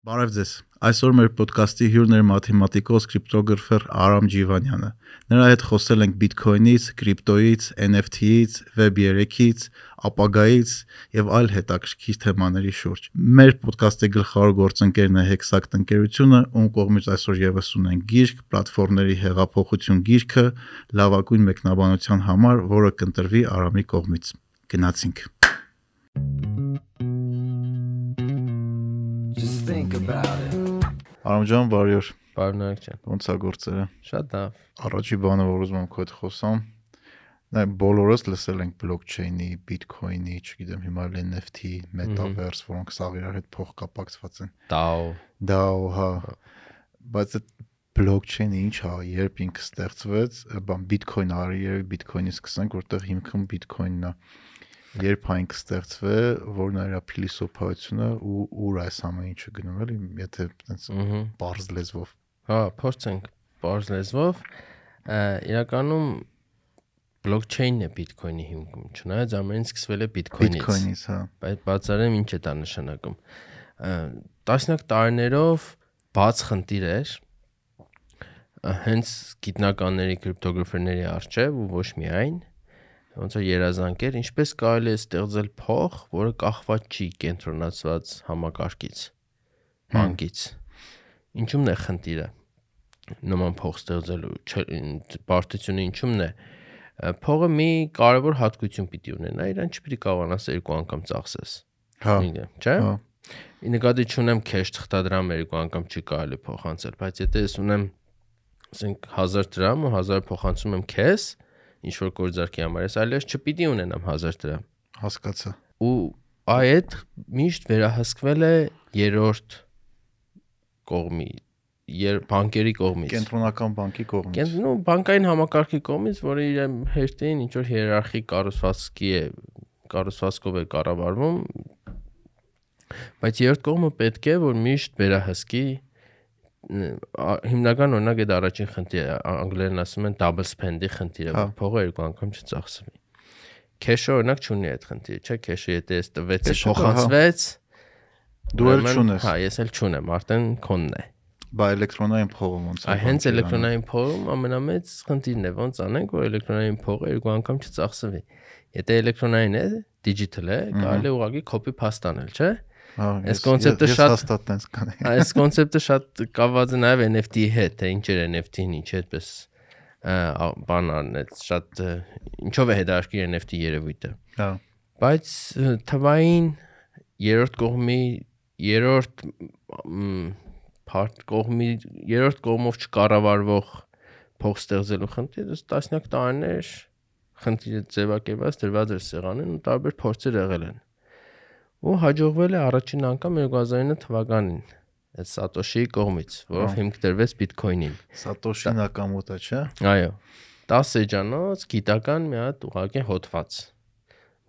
Բարև ձեզ։ Այսօր մեր ոդկասթի հյուրն է մաթեմատիկոս կրիպտոգրաֆեր Արամ Ջիվանյանը։ Նրա հետ խոսել ենք Bitcoin-ից, կրիպտոից, NFT-ից, Web3-ից, ապագայից եւ այլ հետաքրքիր թեմաների շուրջ։ Մեր ոդկասթի գլխավոր գործընկերն է Hexact ընկերությունը, ում կողմից այսօր եւս ունենք գիրք, պլատֆորմների հեղափոխություն գիրքը, լավագույն մեկնաբանության համար, որը կընտրվի Արամի կողմից։ Գնացինք։ think about it։ Արամ ջան, բարի օր։ Բարնակ ջան։ Ոնց է գործերը։ Շատ լավ։ Առաջի բանը, որ ուզում եմ քո հետ խոսամ, նայ բոլորս լսել ենք բլոկչեյնի, բիթքոյնի, չգիտեմ, հիմա էլ NFT, metaverse, որոնք սաղ իրար հետ փոխկապակցված են։ DAO։ DAO, հա։ Բայց այդ բլոկչեյնը ինչ է, երբ ինքը ստեղծվեց, բան բիթքոյն արի, երբ բիթքոյնից սկսենք, որտեղ հիմքը բիթքոյնն է երբ այն կստեղծվե, որ նա իր փիլիսոփայությունը ու ուր այս ամեն ինչը գնում էլի, եթե այդպես բարձ լեզվով։ Հա, փորձենք բարձ լեզվով։ Իրականում բլոկչեյնն է Bitcoin-ի հիմքում, չնայած ամեն ինչ սկսվել է Bitcoin-ից։ Bitcoin-ից, հա։ Բայց բացառեմ ինչ է դա նշանակում։ Տասնյակ տարիներով բաց խնդիր էր հենց գիտնականների կրիպտոգրաֆերների արժև ու ոչ միայն ոնց որ երազանքեր, ինչպես կարելի է ստեղծել փող, որը կախված չի կենտրոնացված համակարգից, բանկից։ Ինչու՞մն է խնդիրը նման փող ստեղծելու բարդությունը ինչու՞մն է փողը մի կարևոր հատկություն պիտի ունենա, իրան չպիտի կարողանաս երկու անգամ ծախսես։ Հա։ Չէ՞։ Հա։ նկատի չունեմ cash թղթադրամ երկու անգամ չի կարելի փոխանցել, բայց եթե ես ունեմ ասենք 1000 դրամ ու 1000 փոխանցում եմ cash, ինչ որ գործարքի համար, ես այլևս չպիտի ունենամ 1000 դրամ։ Հասկացա։ Ու այդ միշտ վերահսկվել է երրորդ կողմի եր բանկերի կողմից կենտրոնական բանկի կողմից կենտ նո բանկային համակարգի կողմից որը իր հերթին ինչ որ հիերարխիկ կառուցվածքի է կառուցվածքով է կառավարվում բայց երրորդ կողմը պետք է որ միշտ վերահսկի հիմնական օրինակ այդ առաջին խնդիրը անգլերեն ասում են double spend-ի խնդիրը, որ հա։ փողը երկու անգամ չծախսվի։ Cash-ը օրինակ չունի այդ խնդիրը, չէ՞, cash-ը եթե ես տվեցի հա։ փոխանցվեց, դու էլ չունես։ Հա, ես էլ չունեմ, արդեն քոնն է։ Բա էլեկտրոնային փողը ոնց է։ Այ հենց էլեկտրոնային փողում ամենամեծ խնդիրն է, ոնց անենք, որ էլեկտրոնային փողը երկու անգամ չծախսվի։ Եթե էլեկտրոնային է, digital է, կարելի է ուղղակի copy paste անել, չէ՞։ Հա, այս կոնցեպտը շատ հաստատ տենց կանի։ Այս կոնցեպտը շատ կապված է նաև NFT-ի հետ, թե ինչ էր NFT-ն, ինչ այդպես բան արնեց, շատ ինչով է հետաքրքիր NFT երևույթը։ Հա։ Բայց թվային երրորդ կողմի երրորդ part կողմի երրորդ կողմով չկառավարվող փող ստեղծելու խնդիրը տասնյակ տարիներ խնդիրը ձևակերպած դրված էր սեղանին ու տարբեր փորձեր եղել են ու հաջողվել է առաջին անգամ 2009 թվականին այդ Սատոշիի կողմից, որով հիմք դրվեց Bitcoin-ին։ Սատոշի Նակամոտա, չէ՞։ Այո։ 10 էջանոց գիտական մի հատ ուղղակի հոդված,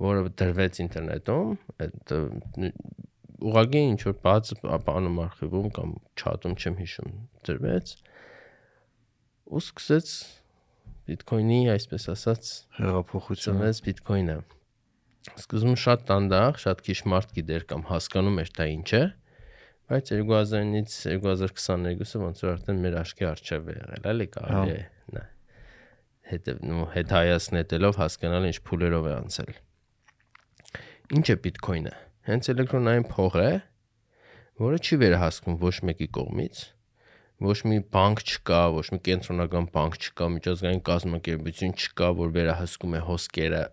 որը դրվեց ինտերնետում, այդ ուղղակի ինչ որ բաց բանում արխիվում կամ չաթում չեմ հիշում դրվեց ու սկսեց Bitcoin-ի, այսպես ասած, հեղափոխությունը։ Bitcoin-ը Սկզբում շատ տանդաղ, շատ քիչ մարդ գիտեր կամ հասկանում էր դա ինչ է, բայց 2000-ից 2022-ը ոնց որ արդեն մեր աչքի առջև է եղել, էլի կարելի է նա հետը նո հետ հայացնելով հասկանալ ինչ փուլերով է անցել։ Ինչ է Bitcoin-ը։ Հենց էլեկտրոնային փող է, որը չի վերահսկվում ոչ մեկի կողմից, ոչ մի բանկ չկա, ոչ մի կենտրոնական բանկ չկա, միջազգային կազմակերպություն չկա, որ վերահսկում է հոսքերը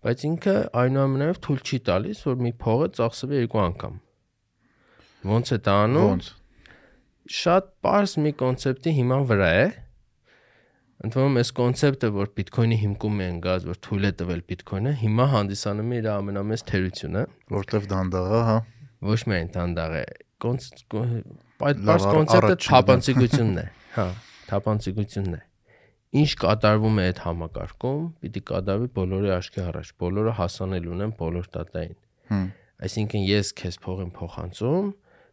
բայց ինքը այնուամենայնիվ թույլ չի տալիս, որ մի փողը ծախսվի երկու անգամ։ Ոնց է դա անում։ Ոնց։ Շատ པարզ մի կոնցեպտի հիման վրա է։ Ընդհանրում այս կոնցեպտը, որ Bitcoin-ի հիմքում է ընկած, որ թույլ է տվել Bitcoin-ը, հիմա հանդիսանում է իր ամենամեծ թերությունը, որտեվ դանդաղ է, հա։ Ոչ միայն դանդաղ է, այդ པարզ կոնցեպտը թափանցիկությունն է, հա, թափանցիկությունն է ինչ կատարվում է այդ համակարգում, պիտի կատարվի բոլորի աչքի առաջ, բոլորը հասանել ունեն բոլոր տատային։ Հմ։ Այսինքն ես քեզ փող եմ փոխանցում,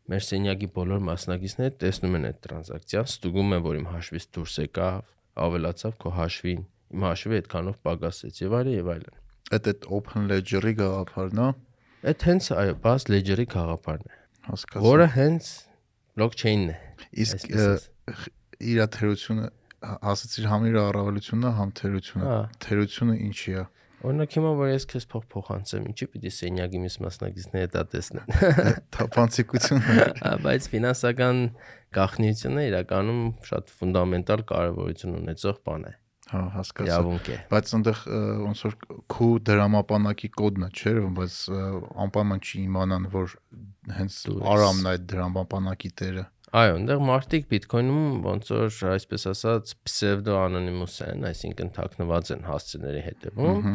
մեր սենյակի բոլոր մասնակիցները տեսնում են այդ տրանզակցիան, ստուգում են, որ իմ հաշվից դուրս եկավ, ավելացավ քո հաշվին, իմ հաշվի այդքանով պակասեց եւ այլն եւ այլն։ Այդ այդ open ledger-ի գաղափարն է։ Այդ հենց այո, բաց ledger-ի գաղափարն է։ հասկացա։ որը հենց blockchain-ն է։ իսկ իր թերությունը ասացիր համ իր առավելությունը, համ թերությունը։ Հա։ Թերությունը ինչի է։ Օրինակ հիմա որ ես քեզ փող փոխանցեմ, ինչի պիտի սենյակի միս մասնակիցները դա տեսնեն։ Թափանցիկությունը։ Հա, բայց ֆինանսական գաղտնիությունը իրականում շատ ֆունդամենտալ կարևորություն ունեցող բան է։ Հա, հասկացա։ Իրավունք է։ Բայց այնտեղ ոնց որ քու դրամապանակի կոդն է, չէ՞, բայց անպայման չի իմանան, որ հենց Արամն է այդ դրամապանակի տերը։ Այո, այնտեղ մարդիկ Bitcoin-ում ոնց որ այսպես ասած pseudo anonymous են, այսինքն թաքնված են հասցեների հետևում։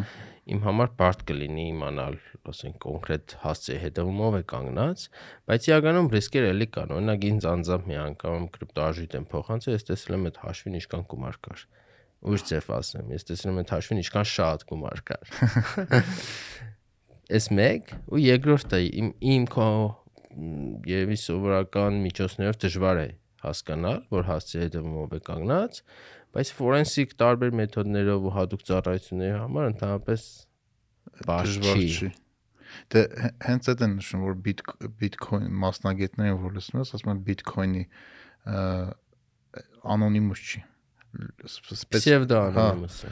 Իմ համար բարդ կլինի իմանալ, ասենք կոնկրետ հասցեի հետևում ով է կանգնած, բայց իրականում ռիսկեր էլի կան։ Օրինակ ինձ անձամբ մի անգամ կրիպտոարժույթ եմ փոխանցել, ես տեսել եմ այդ հաշվին ինչքան գումար կար։ Ուր ձև ասեմ, ես տեսել եմ այդ հաշվին ինչքան շատ գումար կար։ Էս մեկ ու երկրորդը իմ իմ քո երևի սովորական միջոցներով դժվար է հասկանալ, որ հասցեի հետևում ով է կանգնած, բայց ֆորենսիկ տարբեր մեթոդներով ու հատուկ ծառայությունների համար ընդհանրապես Դժվար չի։ Դե հե- հենց այդ են նշում, որ Bitcoin մասնագետները որ լսում ես, ասում են ը, անոնիմուս չի։ Սպեց Pseudo հա, anonymous։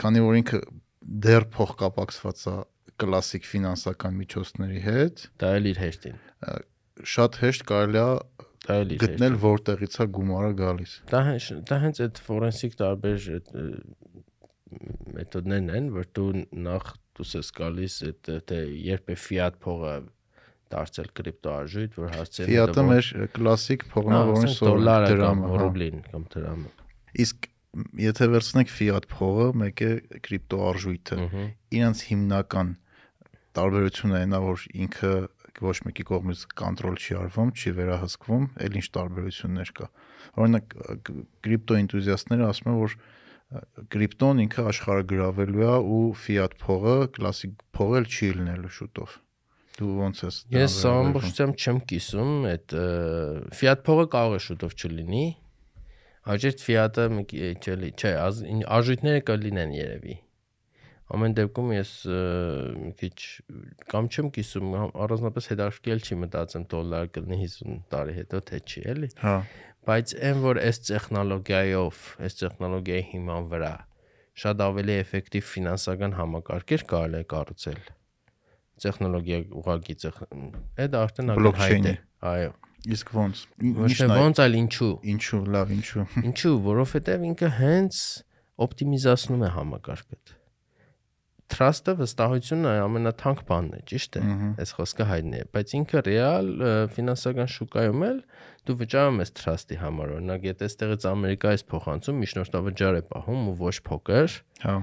քանի որ ինքը դեռ փոխկապակցված է կլասիկ ֆինանսական միջոցների հետ, Դա էլ իր հեշտին։ շատ հեշտ կարելի է Դա էլ իր գտնել որտեղից է գումարը գալիս։ Դա հենց դա հենց այդ ֆորենսիկ տարբեր մեթոդներն են, որ դու նախ դուս ես գալիս այդ թե երբ է ֆիատ փողը դարձել կրիպտոարժույթ, որ հասցել Ֆիատը մեր կլասիկ փողն է, որին դոլարը կամ հա։ ռուբլին կամ դրամը։ Իսկ եթե վերցնենք ֆիատ փողը, մեկ է կրիպտո արժույթը, Ահա։ իրանց հիմնական տարբերությունը այն է, որ ինքը ոչ մեկի կողմից կոնտրոլ չի արվում, չի վերահսկվում, այլ ինչ տարբերություններ կա։ Օրինակ կրիպտո էնտուզիաստները ասում են, որ կրիպտոն ինքը աշխարհը գրավելու է ու ֆիատ փողը կլասիկ փողը չի լինելու շուտով։ Դու ոնց ես Ես ամբողջությամբ չեմ կիսում, այդ ֆիատ փողը կարող է շուտով չլինի։ Աջետ ֆիատը մի քիչ էլի, չէ, արժույթները կլինեն երևի։ Ամեն դեպքում ես մի քիչ կամ չեմ կիսում, համ- առանձնապես հետաքրքրել չի մտածեմ դոլար կլինի 50 տարի հետո թե չի, էլի։ Հա, Բայց այն որ այս տեխնոլոգիայով, այս տեխնոլոգիայի հիման վրա շատ ավելի էֆեկտիվ ֆինանսական համակարգեր կարելի է կառուցել։ Տեխնոլոգիա ուղղակի այդ արդեն ակնհայտ է։ Այո։ իսկ ոնց։ Ինչն է ոնց այլ ինչու։ ինչու, լավ, ինչու։ Ինչու, որովհետև ինքը հենց օպտիմիզացնում է համակարգը։ Trust-ը վստահությունն է ամենաթանկ բանն է, ճիշտ է։ Այս խոսքը հայտնի է, բայց ինքը ռեալ ֆինանսական շուկայում էլ դու վճարում ես trust-ի համար։ Օրինակ, եթե այստեղից Ամերիկայից փոխանցում միջնորդավճար է պահում ու ոչ փոքր, Հա,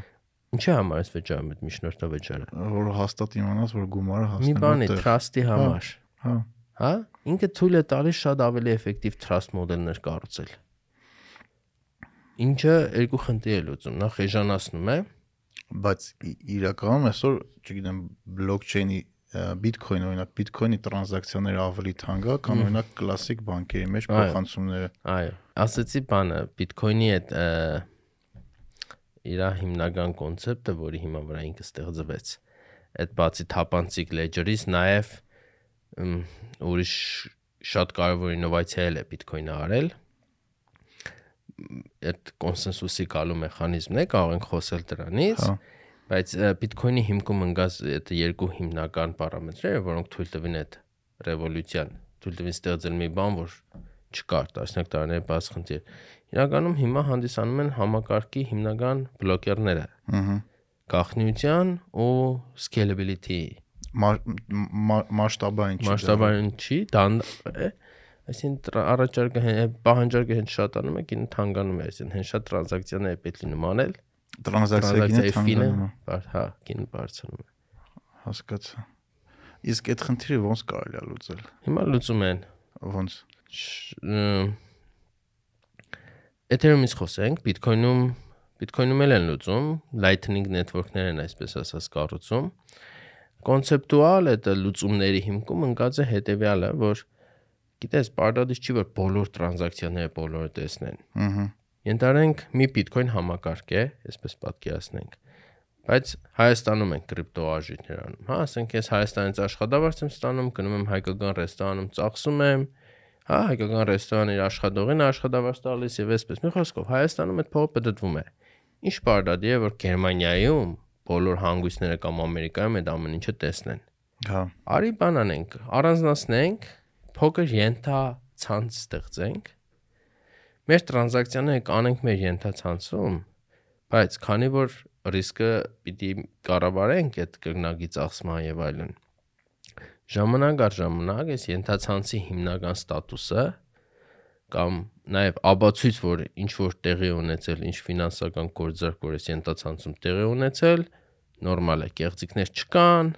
ինչի համար ես վճարում այդ միջնորդավճարը։ որ հաստատ իմանաս, որ գումարը Մի հասնելու բանի տեղ։ trust-ի համար, Հա, հա? Ինքը թույլ է տալիս շատ ավելի էֆեկտիվ trust մոդելներ կառուցել։ Ինչը երկու խնդիր է լուծում։ Նախ էժանացնում է, բայց իրականում այսօր, չգիտեմ, blockchain-ի Bitcoin օրինակ Bitcoin-ի տրանզակցիաները ավելի թանկ է, քան օրինակ կլասիկ բանկերի մեջ փոխանցումները։ այո, ասացի բանը, Bitcoin-ի այդ իր հիմնական կոնցեպտը, որի հիման վրա ինքը ստեղծվեց։ Այդ բացի թափանցիկ ledger-ից նաև ուրիշ շատ կարևոր ինովացիա էլ է Bitcoin-ը արել։ Այդ կոնսենսուսի գալու մեխանիզմն է, կարող ենք խոսել դրանից։ Հա։ Բայց Bitcoin-ի հիմքում ընկած այդ երկու հիմնական պարամետրերը, որոնք թույլ տվին այդ ռևոլյուցիան, թույլ տվին ստեղծել մի բան, որ չկար 10 տարիների բաց խնդիր։ Իրականում հիմա հանդիսանում են համակարգի հիմնական բլոկերները՝ Ահա։ գաղտնիության ու scalability Մասշտաբային չի։ մասշտաբային չի, դան է, այսինքն առաջարկը պահանջարկը հենց շատանում է, կին թանկանում է, այսինքն հեն շատ տրանզակցիաներ է պետք լինում անել, տրանզակցիա գինը տրանզակցիայի ֆինը, է։ հա, կին բարձրանում է։ Հասկացա։ Իսկ այդ խնդիրը ոնց կարելի է լուծել։ Հիմա լուծում են Ոնց։ Ethereum-ից խոսենք, Bitcoin-ում Bitcoin-ում էլ են լուծում, Lightning network-ներ են այսպես ասած կառուցում։ Կոնցեպտուալ այդ լուծումների հիմքում ընկած է հետեւյալը, որ գիտես, պարտադիր չի որ բոլոր տրանզակցիաները բոլորը տեսնեն։ Ահա։ Ենթարենք մի Bitcoin համակարգ է, այսպես պատկերացնենք։ Բայց Հայաստանում են կրիպտո արժույթներ անում։ Հա, ասենք ես Հայաստանից աշխատավարձ եմ ստանում, գնում եմ հայկական ռեստորանում ծախսում եմ, հա, հայկական ռեստորանի աշխատողին աշխատավարձ տալիս եւ այսպես։ Մի խոսքով Հայաստանում այդ փողը պատտվում է։ Ինչ բարդադի է, որ Գերմանիայում բոլոր հանգույցները կամ Ամերիկայում այդ ամեն ինչը տեսնեն։ Հա։ Արի բան անենք, առանձնացնենք, փոքր ենթա ցանց ստեղծենք։ Մեր տրանզակցիաները կանենք մեր ենթա ցանցում, բայց քանի որ ռիսկը պիտի կառավարենք այդ կրնագի ծախսման եւ այլն։ Ժամանակ առ ժամանակ այս ենթացանցի հիմնական ստատուսը կամ նաև աբացույց, որ ինչ որ տեղի ունեցել, ինչ ֆինանսական գործարք, որ այս ենթացանցում տեղի ունեցել, նորմալ է, կեղծիքներ չկան,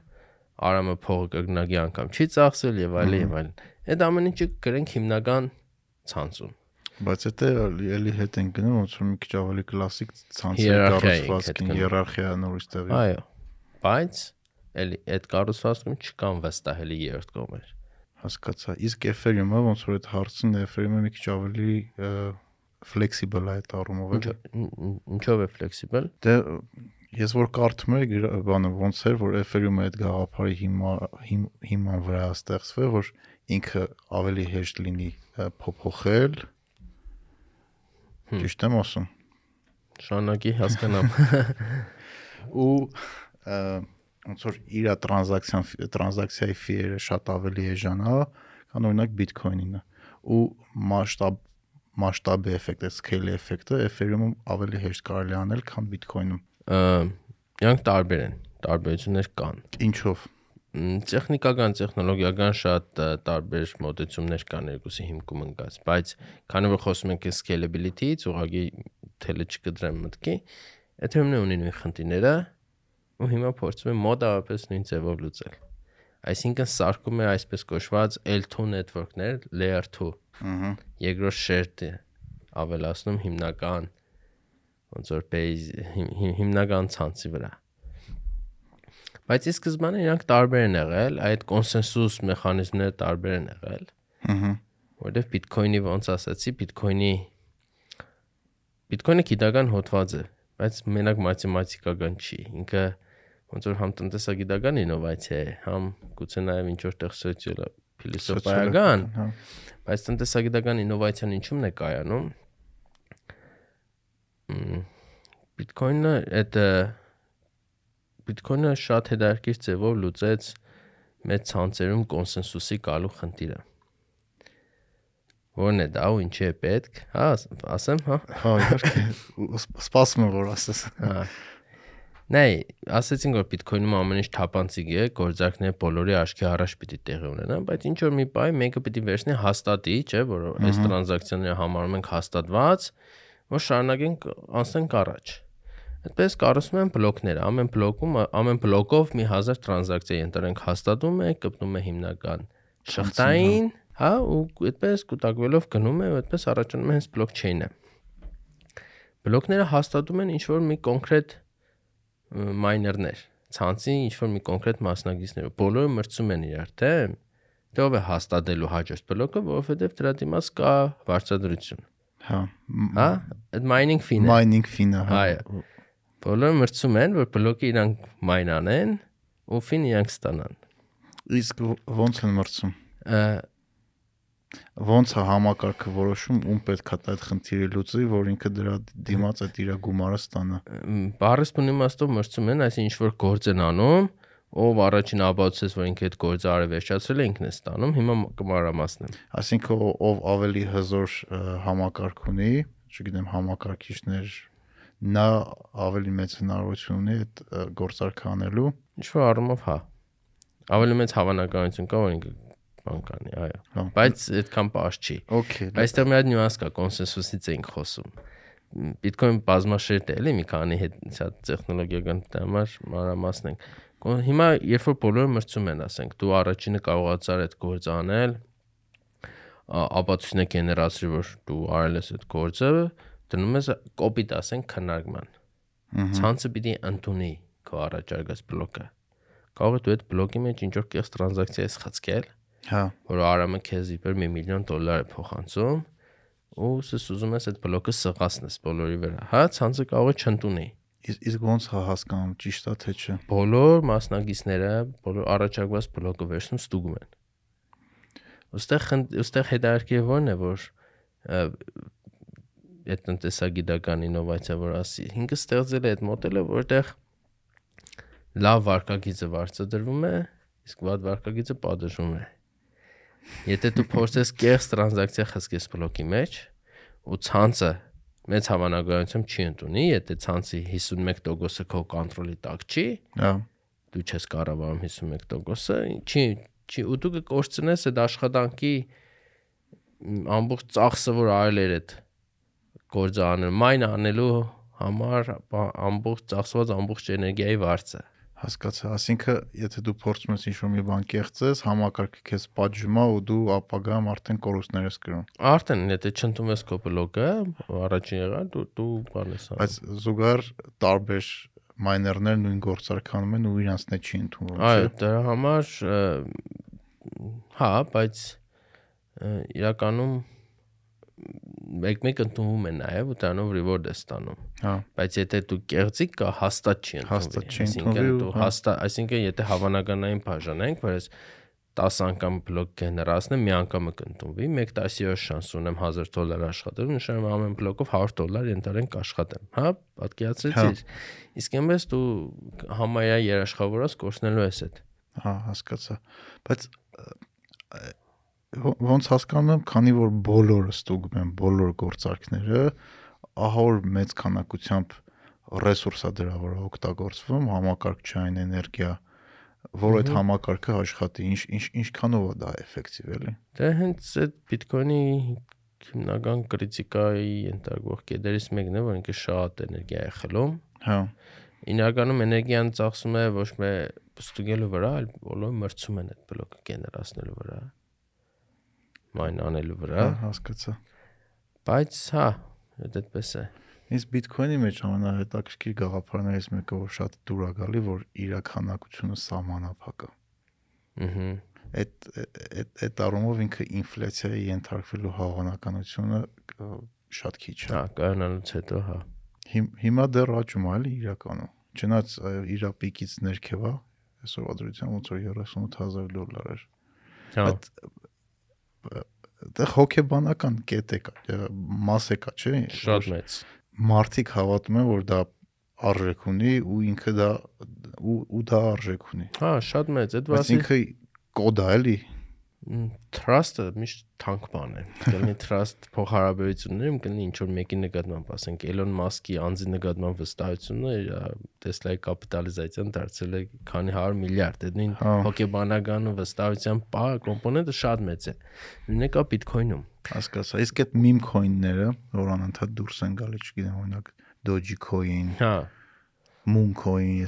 արամը փողը կգնագի անգամ չի ծախսել եւ այլն եւ այլն։ Այդ ամեն ինչը գրենք հիմնական ցանցում։ Բայց դա էլի հետ են գնում, ոնց որ մի քիչ ավելի կլասիկ ցանցի կառուցվածքին հիերարխիա նորից տեղի։ Այո։ Բայց էլի այդ կառուցվածքում չկան վստահելի երրորդ կողմեր։ Հասկացա։ Իսկ Ethereum-ը ոնց որ այդ հարցն Ethereum-ը մի քիչ ավելի ֆլեքսիբլ է այդ առումով։ ին- Ինչով է ֆլեքսիբլ։ Դե ես որ կարդում եմ բանը ոնց էր որ Ethereum-ը այդ գաղափարի հիմա հիմ- հիման վրա ստեղծվել, որ ինքը ավելի հեշտ լինի փոփոխել։ Ճիշտ եմ ասում։ Շանակի հասկանամ։ ու ոնց որ իր տրանզակցիան տրանզակցիայի ֆիերը շատ ավելի էժանա, քան օրինակ Bitcoin-ինը։ Ու մասշտաբ մասշտաբի էֆեկտը, scale էֆեկտը Ethereum-ում ավելի հեշտ կարելի անել, քան Bitcoin-ում։ Իրանք տարբեր են, տարբերություններ կան։ Ինչով։ Տեխնիկական, տեխնոլոգիական շատ տարբեր մոտեցումներ կան երկուսի հիմքում ընկած, բայց քանի որ խոսում ենք scalability-ից, ուղղակի թելը չկդրեմ մտքի, Ethereum-ն ունի նույն խնդիրները, ու հիմա փորձում է մոդավորապես նույն ձևով լուծել։ Այսինքն սարքում է այսպես կոչված L2 network-ներ, layer 2 Ահա։ երկրորդ շերտը ավելացնում հիմնական ոնց որ հիմնական ցանցի վրա բայց ի սկզբանե իրանք տարբեր են եղել այդ կոնսենսուս մեխանիզմները տարբեր են եղել Ահա։ որովհետև Bitcoin-ի ոնց ասացի Bitcoin-ի Bitcoin-ը գիտական հոդված է բայց մենակ մաթեմատիկական չի ինքը ոնց որ համ տնտեսագիտական ինովացիա է համ գուցե նաև ինչ որ տեղ սոցիալ փիլիսոփայական հա։ Բայց տնտեսագիտական ինովացիան ինչու՞մն է կայանում։ Bitcoin-ը այդ Bitcoin-ը շատ հետաքրքիր ձևով լուծեց մեծ ցանցերում կոնսենսուսի գալու խնդիրը։ Որն է դա ու ինչի է պետք։ Հա, աս- ասեմ, հա։ Հա, իհարկե։ Ու սպ- Սպասում եմ որ ասես։ Հա։ Նայ, ասեցին որ Bitcoin-ում ամեն ինչ թափանցիկ է, գործարքները բոլորի աչքի առաջ պիտի տեղի ունենան, բայց ինչ որ մի բայ մեկը պիտի վերցնի հաստատի, չէ, որ այս տրանզակցիաները համարում ենք հաստատված, որ շարունակենք անցնենք առաջ։ Այդպես կառուցում են բլոկներ, ամեն բլոկում ամեն բլոկով մի 1000 տրանզակցիա ենտրենք հաստատում է, կպնում է հիմնական շղթային, հա, ու այդպես կուտակվելով գնում է, ու այդպես առաջանում է հենց բլոկչեյնը։ Բլոկները հաստատում են ինչ որ մի կոնկրետ մայներներ, ցանցի ինչ որ մի կոնկրետ մասնագետներ, բոլորը մրցում են իրար, թե թե ով է հաստատելու հաջորդ բլոկը, որովհետև դրա դիմաց կա վարձատրություն։ Հա։ Հա, այդ mining fee-ն է։ Mining fee-ը, հա։ Այո։ Բոլորը մրցում են, որ բլոկը իրանք մայն անեն ու ֆին իրանք ստանան։ Իսկ ո՞նց են մրցում։ Ոնց է համակարգը որոշում ում պետք է այդ խնդիրը լուծի, որ ինքը դրա դիմաց այդ իր գումարը ստանա։ Բառս բուն իմաստով մրցում են, այսինքն ինչ որ գործ են անում, ով առաջին աբացուց, որ ինքը այդ գործը արի վերջացրել է, ինքն է ստանում։ Հիմա կմարամասնեմ։ Այսինքն ո- ով ավելի հզոր համակարգ ունի, չգիտեմ, համակարգիչներ, նա ավելի մեծ հնարավորություն ունի այդ գործարքը անելու։ Ինչ որ առումով հա։ Ավելի մեծ հավանականություն կա, որ ինքը բան կանի, այո։ Հա։ Բայց այդքան պարզ չի։ Okay, Այստեղ մի հատ նյուանս կա, կոնսենսուսից ենք խոսում։ Bitcoin բազմաշերտ է, էլի մի քանի հետ շատ տեխնոլոգիական համար մանրամասնենք։ Կոն- Հիմա երբ որ բոլորը մրցում են, ասենք, դու առաջինը կարողացար այդ գործը անել, ապացույցն է գեներացրի, որ դու արել ես այդ գործը, դնում ես կոպիտ ասենք քննարկման։ Ցանցը պիտի ընդունի քո առաջարկած բլոկը։ Կարող է դու այդ բլոկի մեջ ինչ որ կես տրանզակցիա ես խցկել, հա, որ Արամը քեզ իբր 1 միլիոն դոլար է փոխանցում ու սս ուզում ես այդ բլոկը սղացնես բոլորի վրա։ Հա, ցանցը կարող է չընդունի։ Իս- Իսկ ոնց հա հասկանում ճիշտ է թե չէ։ բոլոր մասնագետները, բոլոր առաջարկված բլոկը վերցնում ստուգում են։ Ոստեղ ոստեղ հետաքրքիրն է, որ այդ տնտեսագիտական ինովացիա, որ ասի, ինքը ստեղծել է այդ մոդելը, որտեղ լավ վարկագիծը վարձատրվում է, իսկ վատ վարկագիծը պատժվում է։ Եթե դու փորձես կեղծ տրանզակցիա խսկես բլոկի մեջ ու ցանցը մեծ հավանականությամբ չի ընդունի, եթե ցանցի 51%-ը քո կոնտրոլի տակ չի, Հա։ դու չես կառավարում 51%-ը, չի չի ու դու կկորցնես այդ աշխատանքի ամբողջ ծախսը, որ արել էր այդ գործը անել, մայն անելու համար ամբողջ ծախսված ամբողջ էներգիայի վարձը։ Հասկացա, ասինքն եթե դու փորձում ես ինչ-որ մի բան կեղծես, համակարգը քեզ պատժում է ու դու ապագայում արդեն կորուստներ ես կրում։ Արդեն եթե չընդունես քո բլոկը, առաջին եղան դու դու բան ես անում։ Բայց զուգահեռ տարբեր մայներներ նույն գործարքանում են ու իրանց net չի ընդունվում, Այո, դրա համար հա, բայց իրականում մեկ-մեկ ընդունվում է նաև ու դրանով reward է ստանում։ Հա։ Բայց եթե դու կեղծիկ կա հաստատ չի ընդունվի։ Հաստատ չի ընդունվի ու դու հա։ հաստատ, այսինքն եթե հավանականային բաժանենք, որ ես 10 անգամ բլոկ գեներացնեմ, մի անգամը կընդունվի, 1 10-յոց շանս ունեմ 1000 դոլար աշխատել, նշանակում է ամեն բլոկով 100 դոլար ենթարենք աշխատեմ, հա, պատկերացրեցիր։ Իսկ այնպես դու համարյա երաշխավորած կորցնելու ես այդ։ Հա, հասկացա։ Բայց ոնց հասկանում եմ, քանի որ բոլորը ստուգում են բոլոր գործարքները, ահա որ մեծ քանակությամբ ռեսուրսա դրա վրա օգտագործվում, համակարգչային էներգիա, որ այդ համակարգը աշխատի, ինչ ինչ ինչքանով է դա էֆեկտիվ էլի։ Դա հենց այդ Bitcoin-ի հիմնական կրիտիկայի ենթարկվող կետերից մեկն է, որ ինքը շատ էներգիա է խլում։ Հա, Ինականում էներգիան ծախսում է ոչ թե ստուգելու վրա, այլ բոլոր մրցում են այդ բլոկը գեներացնելու վրա։ Մայն անելու վրա, հա, հասկացա։ բայց հա, դա այդպես է։ Իսկ Bitcoin-ի մեջ ամենահետաքրքիր գաղափարներից մեկը, որ շատ դուր է գալի, որ իրականացությունը սահմանափակ է։ Ահա։ այդ այդ այդ առումով ինքը ինֆլյացիայի ենթարկվելու հավանականությունը շատ քիչ է։ Հա, կայանալուց հետո հա։ Հիմ- Հիմա դեռ աճում է էլի իրականում։ Չնայած ը, իրա պիկից ներքև է, այսօրվա դրությամբ ոնց որ 38000 դոլար էր։ Հա։ Բայց դա հոգեբանական կետ է կա, մաս է կա, չէ՞։ Շատ մեծ։ Մարդիկ հավատում են, որ դա արժեք ունի ու ինքը դա ու ու դա արժեք ունի։ Հա, շատ մեծ։ Այդ Բայց վասի ինքը կոդ է էլի։ trust-ը միշտ թանկ բան է։ Կլինի trust փոխհարաբերություններում կլինի ինչ որ մեկի նկատմամբ, ասենք Elon Musk-ի անձի նկատմամբ վստահությունը Tesla-ի կապիտալիզացիան դարձել է քանի 100 միլիարդ։ Այդ նույն Հա։ հոգեբանական վստահության պա կոմպոնենտը շատ մեծ է։ Նույնը կա Bitcoin-ում։ Հասկացա։ Իսկ այդ meme coin-ները, որ անընդհատ դուրս են գալի, չգիտեմ, օրինակ Dogecoin, Հա, Moon coin,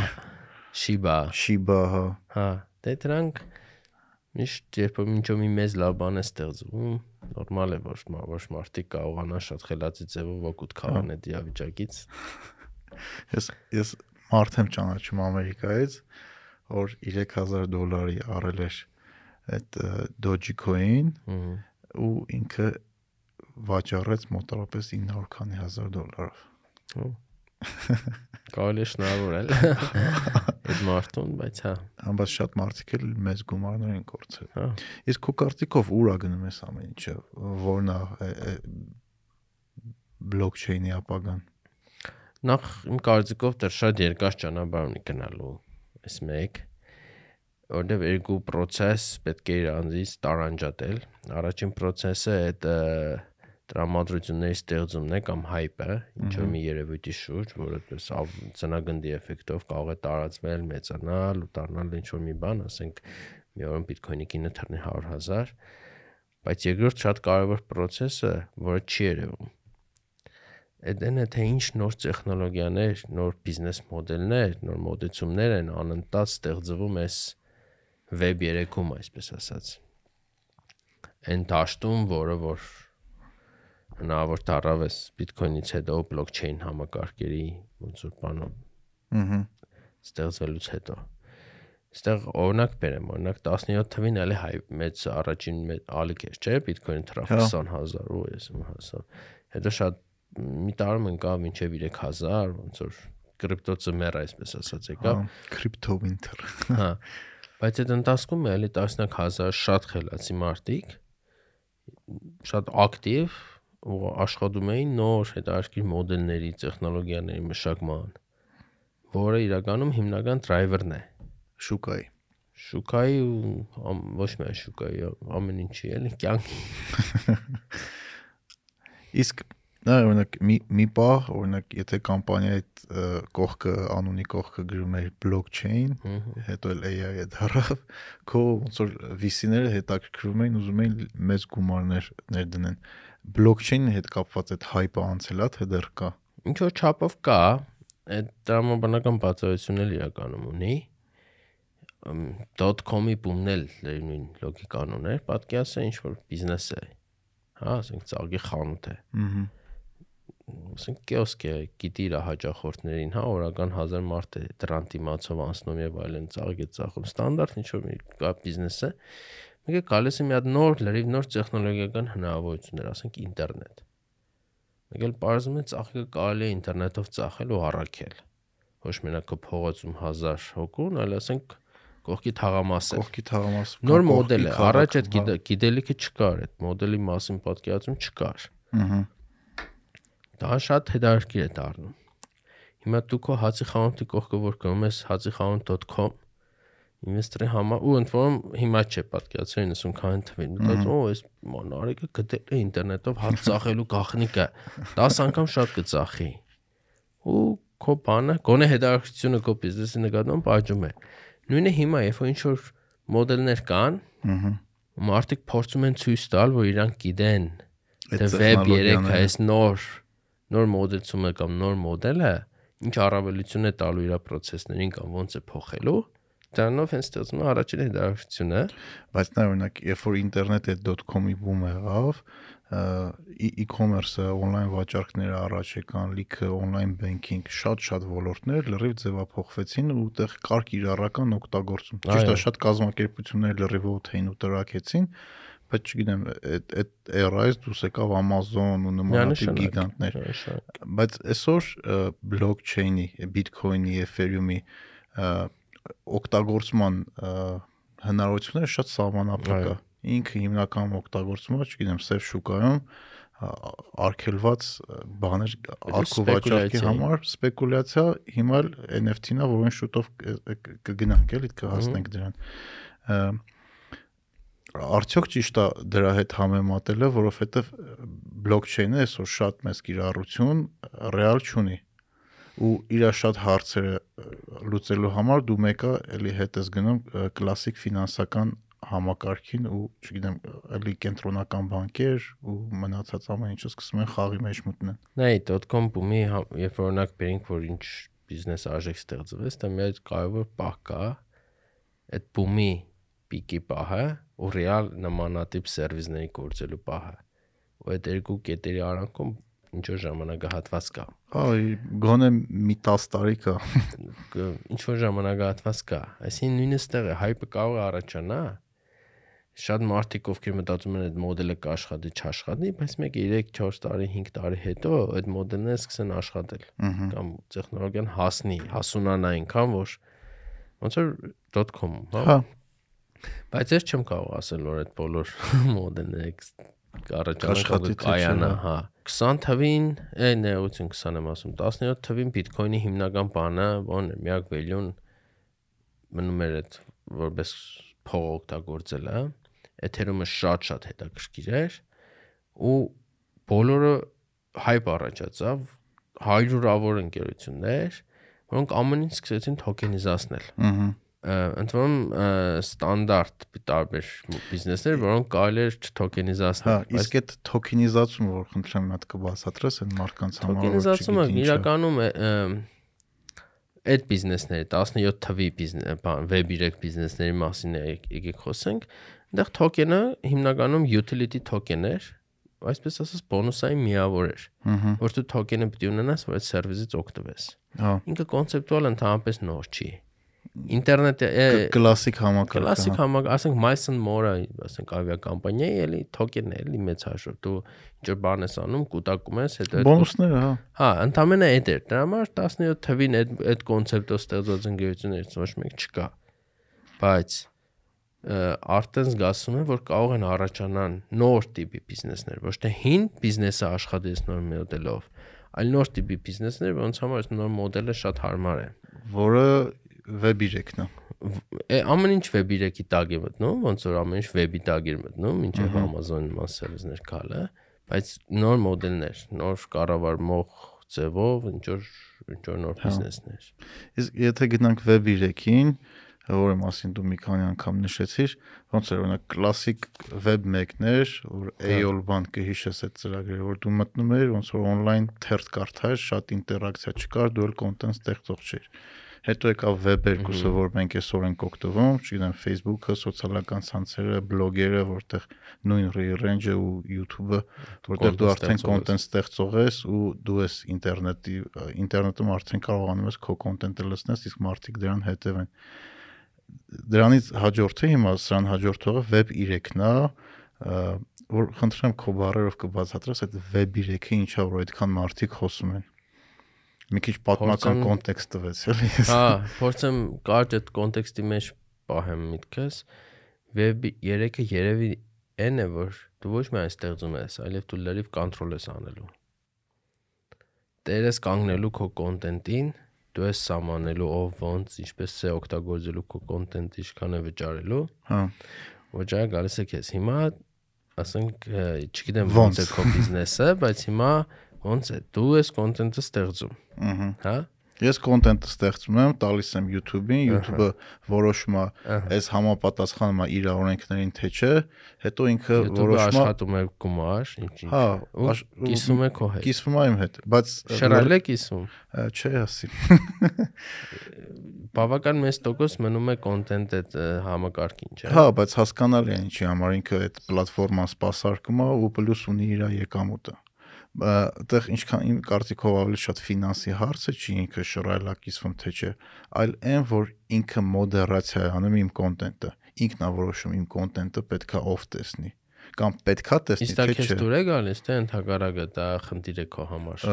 Shiba, Shiba, հա, հա, դե դրանք միշտ երբ որ ինչ-որ մի մեծ լավ բան է ստեղծվում, նորմալ է մա- որ մարդիկ կարողանան շատ խելացի ձևով օգուտ քաղան այդ իրավիճակից։ ես ես մարդ եմ ճանաչում Ամերիկայից, որ 3000 դոլարի առել էր այդ Dogecoin ու ինքը վաճառեց մոտավորապես 900 քանի հազար դոլարով։ Կարելի է շնորհավորել այդ մարդուն, բայց հա, Ամբողջ շատ մարդիկ էլ մեծ գումարներ են կորցրել։ հա։ Իսկ քո կարտիկով ուր է գնում ես ամեն ինչը, որն է բլոկչեյնի ապագան։ Նախ իմ կարծիքով դեռ շատ երկար ճանապարհ ունի գնալու այս մեկ որտեվ երկու process պետք է իրանցից տարանջատել։ Առաջին process-ը այդ տրամադրությունների ստեղծումն է կամ hype-ը, ինչ որ մի երևույթի շուրջ, որը պես ծնագնդի էֆեկտով կարող է տարածվել, մեծանալ դառնալ ինչ որ մի բան, ասենք մի օրում Bitcoin-ի գինը թռնի 100.000, բայց երկրորդ շատ կարևոր process-ը, որը չի երևում Էդեն է թե ինչ նոր տեխնոլոգիաներ, նոր բիզնես մոդելներ, նոր մոտեցումներ են անընդհատ ստեղծվում այս web 3-ում, այսպես ասած։ Այն դաշտում, որը որ հնարավոր դարավ էս Bitcoin-ից հետո blockchain համակարգերի ոնց որ բանով Ահա։ ստեղծվելուց հետո։ Այստեղ օրինակ բերեմ, օրինակ 17 թվին էլի հայ մեծ առաջին ալիք էր, չէ՞, Bitcoin-ը թրավ Հա։ 20000 ու ես ում հասա։ Հետո շատ մի տարում ընկավ մինչև 3000, ոնց որ կրիպտո ծմեր այսպես ասած եկավ։ Crypto winter։ Հա։ Բայց այդ ընթացքում էլի տասնյակ հազար շատ խելացի մարդիկ շատ ակտիվ աշխատում էին նոր հետաքրքիր մոդելների, տեխնոլոգիաների մշակման, որը իրականում հիմնական դրայվերն է Շուկայի։ շուկայի ու ոչ միայն շուկայի, ամեն ինչի էլի կյանքի։ Իսկ նա օրինակ մի մի պահ, օրինակ եթե կամպանիայի այդ կողքը անունի կողքը գրում էր blockchain, հետո էլ AI-ը դարավ, քո ոնց որ VC-ները հետաքրքրում էին, ուզում էին մեծ գումարներ ներդնեն։ Blockchain-ի հետ կապված այդ hype-ը անցել է, թե դեռ կա։ Ինչ որ չափով կա, այդ տրամաբանական բացառություն էլ իրականում ունի .com-ի բումն էլ նույն լոգիկան ուներ, պատկերացրեք ինչ որ բիզնես է։ Հա, ասենք ծաղկի խանութ է։ Ահա։ ասենք կիոսկ է, գիտի իր հաճախորդներին, հա, օրական 1000 մարդ է դրան դիմացով անցնում եւ այլն, ծաղիկ է ծախում, ստանդարտ ինչ որ մի կա բիզնես է։ Մեկը գալիս է մի հատ նոր, լրիվ նոր տեխնոլոգիական հնարավորություններ, ասենք ինտերնետ։ Մեկ էլ բարձում է ծախքը կարելի է ինտերնետով ծախել ու առաքել։ Ոչ քո փողոցում 1000 հոգուն, այլ ասենք կողքի թաղամաս է։ Կողքի թաղամաս։ Նոր մոդել է, առաջ այդ գիտելիքը չկար, այդ մոդելի մասին պատկերացում չկար։ հա։ Ահա։ Դա շատ հետաքրքիր է դառնում։ Հիմա դու քո հացի խանութի կողքը որ գնում ես hacixanut.com ինվեստորի համար ու ընդ որում հիմա չէ պատկերացրու 90 քան թվին։ Մտածում ո էս մանարիկը գտել է ինտերնետով հաց ծախելու գախնիկը 10 անգամ շատ կծախի։ Ու քո բանը գոնե հետաքրքրությունը քո բիզնեսի նկատմամբ աճում է։ Նույնը հիմա երբ որ ինչ որ մոդելներ կան, մարդիկ փորձում են ցույց տալ, որ իրանք գիտեն Այդ Դե վեբ 3 տեխնոլոգիաները։ այս նոր նոր մոդելցումը կամ նոր մոդելը ինչ առավելություն է տալու իր process-ներին կամ ոնց է փոխելու դրանով հենց ստեղծում է առաջին հետաքրքրությունը բայց նա օրինակ երբ որ ինտերնետը .com-ի բում եղավ, e-commerce-ը, on-line վաճառքները առաջ եկան, լիքը on-line banking, շատ-շատ ոլորտներ լրիվ ձևափոխվեցին ու տեղ կար կիրառական օգտագործում։ Ճիշտ է, շատ կազմակերպություններ լրիվ օթեին ու տրակեցին, բայց չգիտեմ, այդ այդ era-ից դուրս եկավ Amazon ու նմանատիպ գիգանտներ։ Բայց այսօր blockchain-ի, Bitcoin-ի, Ethereum-ի օգտագործման հնարավորությունները շատ սահմանափակ է։ Ինքը հիմնական օգտագործումը, չգիտեմ, սև շուկայում արկելված բաներ է։ համար սպեկուլյացիա հիմա NFT-նա որոշ շուտով կգնանք էլի կհասնենք դրան։ Արդյոք ճիշտ է դրա հետ համեմատելը, որովհետև բլոկչեյնը այսօր շատ մեծ կիրառություն ռեալ չունի ու իր շատ հարցերը լուծելու համար դու մեկը էլի հետ ես գնում կլասիկ ֆինանսական համակարգին ու չգիտեմ էլի կենտրոնական բանկեր ու մնացած ամեն ինչը սկսում են խաղի մեջ մտնել։ Նայ .com բումի երբ օրինակ բերենք որ ինչ բիզնես արժեք ստեղծվեց, դա մի հատ կարևոր պահ կա այդ բումի պիկի պահը ու ռեալ նմանատիպ սերվիսների գործելու պահը։ Ու այդ երկու կետերի արանքում ինչ որ ժամանակահատված կա։ Այ գոնե մի 10 տարի կա։ ինչ որ ժամանակահատված կա։ Այսինքն նույնը ստեղ է հայպը կարող է առաջանա։ Շատ մարդիկ ովքեր մտածում են այդ մոդելը կաշխատի, չաշխատի, բայց մեկ 3-4 տարի, 5 տարի հետո այդ մոդելները սկսեն աշխատել կամ տեխնոլոգիան հասնի, հասունանա այնքան, որ ոնց որ .com, հա։ Հա, Բայց ես չեմ կարող ասել, որ այդ բոլոր մոդելները Թե կայանա, հա։ 20 թվին, է նեղություն 20 եմ ասում, 17 թվին Bitcoin-ի հիմնական բանը, ո՞ն է, միակ value-ն մնում էր այդ որպես փող օգտագործելը, Ethereum-ը շատ-շատ հետաքրքիր էր ու բոլորը hype առաջացավ հարյուրավոր ընկերություններ, որոնք ամեն ինչ սկսեցին թոքենիզացնել ըհը։ Ա, ընդ որում ա, ստանդարտ տարբեր բիզնեսներ, որոնք կարելի է Հա, չթոքենիզացնել։ իսկ այդ թոքենիզացումը, որ խնդրեմ մի հատ կբացատրես այն մարդկանց համար, որ թոքենիզացումը իրականում է այդ բիզնեսների 17 թվի բիզնես, բան, web 3 բիզնեսների մասին եկեք խոսենք։ Այնտեղ թոքենը հիմնականում utility token էր, այսպես ասած բոնուսային միավոր էր, որ դու թոքենը պետք է ունենաս, որ այդ սերվիսից օգտվես։ Հա, Ինքը կոնցեպտուալ ընդհանրապես նոր չի։ ինտերնետ է կլասիկ համակարգ։ կլասիկ համակ, ասենք Myson More-ը, ասենք ավիակամպանիա է, էլի թոկեն է, էլի մեծ հաշվով դու ինչ որ բան ես անում, կուտակում ես, հետո Բոնուսները, հա։ Հա, ընդամենը այդ էր։ Դրա համար 17 թվին այդ այդ կոնցեպտով ստեղծած ընկերություններից ոչ մեկ չկա։ Բայց արդեն զգացում եմ, որ կարող են առաջանան նոր տիպի բիզնեսներ, ոչ թե հին բիզնեսը աշխատեցնող մոդելով, այլ նոր տիպի բիզնեսներ, որոնց համար այս նոր մոդելը շատ հարմար է։ Որը վեբի ռեկն է։ Ամեն ինչ վեբի ռեկի տակ է մտնում, ոնց որ ամեն ինչ վեբի տակ է մտնում, ինչեւ Amazon-ի մասերներ կալը, բայց նոր մոդելներ, նոր կառավարմող ձևով, ինչ որ ինչ որ նոր բիզնեսներ։ Իսկ եթե գնանք վեբի ռեկին, որը մասին դու մի քանի անգամ նշեցիր, ոնց էր օրինակ կլասիկ վեբ մեկներ, որ AOL բան կհիշես այդ ծրագրերը, որ դու մտնում ես, ոնց որ on-line թերթ կարդար, շատ ինտերակցիա չկար, դու էլ կոնտենտ ստեղծող չէր հետո եկավ web 2-ը, որ մենք այսօր ենք օգտվում, չգիտեմ Facebook-ը, սոցիալական ցանցերը, բլոգերը, որտեղ նույն range-ը ու YouTube-ը, որտեղ դու արդեն content ստեղծող ես ու դու ես ինտերնետի ինտերնետում արդեն կարողանում ես քո content-ը լցնես, իսկ մարդիկ դրան հետևեն դրանից հաջորդը հիմա սրան հաջորդողը web 3-ն է, որ խնդրեմ քո բառերով կբացատրես այդ web 3-ը ինչա որ այդքան մարդիկ խոսում են մի քիչ պատմական կոնտեքստ տվեց, էլի։ Հա, փորձեմ կարճ այդ կոնտեքստի մեջ պահեմ միտքս։ Web 3-ը երևի այն է, որ դու ոչ միայն ստեղծում ես, այլև դու լրիվ կոնտրոլ ես անելու։ Տերես կանգնելու քո կոնտենտին, դու ես սահմանելու ով ոնց ինչպես է օգտագործելու քո կոնտենտը ինչքան է վճարելու հա վճարը գալիս է քեզ հիմա ասենք չգիտեմ ոնց է քո բիզնեսը բայց հիմա ոնց է դու ես կոնտենտը ստեղծում հա Ես կոնտենտ ստեղծում եմ, տալիս եմ YouTube-ին, YouTube-ը որոշում է, այս համապատասխանում է իր օրենքներին թե չէ, հետո ինքը որոշում է աշխատում է գումար, ինչ-ինչ։ Հա, կիսվում է քո հետ։ Կիսվում է իմ հետ, բայց շռայլ է կիսվում։ Չէ, ասի։ Բավական մեծ տոկոս մնում է կոնտենտ այդ համակարգին, չէ։ Հա, բայց հասկանալի է ինչի համար ինքը այդ պլատֆորման սպասարկում է ու պլյուս ունի իր եկամուտը այդտեղ ինչքան իմ կարծիքով ավելի շատ ֆինանսի հարցը չի ինքը շռայլակիսվում թե չէ, այլ այն որ ինքը մոդերացիա է անում իմ կոնտենտը, ինքն է որոշում իմ կոնտենտը պետքա ով տեսնի կամ պետքա տեսնի թե չէ։ Իսկ դա դուր է գալիս թե ընդհակարակը դա խնդիր է քո համար։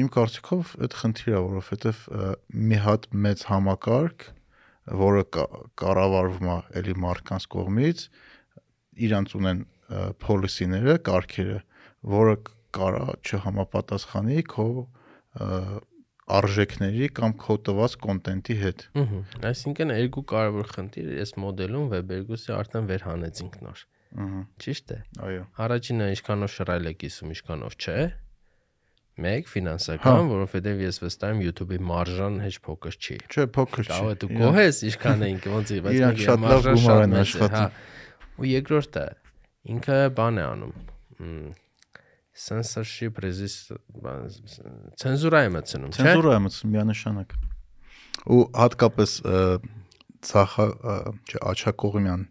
Իմ կարծիքով այդ խնդիր է, որովհետև մի հատ մեծ համակարգ, որը կառավարվում է էլի մարդկանց կողմից, իրանց ունեն policy-ները, կարգերը, որը կարա չհամապատասխանի քո արժեքների կամ քո տված կոնտենտի հետ։ Ահա։ Այսինքն երկու կարևոր խնդիր այս մոդելում Web2-ի արդեն վերհանեցինք նոր։ Ահա։ Ճիշտ է։ Այո։ Առաջինը ինչքանով շռայլ է կիսում, ինչքանով չէ։ Մեկ ֆինանսական, որովհետև ես վստահ եմ YouTube-ի մարժան հեչ փոքր չի։ Չէ, փոքր չի։ է դու գոհես ինչքան է ինքը ոնց է, բայց մեկ շատ լավ գումար են աշխատում։ Հա։ Ու երկրորդը ինքը բան է անում censorship resist ցենզուրա է մտցնում, չէ՞։ Ցենզուրա է մտցնում միանշանակ։ Ու հատկապես ցախա չէ աչակողմյան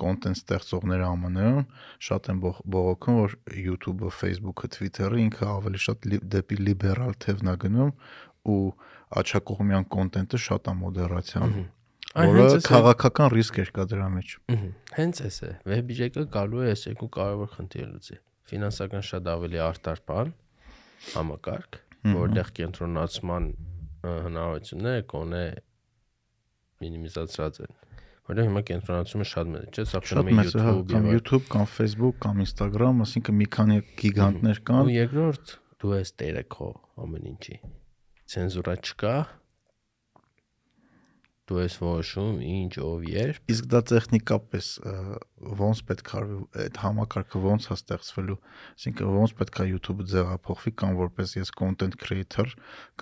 կոնտենտ ստեղծողները ԱՄՆ-ում շատ են բողոքում, որ YouTube-ը, Facebook-ը, Twitter-ը ինքը ավելի շատ դեպի լիբերալ թևն է գնում ու աչակողմյան կոնտենտը շատ է մոդերացիան որը քաղաքական ռիսկ էր կա դրա մեջ։ Հենց էս է։ Web-ը գալու է այս երկու կարևոր խնդիրը լուծի ֆինանսական շատ ավելի արտար բան համակարգ, որտեղ կենտրոնացման հնարավորությունները կոնե մինիմիզացրած են որտեղ հիմա կենտրոնացումը շատ մեծ է, չէ՞, սա խնդրում է YouTube, կամ YouTube, կամ Facebook, կամ Instagram, ասինքն մի քանի գիգանտներ կան։ Ու երկրորդ դու ես տերը քո ամեն ինչի։ Ցենզուրա չկա, դու ես որոշում ինչ ով երբ իսկ դա տեխնիկապես ոնց պետք է այդ համակարգը ոնց է ստեղծվելու այսինքն ոնց պետք է YouTube-ը ձևափոխվի կամ որպես ես content creator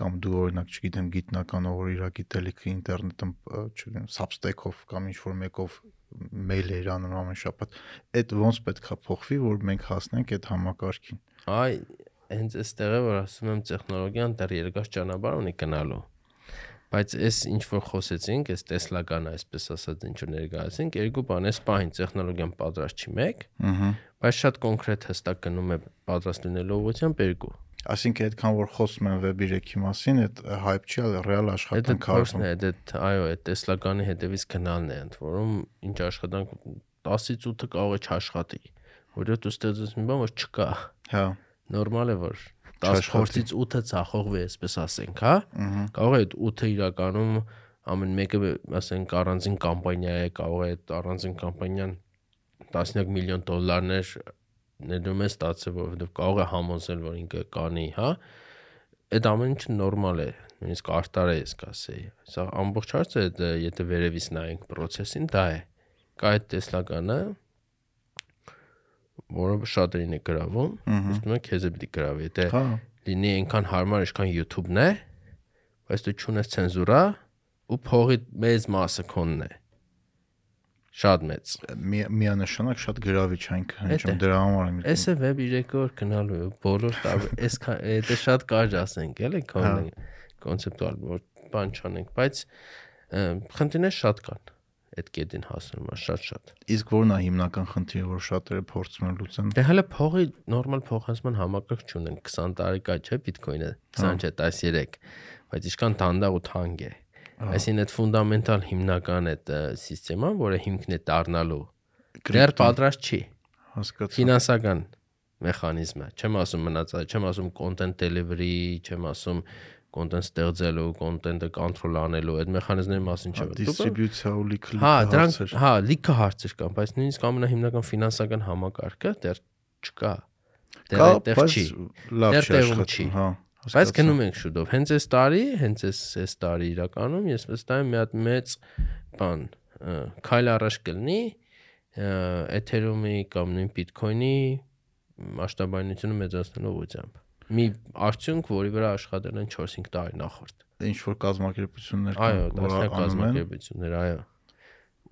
կամ դու օրինակ չգիտեմ գիտնական որ իր գիտելիքը ինտերնետում չգիտեմ Substack-ով կամ ինչ որ մեկով մեյլ էր անում ամեն շաբաթ այդ ոնց պետք է փոխվի որ մենք հասնենք այդ համակարգին այ հենց այստեղ է որ ասում եմ տեխնոլոգիան դեռ երկար ճանապարհ ունի գնալու Բայց այս ինչ որ խոսեցինք, այս տեսլական այսպես ասած ինչ որ ներկայացինք, երկու բան է, սպահին տեխնոլոգիան պատրաստ չի մեկ, ըհը, բայց շատ կոնկրետ հստակ գնում է պատրաստ լինելու ուղղությամբ երկու։ Այսինքն այդքան որ խոսում են Web 3-ի մասին, այդ hype չի, այլ ռեալ աշխատանք է, դա այո, այդ Տեսլականի հետևից գնալն է, ընդ որում ինչ աշխատանք 10-ից 8-ը կարող է չաշխատի։ Որը դու ստեղծես մի բան, որ չկա։ Հա։ Նորմալ է որ 10 Չաշխատի։ փորձից 8-ը ցախողվի, այսպես ասենք, հա։ Կարող է այդ 8-ը իրականում ամեն մեկը ասենք առանձին կամպանիա է, կարող է այդ առանձին կամպանիան տասնյակ միլիոն դոլարներ ներդրում է ստացել, որովհետև կարող է համոզել, որ ինքը կանի, հա։ Այդ ամեն ինչը նորմալ է, նույնիսկ արտար է, ես կասեի։ Սա ամբողջ հարցը եթե վերևից նայենք process-ին, դա է։ Կա այդ տեսլականը, որը շատերին է գրավում, իսկ նույնը քեզ է պիտի գրավի։ Եթե Հա։ լինի այնքան հարմար, ինչքան YouTube-ն է, բայց դու չունես ցենզուրա ու փողի մեծ մասը քոնն է։ Շատ մեծ։ մի- Միանշանակ շատ գրավիչ է։ ինչում դրա համար եմ Էս է web 3 օր գնալու է, բոլոր տարբեր էս դա շատ կարճ ասենք, էլի կոնը կոնցեպտուալ որ բան չանենք, բայց խնդիրներ շատ կան այդ կետին հասնում է շատ-շատ։ Իսկ որն է հիմնական խնդիրը, որ շատերը փորձում են լուծեն։ Դե հələ փողի նորմալ փոխանցման համակարգ չունեն 20 տարի կա չէ Bitcoin-ը, 20 չէ 13, բայց իշքան դանդաղ ու թանկ է։ Այսինքն այդ ֆունդամենտալ հիմնական այդ ը, սիստեման, որը հիմքն է դառնալու, դեռ պատրաստ չի։ Հասկացա։ ֆինանսական մեխանիզմը։ Չեմ ասում մնացած, չեմ ասում content delivery, չեմ ասում content ստեղծելու, content-ը control անելու, այդ մեխանիզմների մասին չէ։ Դիստրիբյուցիա ու լիքը Հա, լիքը դրանք հարցեր։ հա, լիքը հարցեր կան, բայց նույնիսկ ամենահիմնական ֆինանսական համակարգը դեռ չկա։ Դեռ այդտեղ չի։ լավ Դեռ չի աշխատում, հա։ Բայց գնում ենք շուտով։ Հենց այս տարի, հենց այս այս տարի իրականում ես վստահ եմ մի հատ մեծ բան քայլ առաջ կլինի Ethereum-ի կամ նույն Bitcoin-ի մասշտաբայնությունը մեծացնելու ուղղությամբ։ Մի արդյունք, որի վրա աշխատել են 4-5 տարի նախորդ։ ինչ որ կազմակերպություններ Այո, դասնյակ անում են, կազմակերպություններ, այո։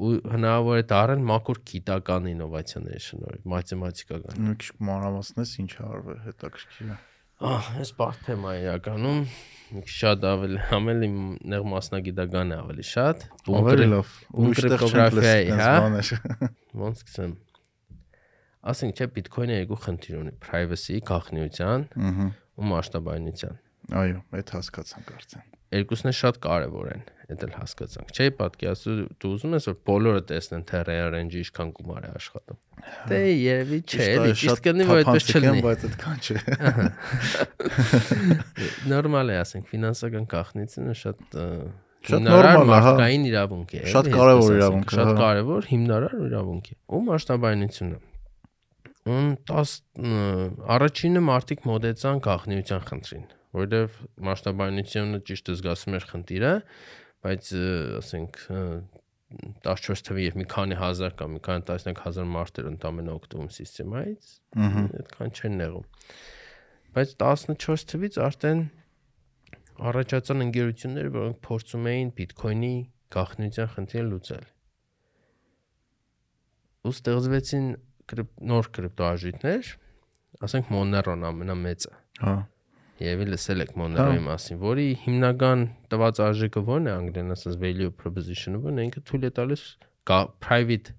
Ու հնարավոր է դառել մակուր գիտական ինովացիաների շնորհիվ, մաթեմատիկական։ մի քիչ մանրամասնես ինչ արվել, հետաքրքիր է։ Ահ, այս բարդ թեմա է իրականում։ շատ ավելի համել իմ ներ մասնագիտական է ավելի շատ։ Ավելի լավ։ Ուրիշ տեղ չենք կրիպտոգրաֆիայի, լսել հա? բաներ։ Ոնց սկսեմ։ Ասենք չէ, Bitcoin-ը երկու խնդիր ունի՝ privacy, գաղտնիության ու մասշտաբայնության։ Այո, այդ հասկացանք արդեն։ Երկուսն էլ շատ կարևոր են, դա էլ հասկացանք։ Չէ, պատկերացու դու ուզում ես որ բոլորը տեսնեն թե rearrange-ը ինչքան գումար է աշխատում։ Դե երևի չէ, էլի ճիշտ կնի որ այդպես չլինի։ բայց այդքան չէ։ Նորմալ է ասենք, ֆինանսական գաղտնիությունը շատ Շատ նորմալ է, հա։ մարդկային իրավունք է։ Շատ կարևոր իրավունք է, Շատ հա։ կարևոր հիմնարար իրավունք է։ Ու մասշտաբայնությունը։ Ուն 10 առաջինը մարդիկ մոդեցան գաղտնիության խնդրին, որովհետև մասշտաբայնությունը ճիշտ զգացում էր խնդիրը, բայց ասենք ը, 14 թվի եւ մի քանի հազար կամ մի քանի տասնյակ հազար մարդեր ընդամենը օգտվում Ահա։ այդքան չեն նեղում։ Բայց 14 թվից արդեն առաջացան ընկերություններ, որոնք փորձում էին Bitcoin-ի գաղտնիության խնդիրը լուծել։ Ու ստեղծվեցին նոր կրիպտոարժույթներ, ասենք Monero-ն ամենամեծը։ Հա։ Եվ լսել եք Monero-ի մասին, որի հիմնական տված արժեքը ո՞րն է անգլերեն ասած value proposition-ը, որն է ինքը թույլ է տալիս private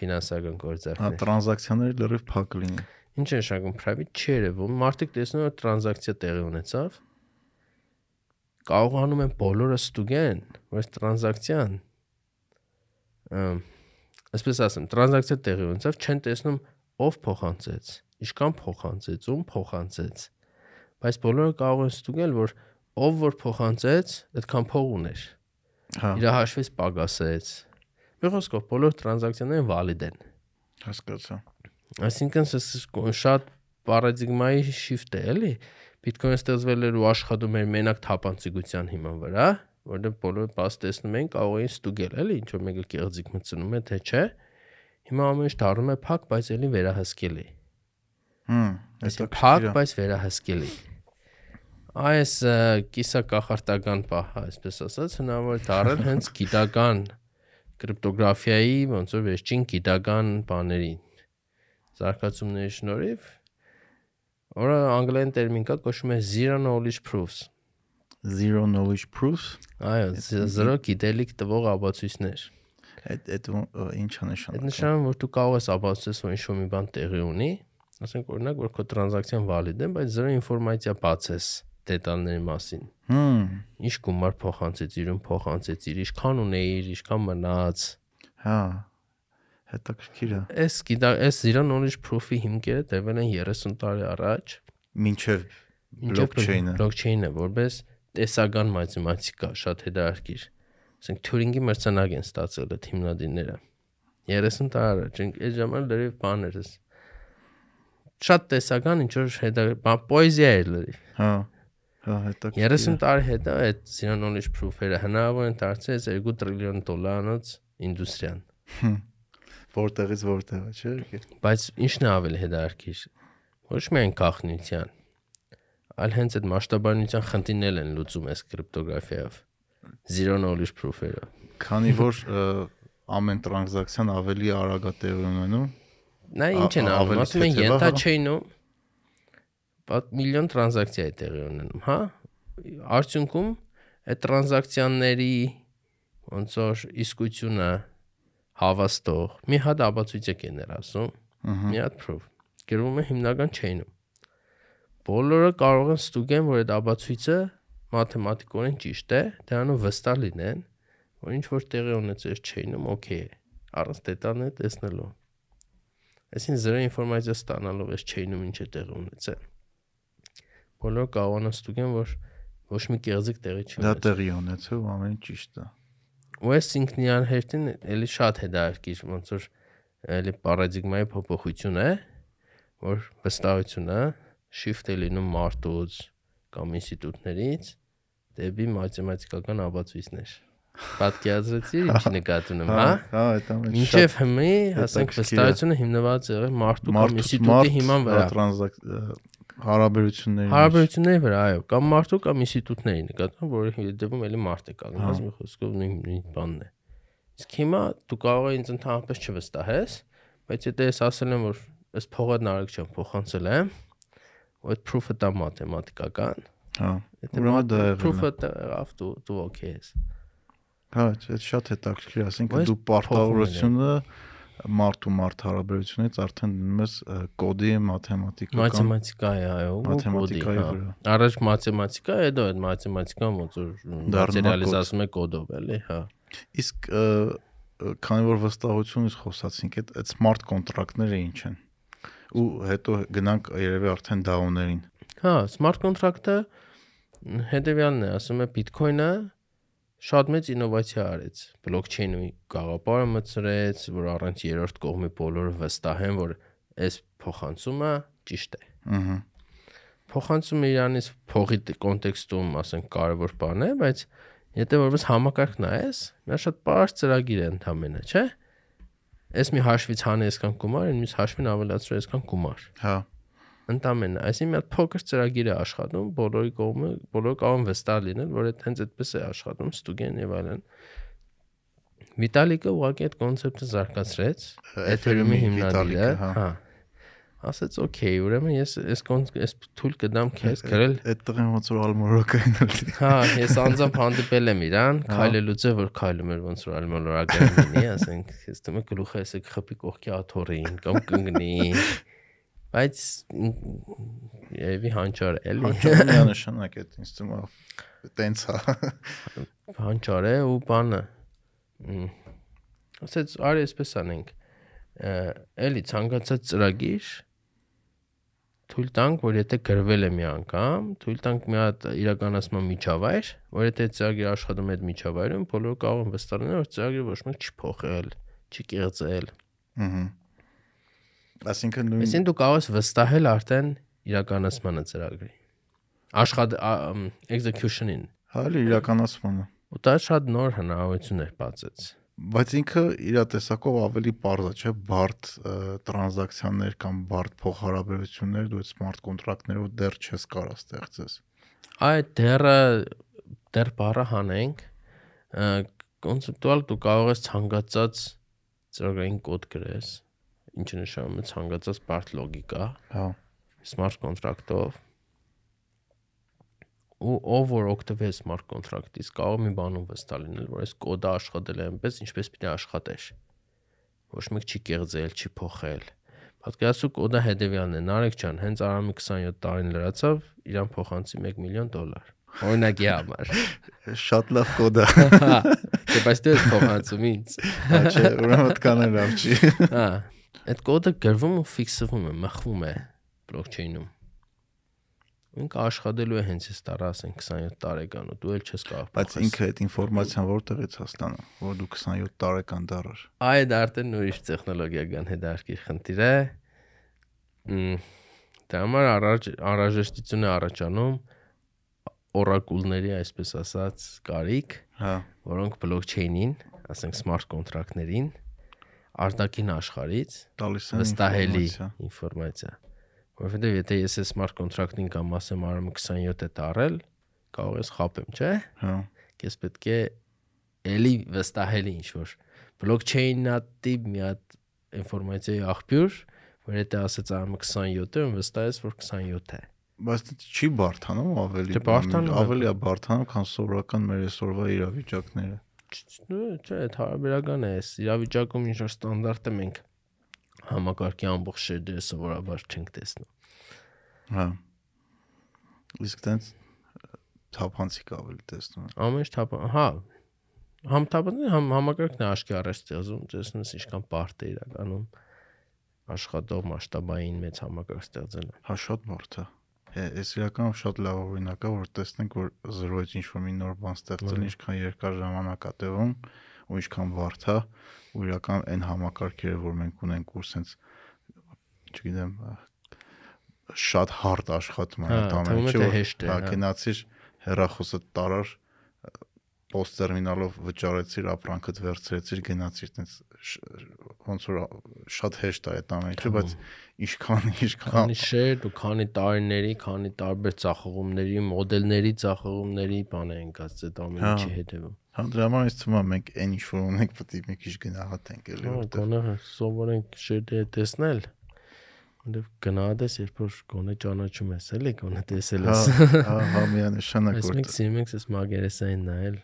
ֆինանսական Հա, գործարքներ։ տրանզակցիաները լրիվ փակ լինի։ Ինչ է նշանակում private չի երևում։ Մարդիկ տեսնում են որ տրանզակցիա տեղի ունեցավ։ Կարողանում են բոլորը ստուգեն, որ տրանզակցիան այսպես ասեմ, տրանզակցիա տեղի ունեցավ, չեն տեսնում ով փոխանցեց, ինչքան փոխանցեց, ում փոխանցեց։ Բայց բոլորը կարող են ստուգել, որ ով որ փոխանցեց, այդքան փող ուներ։ Հա, Իր հաշվից պակասեց։ Մի խոսքով բոլոր տրանզակցիաները վալիդ են։ հասկացա։ Այսինքն սա շատ պարադիգմայի shift է, էլի։ Bitcoin-ը ստեղծվել էր ու աշխատում էր մենակ թափանցիկության հիման վրա, որտեղ բոլորը բաց տեսնում են, կարող էին ստուգել, էլի, ինչ որ մեկը կեղծիկ մտցնում է, թե չէ։ Հիմա ամեն ինչ դառնում է փակ, բայց էլի վերահսկելի։ Հմ, Այսինքն փակ, բայց վերահսկելի։ Այս կիսակախարտական պահը, այսպես ասած, հնարավոր դառել հենց գիտական կրիպտոգրաֆիայի, ոնց որ վերջին գիտական բաների զարգացումների շնորհիվ որը անգլերեն տերմին կա կոչվում է zero knowledge proofs։ Zero knowledge proofs։ Այո, զ- zero գիտելիք տվող ապացույցներ։ Այդ այդ ի՞նչ է Այդ նշանակում։ նշանակում որ դու կարող ես ապացուցես, որ ինչ-որ մի բան տեղի ունի, ասենք օրինակ որ քո տրանզակցիան վալիդ է, բայց զրո ինֆորմացիա բացես դետալների մասին։ Հմ, Ինչ գումար փոխանցեցիր, ում փոխանցեցիր, ինչքան ունեիր, ինչքան մնաց։ հա։ Հետաքրքիր է։ Այս գիտա, այս zero knowledge proof-ի հիմքերը դրվել են 30 տարի առաջ Մինչև blockchain-ը։ blockchain-ը որպես տեսական մաթեմատիկա շատ հետաքրքիր։ Ասենք Turing-ի մրցանակ են ստացել այդ հիմնադիրները։ 30 տարի առաջ, այդ ժամանակ լրիվ բան էր։ էս։ Շատ տեսական ինչ որ հետա պոեզիա էր լրիվ։ Հա։ Հա, հետաքրքիր։ 30 տարի հետո այդ zero knowledge proof-երը հնարավոր են դարձել 2 տրիլիոն դոլարանոց ինդուստրիան։ որտեղից որտեղ է, չէ՞։ Բայց ինչն է ավելի հետաքրքիր։ Ոչ միայն գաղտնիության, այլ հենց այդ մասշտաբանության խնդիրներն են լուծում այս կրիպտոգրաֆիայով։ Zero knowledge proof-երը։ Քանի որ ամեն տրանզակցիան ավելի արագ է տեղի ունենում, Նա ինչ են անում, ասում են յենթա հա։ միլիոն տրանզակցիա է տեղի ունենում, հա։ Արդյունքում այդ տրանզակցիաների ոնց որ իսկությունը հավաստող մի հատ ապացույց է կեներ ասում, մի հատ proof։ Գրվում է հիմնական չեյնում։ Բոլորը կարող են ստուգեն, որ այդ ապացույցը մաթեմատիկորեն ճիշտ է, դրանով վստահ լինեն, որ ինչ որ տեղի ունեցել չեյնում, օքեյ է, առանց դետալներ տեսնելու։ Այսինքն զրո ինֆորմացիա ստանալով այս չեյնում ինչ է տեղի ունեցել։ Բոլորը կարողանան ստուգեն, որ ոչ մի կեղծիք տեղի չի դա ունեցել։ տեղի ունեցել ու ամեն ճիշտ է։ Ու այս ինքնիան հերթին էլի շատ հետաքրքիր ոնց որ էլի պարադիգմայի փոփոխություն է, որ վստահությունը shift է լինում մարդուց կամ ինստիտուտներից դեպի մաթեմատիկական ապացույցներ։ Պատկերացրեցի ինչ նկատի ունեմ, հա։ Հա, այդ ամեն Մինչև հիմի, ասենք վստահությունը հիմնված է եղել մարդու կամ ինստիտուտի հիման վրա։ տրանզակ հարաբերությունների մեջ։ Հարաբերությունների վրա, այո, կամ մարդու կամ ինստիտուտների նկատմամբ, որը հետևում էլի մարդ է կանգնած Հա։ մի խոսքով նույն նույն բանն է։ Իսկ հիմա դու կարող ես ինձ ընդհանրապես չվստահես, բայց եթե ես ասել եմ, որ այս փողը նարեկչան փոխանցել եմ, այդ proof-ը դա մաթեմատիկական, Հա։ Ուրեմն դա եղել է։ proof-ը եղավ դու դու okay ես։ Հա, այդ շատ հետաքրքիր, ասինքն դու պարտավորությունը մարդ ու մարդ հարաբերությունից արդեն դնում ես կոդի մաթեմատիկական Մաթեմատիկա է, այո, Մաթեմատիկայի հա։ վրա։ Առաջ մաթեմատիկա, հետո այդ մաթեմատիկան ոնց որ Դառնում է է կոդով, էլի, հա։ Իսկ քանի որ վստահությունից խոսացինք, այդ այդ smart կոնտրակտները ինչ են։ Ու հետո գնանք երևի արդեն DAO-ներին։ Հա, smart contract-ը հետեւյալն է, ասում է Bitcoin-ը շատ մեծ ինովացիա արեց։ Blockchain-ի գաղափարը մտցրեց, որ առանց երրորդ կողմի բոլորը վստահեն, որ այս փոխանցումը ճիշտ է։ Ահա։ Փոխանցումը իրանից փողի կոնտեքստում, ասենք, կարևոր բան է, բայց եթե որպես համակարգ նայես, նա շատ բարձ ծրագիր է ընդամենը, չէ՞։ Այս մի հաշվից հանե այսքան գումար, ինձ հաշվին ավելացրու այսքան գումար։ Հա։ Ընդամենը, այսինքն մի հատ փոքր ծրագիր է աշխատում, բոլորի կողմը, բոլորը կարող են վստահ լինել, որ այդ հենց այդպես է աշխատում, ստուգեն եւ այլն։ Վիտալիկը ուղղակի այդ կոնցեպտը զարգացրեց, Ethereum-ի հիմնադիրը, հա։ հա։ Ասաց, «Okay, ուրեմն ես այս այս թույլ կդամ քեզ գրել Այդ տղեն ոնց որ ալմորոկային է։ Հա, ես անձամբ հանդիպել եմ իրան, Հա։ քայլելուց է որ քայլում էր ոնց որ ալմոլորակային լինի, ասենք, ես դեմ գլուխը էսը խփի կողքի աթորին կամ կընկնի։ Բայց եւի հանճար է, էլի։ Հաջողում նշանակ այդ ինձ թվում է տենց է։ Հանճար է ու բանը։ մ, Ասեց, արի այսպես անենք։ Էլի ցանկացած ծրագիր թույլ տանք, որ եթե գրվել է մի անգամ, թույլ տանք մի հատ իրականացման միջավայր, որ եթե ծրագիրը աշխատում է այդ միջավայրում, բոլորը կարող են վստահ լինել, որ ծրագիրը ոչ մեկ չի փոխել, չի կեղծել։ Ահա։ Այսինքն նույն Այսինքն դու կարող ես վստահել արդեն իրականացմանը ծրագրի։ Աշխատը execution-ին։ հա իրականացմանը։ Ու դա շատ նոր հնարավորություններ բացեց։ Բայց ինքը իր տեսակով ավելի པարզ է, չէ՞, բարդ տրանզակցիաներ կամ բարդ փոխհարաբերություններ դու այդ smart կոնտրակտներով դեռ չես կարող ստեղծես։ Այդ դեռը դեռ բառը հանենք կոնցեպտուալ դու կարող ես ցանկացած ծրագրային կոդ գրես ինչը նշանակում է ցանկացած բարդ լոգիկա Հա։ smart contract-ով ու ով որ օգտվի smart contract-ից կարող մի բանում վստահ լինել որ այս կոդը աշխատել է այնպես ինչպես պիտի աշխատեր ոչ մեկ չի կեղծել չի փոխել Պատկերացու կոդը հետեւյալն է. Նարեկ ջան, հենց Արամի 27 տարին լրացավ, իրան փոխանցի 1 միլիոն դոլար։ Օրինակի համար։ Շատ լավ կոդ է։ Հա։ Դե բայց դու ես փոխանցում ինձ։ Հա, Չէ, ուրեմն այդքան էլ լավ չի։ Հա։ Այդ կոդը գրվում ու ֆիքսվում է, մխվում է բլոկչեյնում։ Ինքը աշխատելու է հենց այս տարա, ասենք 27 տարեկան ու դու էլ չես կարող։ Բայց ինքը այդ ինֆորմացիան որտեղից ստանում, որ դու 27 տարեկան դառար։ Այդ արդեն ուրիշ տեխնոլոգիական հետարքիր խնդիր է։ դա համար առաջ անհրաժեշտություն է առաջանում օրակուլների, այսպես ասած, կարիք, Հա։ որոնք բլոկչեյնին, ասենք smart կոնտրակտներին արտաքին աշխարհից Տալիս են վստահելի ինֆորմացիա։ Որովհետեւ եթե ես այս smart կոնտրակտին կամ ասեմ արամ 27 է տարել, կարող ես խապեմ, չէ՞։ Հա։ Ես պետք է էլի վստահելի ինչ որ բլոկչեյնատի մի հատ ինֆորմացիայի աղբյուր, որ եթե ասած արամ 27-ը, վստահես որ 27 է։ Բայց չի բարթանում ավելի։ Դե բարդանում է։ Ավելի է բարթանում, քան սովորական մեր այսօրվա իրավիճակները։ Չէ, այդ հարաբերական է, այս իրավիճակում ինչ որ ստանդարտը մենք համակարգի ամբողջ շերտերը սովորաբար չենք տեսնում։ Հա։ Իսկ տենց թափանցիկ ավելի տեսնում Ամեն ինչ թափ, հա, համ թափանցի, համ համակարգն է աշկի առաջ ստեղծում, տեսնում ես ինչքան բարդ է իրականում աշխատող մասշտաբային մեծ համակարգ ստեղծելը։ Հա շատ բարդ է։ Այս իրականում շատ լավ օրինակ է, որ տեսնենք, որ զրոյից ինչ որ մի նոր բան ստեղծել, ինչքան երկար ժամանակ է տևում ու ինչքան բարդ է, ու իրական այն համակարգերը, որ մենք ունենք ու սենց չգիտեմ շատ հարդ աշխատում են Հա, այդ է, ամենը, թե որ է, հա հա։ գնացիր հերախոսը տարար post տերմինալով վճարեցիր, ապրանքդ վերցրեցիր, գնացիր, տենց ոնց որ շատ հեշտ է այդ ամենը, բայց ինչքան ինչքան Քանի շերտ ու քանի տարիների, քանի տարբեր ծախողումների, մոդելների ծախողումների բան են կած այդ ամեն Հա։ ինչի հետևում։ Հա դրա համար ինձ թվում է մենք այն ինչ որ ունենք պետք է մի քիչ գնահատենք էլի Հա, որտեղ գոնե սովորենք շերտերը տեսնել։ Որտեվ գնահատես, երբ որ գոնե ճանաչում ես, էլի, գոնե տեսել հա ես։ հա հա միանշանակ Այս որ մենք սիրում ենք այս մագերեսային նայել։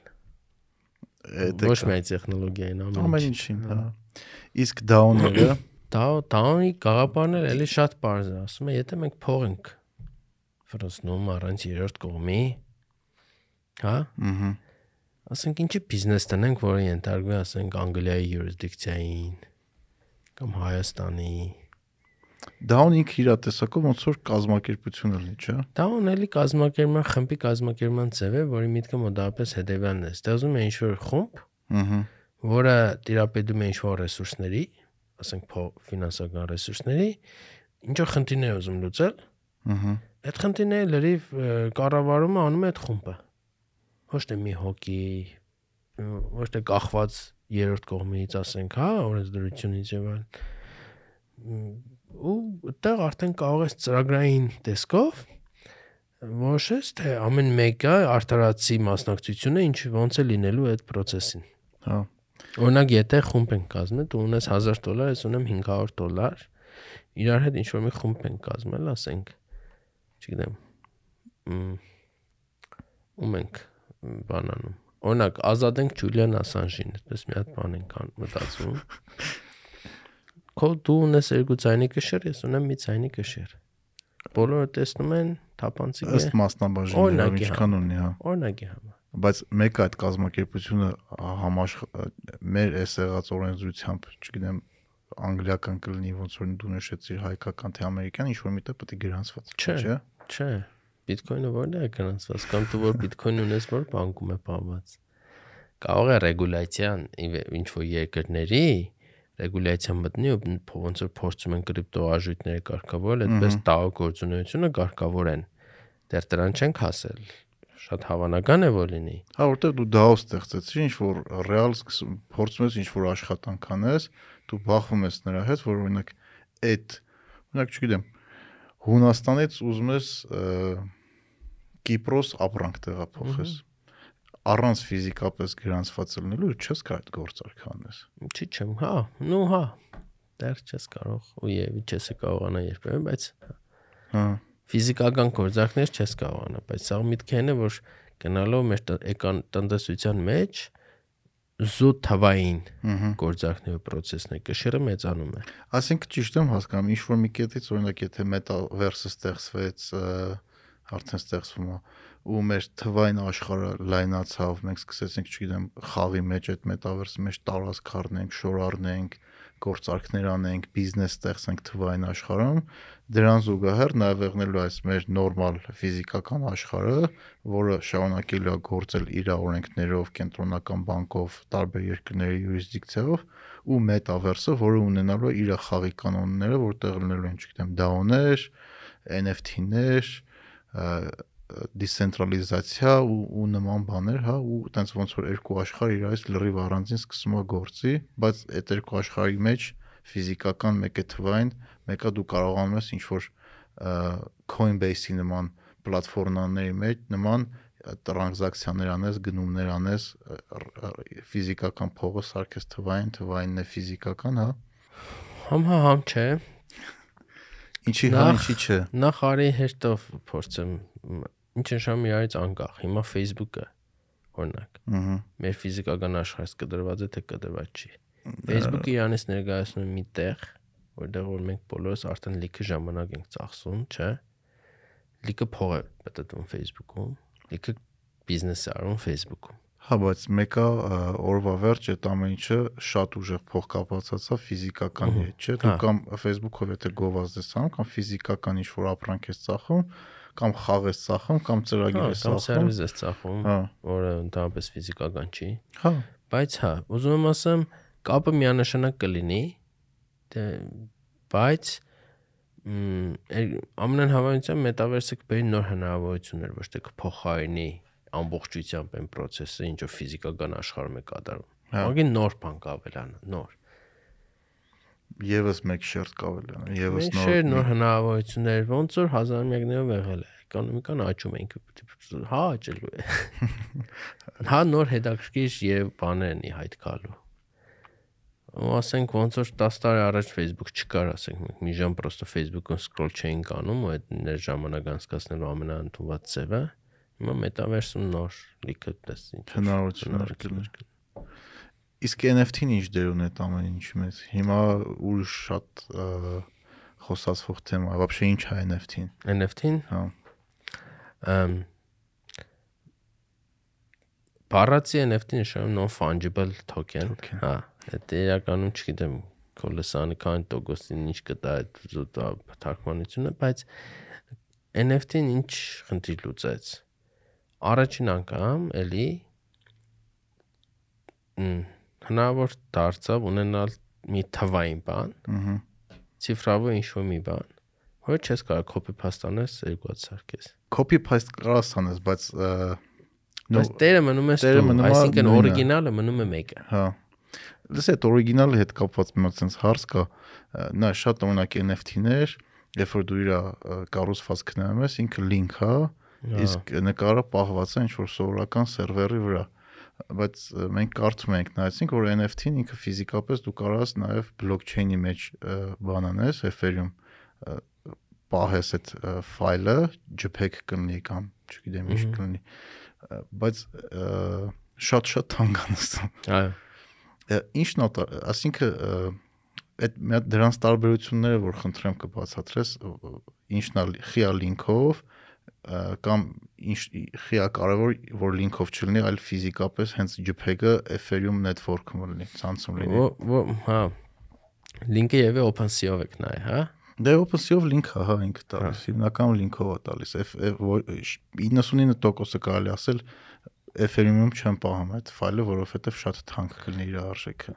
այդ Ոչ միայն տեխնոլոգիային, ամեն ամեն ինչ։ ինչին հա իսկ դաուները Դա տանի գաղափարն էլ էլի շատ པարզ է, ասում է, եթե մենք փող ենք ֆրոսնում առանց երրորդ կողմի, հա, ըհը ասենք ինչի բիզնես տնենք, որը ենթարկվի, ասենք Անգլիայի յուրիսդիկցիային կամ Հայաստանի։ դաուն ինքը իր տեսակով ոնց որ կազմակերպություն լինի, չէ՞։ Դա ունելի կազմակերպման խմբի կազմակերպման ձև է, որի միտքը մոտավորապես հետևյալն է. ստեղծում է ինչ-որ խումբ, Ըհը որը տիրապետում է ինչ-որ ռեսուրսների, ասենք ֆինանսական ռեսուրսների, ինչ-որ խնդիրներ է ուզում լուծել, ըհը Այդ խնդիրները լրիվ կառավարումը անում է այդ խումբը։ Ոչ թե մի հոգի, ը, ոչ թե կախված երրորդ կողմից, ասենք, հա, օրենսդրությունից եւ այլն։ Ու այդտեղ արդեն կարող ես ծրագրային տեսքով որոշես թե ամեն մեկը արտարացի մասնակցությունը ինչ ոնց է լինելու այդ process-ին։ հա Օրինակ, եթե խումբ ենք կազմել, դու ունես 1000 դոլար, ես ունեմ 500 դոլար, իրար հետ ինչ որ մի խումբ ենք կազմել, ասենք, չգիտեմ, մ, ում ենք մ, բան անում։ Օրինակ, ազատենք Ջուլիան Ասանժին, այդպես մի հատ բան ենք մտածում։ Քո դու ունես երկու ցայնի կշեր, ես ունեմ մի ցայնի կշեր։ Բոլորը տեսնում են թափանցիկ է։ ըստ մասնաբաժիններով Օրինակի ինչքան ունի, հա։ Օրինակի համար։ բայց մեկը այդ կազմակերպությունը համաշխ մեր այս եղած օրենսդրությամբ, չգիտեմ, անգլիական կլինի, ոնց որ դու նշեցիր հայկական թե ամերիկյան, ինչ որ միտեղ պետք է գրանցված, Չէ։ չէ։ Բիտկոյնը որտե՞ղ է գրանցված կամ դու որ բիտկոյն ունես որ բանկում է պահված։ Կարող է ռեգուլյացիան ինչ որ երկրների ռեգուլյացիան մտնի ու ոնց որ փորձում են կրիպտոարժույթները կարգավորել, այդպես DAO գործունեությունը կարգավորեն։ Դեռ դրան չենք հասել։ Շատ հավանական է որ լինի։ Հա, որտեղ դու DAO ստեղծեցիր, ինչ որ ռեալ սկսում փորձում ես ինչ որ աշխատանք անես, դու բախվում ես նրա հետ, որ օրինակ այդ օրինակ չգիտեմ, Հունաստանից ուզում ես Կիպրոս ապրանք տեղափոխես։ Առանց ֆիզիկապես գրանցված լինելու չես կարող այդ գործարք անես։ Չի չեմ, հա, նու հա։ Դեռ չես կարող ու եւ չես կարողանա երբեմն, բայց Հա։ ֆիզիկական գործարքներ չես կարողանա, բայց սա միտքն է, որ գնալով մեր տնտեսության մեջ զուտ թվային գործարքների process-ն է, կշիռը մեծանում է։ Այսինքն ճիշտ եմ հասկանում, ինչ որ մի կետից օրինակ եթե metaverse-ը ստեղծվեց, ը, արդեն ստեղծվում է ու մեր թվային աշխարհը լայնացավ, մենք սկսեցինք, չգիտեմ, խաղի մեջ այդ metaverse-ի մեջ տարածք առնենք, շոր առնենք, գործարքներ անենք, բիզնես ստեղծենք թվային աշխարհում, դրան զուգահեռ նաև եղնելու այս մեր նորմալ ֆիզիկական աշխարհը, որը շարունակելու է գործել իր օրենքներով, կենտրոնական բանկով, տարբեր երկրների յուրիսդիկցիայով ու metaverse-ը, որը ունենալու է իր խաղի կանոնները, որտեղ լինելու են, չգիտեմ, DAO-ներ, NFT-ներ, դիսցենտրալիզացիա ու, ու նման բաներ, հա, ու տենց ոնց որ երկու աշխարհ իրարից լրիվ առանձին սկսում է գործի, բայց այդ երկու աշխարհի մեջ ֆիզիկական մեկը թվային, մեկը դու կարողանում ես ինչ որ Coinbase-ի նման պլատֆորմաների մեջ նման տրանզակցիաներ անես, գնումներ անես, ֆիզիկական փողը սարքես թվային, թվայինն է ֆիզիկական, հա։ Համ հա համ չէ։ Ինչի հա, ինչի չէ։ Նախ արի հեշտով փորձեմ ինչ նշամ իրարից անկախ։ Հիմա Facebook-ը օրինակ Ահա։ մեր ֆիզիկական աշխարհից կդրված է թե կդրված չի։ Facebook-ը իրանից ներկայացնում է մի տեղ, որտեղ որ մենք բոլորս արդեն լիքը ժամանակ ենք ծախսում, չէ՞։ Լիքը փող է պետում Facebook-ում, լիքը բիզնես է արում Facebook-ում։ Հա, բայց մեկը օրվա վերջ այդ ամեն ինչը շատ ուժեղ փող կապացածա ֆիզիկականի Ըհը, հետ, չէ՞։ Դու հա։ կամ Facebook-ով եթե գովազդ ես անում, կամ ֆիզիկական ինչ որ ապրանք ես ծախում, կամ խաղ ես ծախում, կամ ծրագիր Հա, ես կամ ծախում։ սերվիս ես ծախում, Հա, որը ընդհանրապես ֆիզիկական չի։ հա, Բայց հա, ուզում եմ ասեմ, կապը միանշանակ կլինի, դե բայց ամենայն հավանությամբ մետավերսը կբերի նոր հնարավորություններ, ոչ թե կփոխարինի ամբողջությամբ այն process-ը, ինչ որ ֆիզիկական աշխարհում է կատարում։ Հա։ Ուղղակի նոր բան կավելանա, նոր։ եւս մեկ շերտ կավելան, եւս նոր շեր նոր հնարավորություններ, ոնց որ հազարամյակներով եղել է, էկոնոմիկան աճում է ինքը պիտի- հա աճելու է։ Հա նոր հետաքրքիր եւ բաներ են ի հայտ գալու։ Ու ասենք ոնց որ 10 տարի առաջ Facebook չկար, ասենք մենք մի ժամ պրոստը Facebook-ում scroll չէինք անում, ու այդ ներ ժամանակ անցկացնելու ամենաընդունված ձևը։ Հիմա մետավերսում նոր լիքը տես ինչ։ Հնարավորություն արկել։ Իսկ NFT-ն ինչ դեր ունի այդ ամեն ինչի մեջ։ Հիմա ուրիշ շատ խոսածվող թեմա, вообще ինչ է NFT-ն։ NFT-ն։ Հա։ Ամ Բառացի NFT-ն նշանում non-fungible token, հա։ Այդ իրականում չգիտեմ քո լսանի քան տոկոսին ինչ կտա այդ զուտ թարգմանությունը, բայց NFT-ն ինչ խնդիր լուծեց։ Առաջին անգամ էլի հնարավոր դարձավ ունենալ մի թվային բան, Ահա։ ցիֆրավոր ինչ-որ մի բան, որը չես կարող copy paste անես երկու հատ սարքես։ Copy paste կարաս անես, բայց Բայց տերը մնում է ստում, այսինքն օրիգինալը մնում է մեկը։ Հա։ Լսի, այդ օրիգինալի հետ կապված մի հատ sense հարց կա։ Նա շատ օրինակ NFT-ներ, երբ որ դու իր կառուցվածքը նայում ես, ինքը link հա, իսկ նկարը պահված է ինչ որ սովորական սերվերի վրա։ Բայց մենք կարծում ենք նայեցինք, որ NFT-ն ինքը ֆիզիկապես դու կարաս նաև blockchain-ի մեջ ա, բան անես, Ethereum պահես այդ ֆայլը JPEG կլինի կամ չգիտեմ ինչ կլինի, բայց շատ-շատ թանկ անստում։ Այո։ Ինչն է, ասինքն այդ դրանց տարբերությունները, որ խնդրեմ կբացատրես, ինչն է խիա լինքով կամ ինչ խիա կարևոր որ լինքով չլինի, այլ ֆիզիկապես հենց JPEG-ը Ethereum network-ում լինի, ցանցում լինի։ Հա։ Լինկը եւ OpenSea-ով եք նայ, հա։ Դե OpenSea-ով link է, հա, ինքը տալիս, հիմնական link-ով է տալիս։ F- F- որ- շ- 99%-ը կարելի ասել Ethereum-ում չեմ պահում այդ ֆայլը, որովհետև շատ թանկ կլինի իր արժեքը։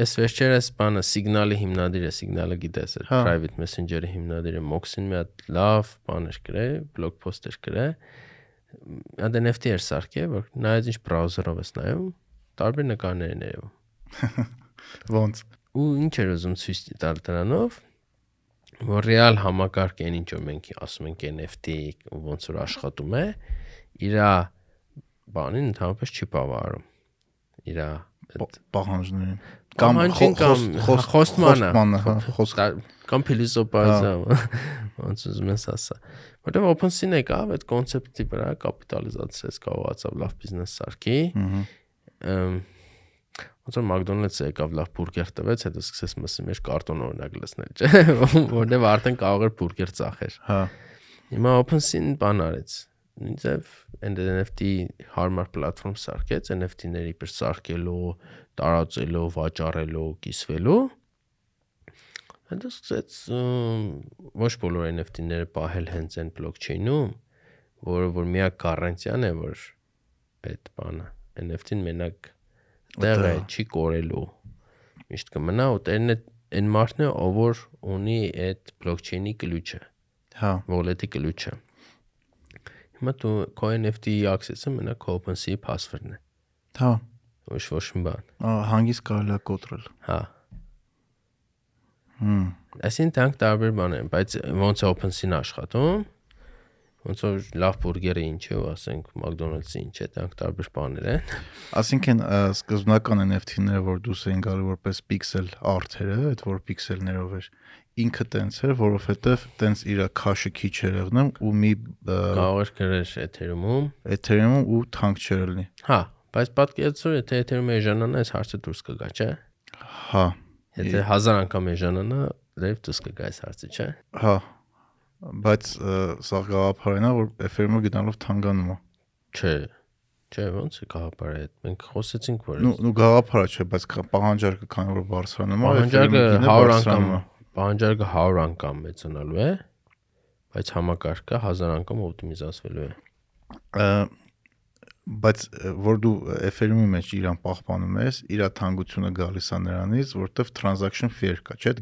Այս վերջերս բանը սիգնալի հիմնադիրը, սիգնալը գիտես, այդ Հա։ private messenger-ի հիմնադիրը Mox-ին մի հատ լավ բաներ գրե, blog post-եր գրե։ Մի հատ NFT էր սարքե, որ նայած ինչ բրաուզերով ես նայում, տարբեր նկարներ են երևում։ Ոնց։ ու ինչ էր ուզում ցույց տալ դրանով որ ռեալ համակարգ այն ինչ որ մենք ասում ենք NFT ոնց որ աշխատում է իրա բանին ընդհանրապես չի բավարարում իրա Պ- Պահանջներին։ կամ խոս- խոստմանը, խոստմանը, հա, խոսք։ դա- կամ փիլիսոփայա ոնց ուզում ես ասա որտեվ OpenSea-ն եկավ այդ կոնցեպտի վրա կապիտալիզացրեց կարողացավ լավ բիզնես սարքի Ամ, ոնց որ McDonald's-ը եկավ լավ բուրգեր տվեց, հետո սկսեց մսի մեջ կարտոն օրինակ լցնել, չէ՞, որտեվ արդեն կարող էր բուրգեր ծախեր։ Հա։ Հիմա OpenSea-ն բան արեց։ Ինձև NFT հարմար պլատֆորմ սարքեց NFT-ների પર սարքելու, տարածելու, վաճառելու, կիսվելու։ Հետո սկսեց ոչ բոլոր NFT-ները պահել հենց այն բլոկչեյնում, որը որ միակ գարանտիան է, որ այդ բանը NFT-ն մենակ տեղը Դա- չի կորելու։ Միշտ կմնա ու տերն է այն մարդն է, ով որ ունի այդ բլոկչեյնի կլուչը, Հա։ wallet-ի կլուչը։ Հիմա դու քո NFT access-ը մենակ OpenSea password-ն է, Հա։ ոչ ոչ մի բան։ Հանգիստ կարելի է կոտրել։ Հա։ Հմ։ Այսին տանք տարբեր բան են, բայց ոնց է OpenSea-ն աշխատում։ Ոնց որ լավ բուրգերը ինչ է, ասենք McDonald's-ը ինչ է, տանք տարբեր բաներ են։ Այսինքն սկզբնական NFT-ները, որ դուս էին գալու որպես pixel art-երը, այդ որ pixel-ներով էր, ինքը տենց էր, որովհետև տենց իր քաշը քիչ էր եղնում ու մի Կարող էր գրել Ethereum-ում։ Ethereum-ում ու թանկ չէր լինի։ Հա, բայց պատկերացրու, եթե Ethereum-ը էժանանա, այս հարցը դուրս կգա, չէ՞։ Հա։ Եթե 1000 անգամ էժանանա, լավ դուրս կգա այս հարցը, չէ։ Հա։ Բայց սա գաղափարն է, որ Ethereum-ը գնալով թանկանում է։ Չէ։ Չէ, ոնց է գաղափարը այդ։ Մենք խոսեցինք, որ Նու նու գաղափարը չէ, բայց պահանջարկը քանի որ բարձրանում է, Պահանջարկը Ethereum-ի գինը 100 անգամ, պահանջարկը 100 անգամ մեծանալու է, բայց համակարգը 1000 անգամ օպտիմիզացվելու է։ բայց որ դու Ethereum-ի մեջ իրան պահպանում ես, իր թանկությունը գալիս է նրանից, որտեվ transaction fee կա, չէ՞,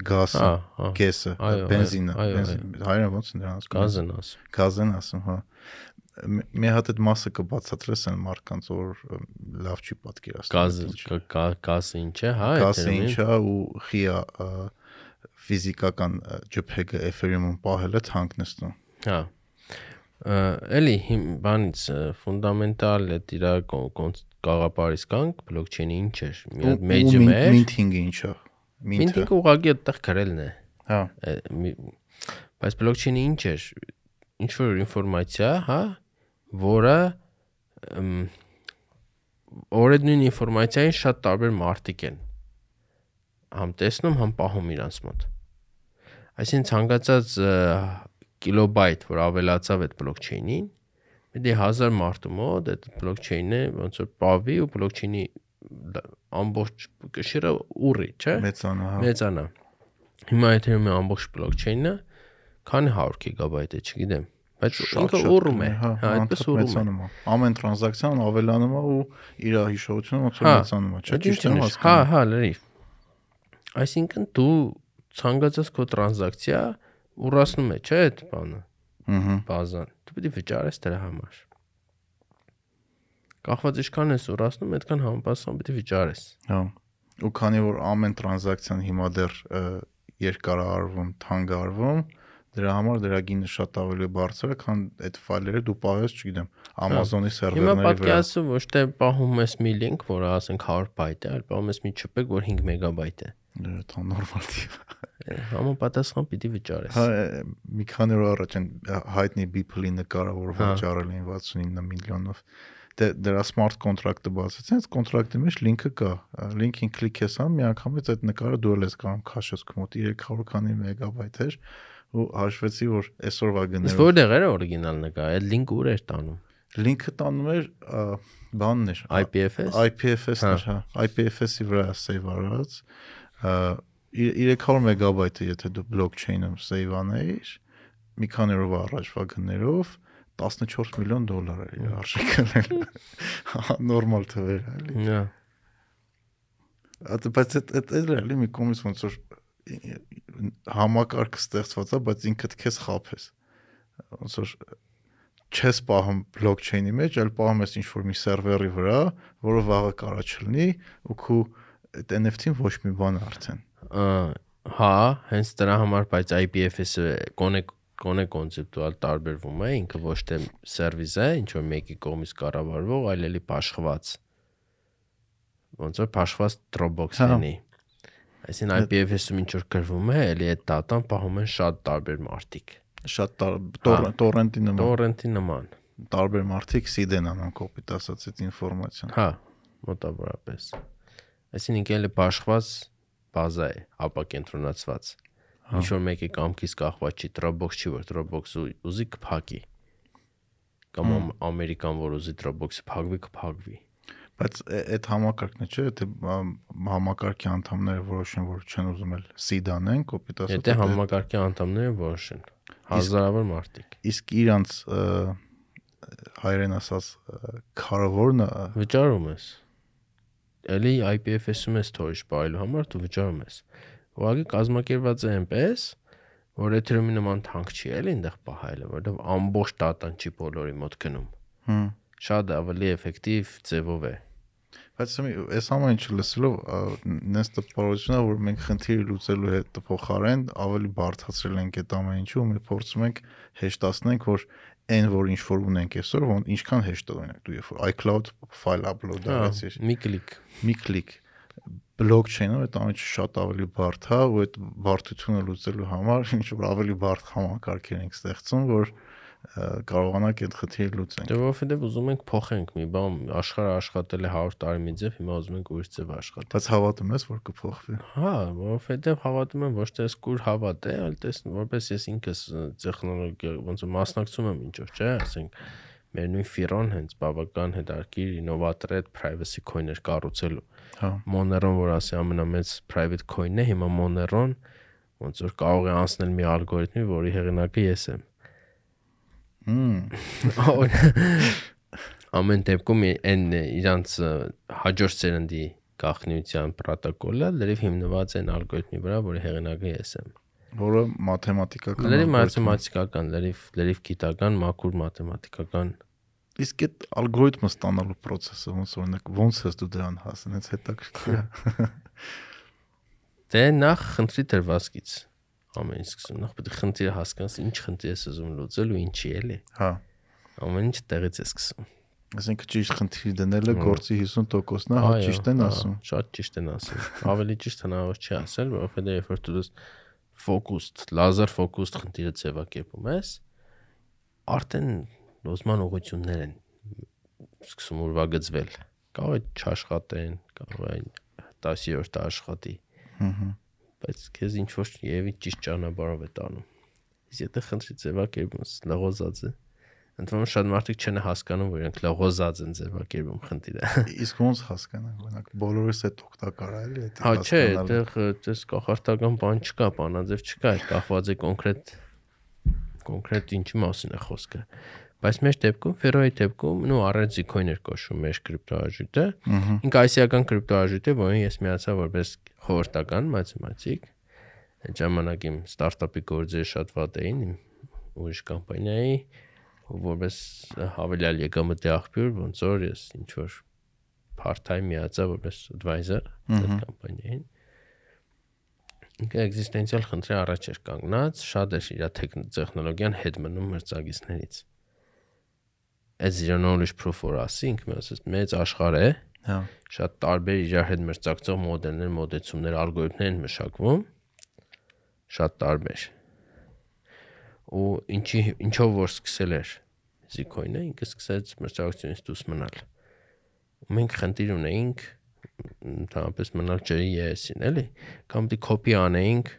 հա։ գեսը, բենզինը, բենզին, հայերեն ոնց են դրանց Գազն ասում։ գազեն ասում, հա։ Մի հատ այդ մասը կբացատրես այն մարկանց, որ լավ չի պատկերացնում։ Գազ այդ ինչը։ գա- գա- գազը ինչ է, հա, Ethereum-ին։ ինչ է ու խիա ֆիզիկական JPEG-ը Ethereum-ում պահելը թանկ նստում։ Հա։ Էլի հիմ բանից ֆունդամենտալ է դրա գաղապարից կանք բլոկչեյնի ինչ էր։ Մի հատ medium էր։ Minting-ը ինչ է։ Minting ուղղակի այդտեղ գրելն է։ Հա։ Բայց բլոկչեյնը ինչ էր։ Ինչ որ ինֆորմացիա, հա, որը օրը նույն ինֆորմացիային շատ տարբեր մարդիկ են համ տեսնում, համ պահում իրանց մոտ։ Այսինքն ցանկացած կիլոբայթ, որ ավելացավ այդ բլոկչեյնին, է 1000 մարդու մոտ այդ բլոկչեյնը ոնց որ պավի ու բլոկչեյնի ամբողջ կշիռը ուռի, չէ՞ Մեծանա, հա։ մեծանա։ Հիմա Ethereum-ի ամբողջ բլոկչեյնը քանի 100 գիգաբայթ է, չգիտեմ, բայց ինքը ուռում է, հա, հա, այդպես ուռում է։ Ամեն տրանզակցիան ավելանում է ու իր հիշողությունը ոնց որ Հա, մեծանում է, չէ՞, ճիշտ եմ է, Հա, հասկանում։ հա, լրիվ։ Այսինքն դու ցանկացած քո տրանզակցիա ուռացնում է, չէ՞, այդ բանը, Ահա։ բազան։ Դու պետք է վճարես դրա համար։ Կախված ինչքան ես ուռացնում, այդքան համապատասխան պետք է վճարես։ Հա։ Ու քանի որ ամեն տրանզակցիան հիմա դեռ ը, երկար է արվում, թանկ է արվում, դրա համար դրա գինը շատ ավելի բարձր է, քան այդ ֆայլերը դու պահես, չգիտեմ, Amazon-ի Հիմա սերվերների վրա։ պատկերացու ոչ թե պահում ես մի link, որը ասենք 100 բայտ է, այլ պահում ես մի չպեկ, որ 5 մեգաբայտ է։ Դա նորմալ Է, Համապատասխան պիտի վճարես։ Հա, մի քանի օր առաջ այն հայտնի որ Հա։ վճարել էին 69 միլիոնով։ Դե դրա smart contract-ը բացեցին, այդ կոնտրակտի մեջ լինքը կա։ Լինքին կլիք ես անում, միանգամից այդ նկարը դու ես կարող քաշես մոտ 300 քանի մեգաբայթ էր ու հաշվեցի, որ այսօրվա Իսկ գներով որտեղ էր օրիգինալ նկարը։ Այդ link ուր էր տանում։ լինքը տանում էր բանն էր IPFS։ IPFS-ն էր, հա, IPFS-ի վրա save արած, ա, 300 մեգաբայթը եթե դու blockchain-ում save անեիր, մի քանի օրվա առաջվա գներով 14 միլիոն դոլար իր արժեքը։ Հա, նորմալ թվեր է, էլի։ Հա։ Ա, Բայց այդ այդ էլ է, էլի մի կողմից ոնց որ համակարգը ստեղծված է, բայց ինքդ քեզ խափես։ Ոնց որ չես պահում blockchain-ի մեջ, այլ պահում ես ինչ-որ մի սերվերի վրա, որը վաղը կարա չլինի ու քու այդ NFT-ն ոչ մի բան արդեն։ Հա, հենց դրա համար, բայց IPFS-ը կոնե կոնե կոնցեպտուալ տարբերվում է, ինքը ոչ թե սերվիս է, ինչ որ մեկի կողմից կառավարվող, այլ էլի փաշխված։ Ոնց որ փաշխված Dropbox Հա. լինի։ Այսինքն IPFS-ում ինչ որ գրվում է, էլի այդ դատան պահում են շատ տարբեր մարդիկ։ Շատ Հա։ տոր- տորենտի նման Torrent-ի նման։ տարբեր մարդիկ seed են անում կոպիտ ասած այդ ինֆորմացիան։ Հա, մոտավորապես։ Այսինքն էլի բաշխված բազա է, ապակենտրոնացված։ Ինչ որ մեկի կամքից կախված չի, Dropbox չի, որ Dropbox-ը ուզի կփակի։ Կամ ամ- ամերիկան, որ ուզի Dropbox-ը փակվի, կփակվի։ Բայց ա- այդ համակարգն է, չէ՞, թե ամ, համակարգի անդամները որոշեն, որ չեն ուզում էլ seed անեն, կոպիտ ասած։ Եթե համակարգի անդամները որոշեն, հազարավոր մարդիկ։ իսկ իրանց հայերեն ասած կարևորն է Վճարում ես։ Էլի IPFS-ում ես թորիչ բարելու համար դու վճարում ես։ Ուղղակի կազմակերպված է այնպես, որ Ethereum-ի նման թանկ չի էլի այնտեղ պահելը, որովհետև ամբողջ data-ն չի բոլորի մոտ գնում։ հմ Շատ ավելի էֆեկտիվ ձևով է։ Բայց այս ամեն ինչը լսելով նես տպավորությունն է որ մենք խնդիրը լուծելու հետ փոխարեն ավելի բարթացրել ենք այդ ամեն ինչը ու մենք փորձում ենք հեշտացնենք որ այն որ ինչ որ ունենք այսօր ոնց ինչքան հեշտ օրինակ դու երբ որ iCloud file upload արեցիր Մի կլիկ։ մի կլիկ blockchain-ը այդ ամեն ինչը շատ ավելի բարդ է ու այդ բարդությունը լուծելու համար ինչ որ ավելի բարդ համակարգեր ենք ստեղծում որ կարողանանք այդ խնդիրը լուծենք Դե որովհետև ուզում ենք փոխենք մի բան, աշխարհը աշխատել է 100 տարի մի ձև, հիմա ուզում ենք ուրիշ ձև աշխատել։ բայց հավատում ես որ կփոխվի Հա, որովհետև հավատում եմ ոչ թե ես կուր հավատ է, այլ տեսն որպես ես ինքս տեխնոլոգիա ոնց մասնակցում եմ ինչ որ, չէ, ասենք մեր նույն ֆիրոն հենց բավական հետաքրքիր ինովատոր է privacy coin-եր կառուցելու։ հա Monero-ն, որ ասի ամենամեծ private coin-ն է, հիմա Monero-ն ոնց որ կարող է անցնել մի ալգորիթմի, որի հեղինակը ես եմ։ Ամեն դեպքում այն իրանց հաջորդ սերնդի գաղտնիության պրոտոկոլը լրիվ հիմնված այն ալգորիթմի վրա, որի հեղինակը ես եմ։ որը մաթեմատիկական Լրիվ մաթեմատիկական, լրիվ լրիվ գիտական, մաքուր մաթեմատիկական։ Իսկ այդ ալգորիթմը ստանալու process-ը ոնց օրինակ ոնց ես դու դրան հենց հետաքրքիր է։ Դե նախ խնդրի դրվածքից ամեն ինչ սկսում։ Նախ պետք է խնդիրը հասկանաս, ինչ խնդիր ես ուզում լուծել ու ինչի էլի։ Հա։ Ամեն ինչ տեղից է սկսում։ Այսինքն ճիշտ խնդիր դնելը գործի 50%-ն է, հա ճիշտ են ասում։ Շատ ճիշտ են ասում։ Ավելի ճիշտ հնարավոր չի ասել, որովհետեւ երբ որ դու ֆոկուստ, լազեր ֆոկուստ խնդիրը ձևակերպում ես, արդեն լոզման ուղություններ են սկսում ուրվագծվել։ Կարող է չաշխատեն, կարող է 10-րդ աշխատի, Հհ։ բայց քեզ ինչ որ եւի ճիշտ ճանապարհով է տանում։ Իսկ եթե խնդրի ձևակերպում ես լողոզած է, ընդհանրապես շատ մարդիկ չեն հասկանում, որ իրենք լողոզած են ձևակերպում խնդիրը։ Իսկ ոնց հասկանանք, օրինակ բոլորս այդ օգտակար է, էլի, այդ Հա չէ, այդտեղ դες կախարտական բան չկա, բանաձև չկա, այդ կախված է կոնկրետ կոնկրետ ինչի մասին է խոսքը։ Բայց մեր դեպքում, Ferro-ի դեպքում, նո առանց coin-եր կոչվում մեր կրիպտոաժույթը։ Ահա։ Ինքը այսիական կրիպտոաժույթ է, որին ես միացա որպես խորհրդական մաթեմատիկ։ Այդ ժամանակ իմ ստարտափի գործերը շատ վատ էին, իմ ուրիշ կամպանիայի, որպես հավելյալ եկամտի աղբյուր, ոնց որ ես ինչ որ part-time միացա որպես advisor այդ կամպանիային։ Ինքը էգզիստենցիալ խնդրի առաջ էր կանգնած, շատ էր իր տեխնոլոգիան հետ մնում մրցակիցներից։ Այս իր knowledge proof որ ասի, ինքը մի ասես մեծ աշխարհ է, Հա։ շատ տարբեր իրար հետ մրցակցող մոդելներ, մոդեցումներ, ալգորիթմներ են մշակվում։ Շատ տարբեր։ Ու ինչի ինչով որ սկսել էր Zcoin-ը, ինքը սկսեց մրցակցությունից դուրս մնալ։ մենք խնդիր ունեինք ընդհանրապես մնալ ջրի ES-ին, էլի։ Կամ դի կոպի անեինք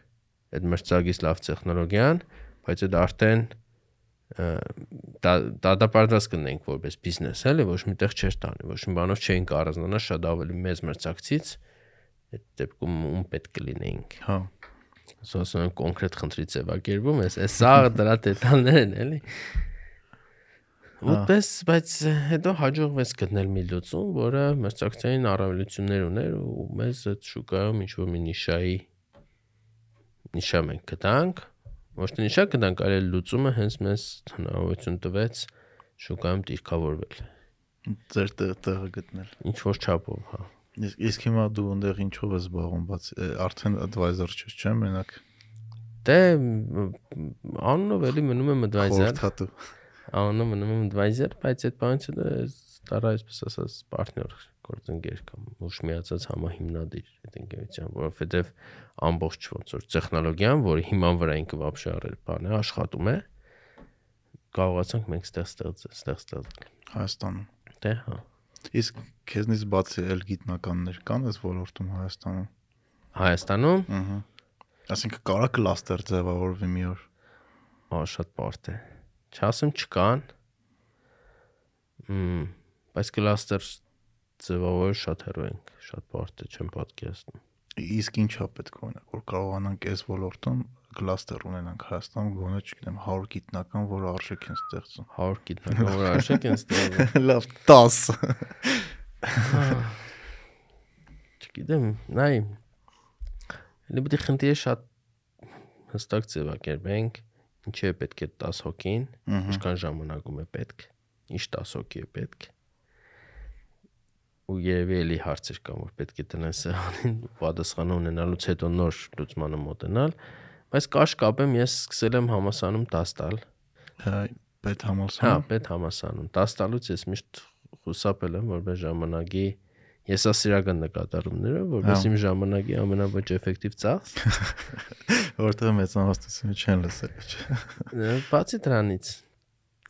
այդ մրցակից լավ տեխնոլոգիան, բայց այդ արդեն դա դատապարտված կնենք որպես բիզնես, էլի, ոչ միտեղ չէր տանի, ոչ մի բանով չէին կարողանա շատ ավելի մեծ մրցակցից այդ դեպքում ում պետք կլինեինք։ Հա։ Ասում եմ կոնկրետ խնդրի ձևակերպում ես, այս սա դրա դետալներն են, էլի։ Ուտես, բայց հետո հաջողվեց գտնել մի լուծում, որը մրցակցային առավելություններ ուներ ու մեզ այդ շուկայում ինչ որ մի նիշայի նիշա մենք գտանք, ոչ թե նիշա գտանք, այլ լուծումը հենց մեզ հնարավորություն տվեց շուկայում դիրքավորվել։ Ձեր տեղ տեղը գտնել։ Ինչ որ չափով, հա։ Իսկ իսկ հիմա դու այնտեղ ինչով ես զբաղվում, բաց արդեն advisor չես, չէ՞, մենակ Դե անունով էլի մնում եմ advisor, խորհրդատու։ անունով մնում եմ advisor, բայց այդ ես տարա այսպես ասած partner գործընկեր կամ ուշ միացած համահիմնադիր այդ ընկերության, որովհետև ամբողջ ոնց որ տեխնոլոգիան, որը հիման վրա ինքը վաբշարել բանը աշխատում է, կարողացանք մենք ստեղ ստեղծել, ստեղ ստեղծել Հայաստանում։ Դե հա։ Իսկ քեզնից բացի էլ գիտնականներ կան այս ոլորտում Հայաստանում։ Հայաստանում։ Ահա։ Այսինքն կարա կլաստեր ձևավորվի մի օր։ Ահա շատ բարդ է։ Չասեմ չկան։ Մմ, բայց կլաստեր ձևավորը շատ հեռու ենք, շատ բարդ է, չեմ պատկերացնում։ Իսկ ինչա պետք օրինակ որ կարողանանք այս ոլորտում կլաստեր ունենանք Հայաստանում գոնե չգիտեմ 100 գիտնական, որ արժեք են ստեղծում։ 100 գիտնական որ արժեք են ստեղծում։ Լավ 10։ Չգիտեմ, նայ։ Լի պետք է խնդիրը շատ հստակ ձևակերպենք, ինչի է պետք է 10 հոգին, ինչքան ժամանակում է պետք, ինչ 10 հոգի է պետք։ Ու երևի էլի հարցեր կան, որ պետք է տնեն սեղանին պատասխան ունենալուց հետո նոր լուծմանը մոտենալ, բայց կաշ կապեմ, ես սկսել եմ համասանում 10 տալ։ Պետ Հա, համալսարան։ պետ համասանում 10 տալուց ես միշտ խուսափել եմ, որպես ժամանակի եսասիրական նկատառումները, որպես իմ ժամանակի ամենավճ էֆեկտիվ ծախս։ Որտեղ մեծամասնությունը չեն լսել։ չէ։ Բացի դրանից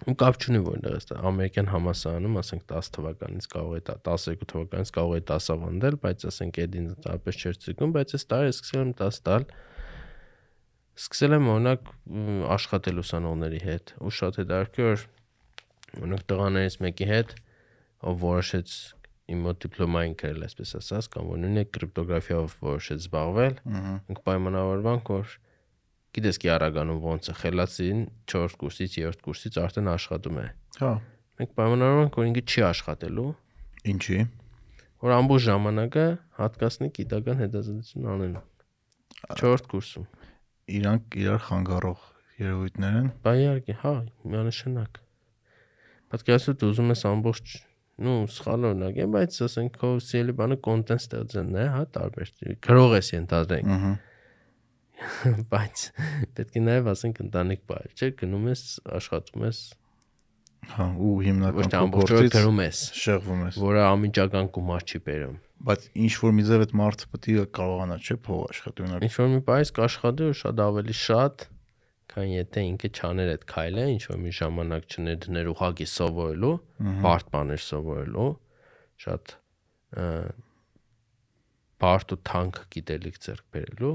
ու կապ չունի որտեղ է ամերիկյան համասարանում, ասենք 10 թվականից կարող է 12 թվականից կարող է 10 ավանդել, բայց ասենք այդ ինձ տարբեր չէր ցիկում, բայց այս տարի սկսել եմ 10 տալ։ Սկսել եմ օրինակ աշխատել ուսանողների հետ ու շատ հետաքրքիր օրինակ տղաներից մեկի հետ ով որոշեց իմ մոտ դիպլոմային գրել, այսպես ասած, կամ որ նույնիսկ կրիպտոգրաֆիայով որոշեց զբաղվել, մենք պայմանավորվանք, որ գիտես კი արագանում ոնց է խելացին 4 կուրսից 3 կուրսից արդեն աշխատում է։ Հա։ Մենք պայմանավորվանք, որ ինքը չի աշխատելու, Ինչի։ որ ամբողջ ժամանակը հատկացնի գիտական հետազոտություն անելու։ 4 կուրսում։ Իրանք իրար խանգարող երևույթներ են։ Բա իհարկե, հա, միանշանակ։ Պատկերացու դու ուզում ես ամբողջ նու սխալ օրինակ է, բայց ասենք քո սիրելի բանը կոնտենտ ստեղծելն է, հա, տարբեր գրող ես ենթադրենք, Ահա։ բայց պետք է նաև ասենք ընտանիք բայ, չէ, գնում ես, աշխատում ես, Հա, ու հիմնական թե ամբողջ օրը փոխորձից գրում ես, շեղվում ես։ որը ամիջական գումար չի բերում։ Բայց ինչ որ մի ձև այդ մարդը պետք է կարողանա, չէ, փող աշխատի ունենալ։ Ինչ որ մի բայս կաշխատի ու շատ ավելի շատ, քան եթե ինքը չաներ այդ քայլը, ինչ որ մի ժամանակ չներդներ ուղակի սովորելու, բարդ բաներ սովորելու, շատ բարդ ու թանկ գիտելիք ձեռք բերելու,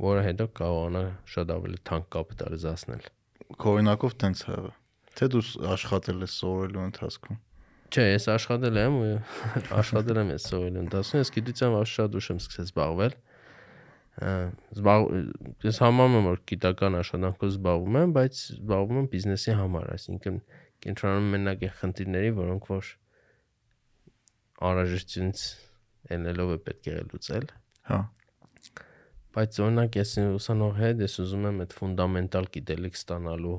որը հետո կարողանա շատ ավելի թանկ կապիտալիզացնել։ Քո օրինակով տենց եղել։ Թե դու աշխատել ես սովորելու ընթացքում։ Չէ, ես աշխատել եմ աշխատել եմ ես սովորելու ընթացքում, ես գիտությամբ շատ ուշ եմ սկսել զբաղվել։ Զբաղ ես համարում եմ որ գիտական աշխատանքով զբաղվում եմ, բայց զբաղվում եմ բիզնեսի համար, այսինքն կենտրոնում մենակ այն խնդիրների, որոնք որ անհրաժեշտությունից ելնելով է պետք է լուծել։ Հա։ Բայց օրինակ ես ուսանող հետ ես ուզում եմ այդ ֆունդամենտալ գիտելիք ստանալու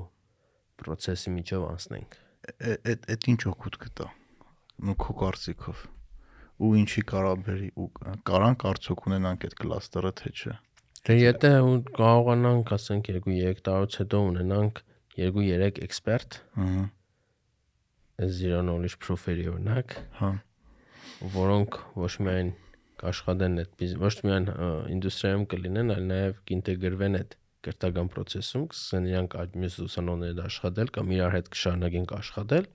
process-ի միջով անցնենք։ Այդ այդ ինչ օգուտ կտա։ քո կարծիքով։ Ու ինչի կարա բերի ու կարանք արդյոք ունենանք այդ կլաստերը թե չէ։ Դե եթե ու կարողանանք, ասենք 2-3 տարուց հետո ունենանք 2-3 էքսպերտ, Ահա։ zero knowledge proof-երի օրինակ, Հա։ որոնք ոչ միայն կաշխատեն այդ բիզ- ոչ միայն ինդուստրիայում կլինեն, այլ նաև կինտեգրվեն այդ կրթական process-ում, կսկսեն իրանք այդ մյուս ուսանողներդ աշխատել կամ իրար հետ կշարունակեն աշխատել,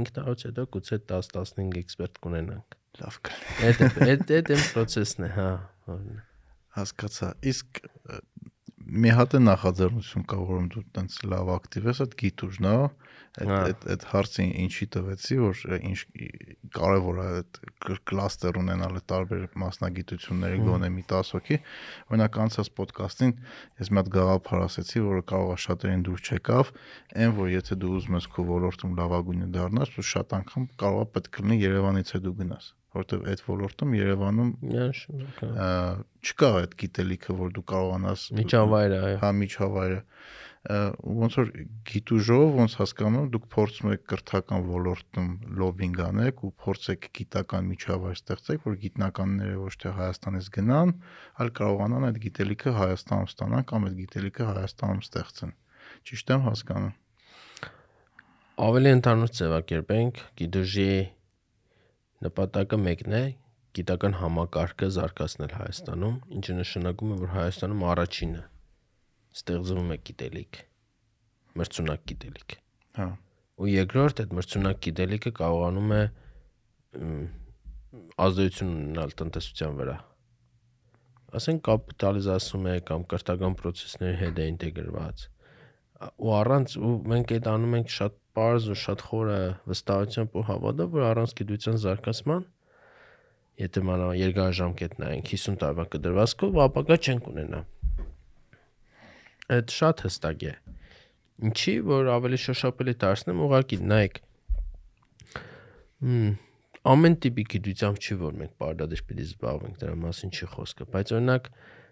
5 տարուց հետո գուցե 10-15 էքսպերտ կունենանք։ Լավ կլինի։ Այդ այդ այդ այն process-ն է, հա։ որ- Հասկացա։ Իսկ մի հատ է նախաձեռնություն կա, որում դու տենց լավ ակտիվ ես, այդ գիտուժն է, Հա։ այդ այդ հարցին ինչի տվեցի, որ ինչ կարևոր է այդ կլ- կլաստեր ունենալը տարբեր մասնագիտությունների գոնե մի 10 հոգի։ Օրինակ անցած ոդկասթին ես մի հատ գաղափար ասեցի, որը կարող է շատերին դուր չեկավ, այն որ եթե դու ուզում ես քո ոլորտում լավագույնը դառնաս, ու շատ անգամ կարող է պետք լինի Երևանից է դու գնաս, որովհետև այդ ոլորտում Երևանում հա։ չկա այդ գիտելիքը, որ դու կարողանաս Միջավայրը, հա միջավայրը ոնց որ գիտուժով ոնց հասկանում դուք փորձում եք կրթական ոլորտում լոբինգ անեք ու փորձեք գիտական միջավայր ստեղծեք, որ գիտնականները ոչ թե Հայաստանից գնան, այլ կարողանան այդ գիտելիքը Հայաստանում ստանան կամ այդ գիտելիքը Հայաստանում ստեղծեն։ Ճիշտ եմ հասկանում։ Ավելի ընդհանուր ձևակերպենք, գիտուժի նպատակը մեկն է՝ գիտական համակարգը զարգացնել Հայաստանում, ինչը նշանակում է, որ Հայաստանում առաջինը ստեղծվում է գիտելիք, մրցունակ գիտելիք։ Հա։ Ու երկրորդ այդ մրցունակ գիտելիքը կարողանում է ազդեցություն ունենալ տնտեսության վրա։ Ասենք կապիտալիզացում է կամ կրթական process-ների հետ է ինտեգրված։ Ու առանց ու մենք այդ անում ենք շատ པարզ ու շատ խորը վստահությամբ ու հավատով, որ առանց գիտության զարգացման եթե մանա երկարաժամկետ նայենք 50 տարվա կդրվածքով ապակա չենք ունենա։ Այդ շատ հստակ է։ Ինչի, որ ավելի շոշափելի դարձնեմ, ուղղակի նայեք։ ամեն տիպի գիտությամբ չի որ մենք բարդադեր պիտի զբաղվենք, դրա մասին չի խոսքը, բայց օրինակ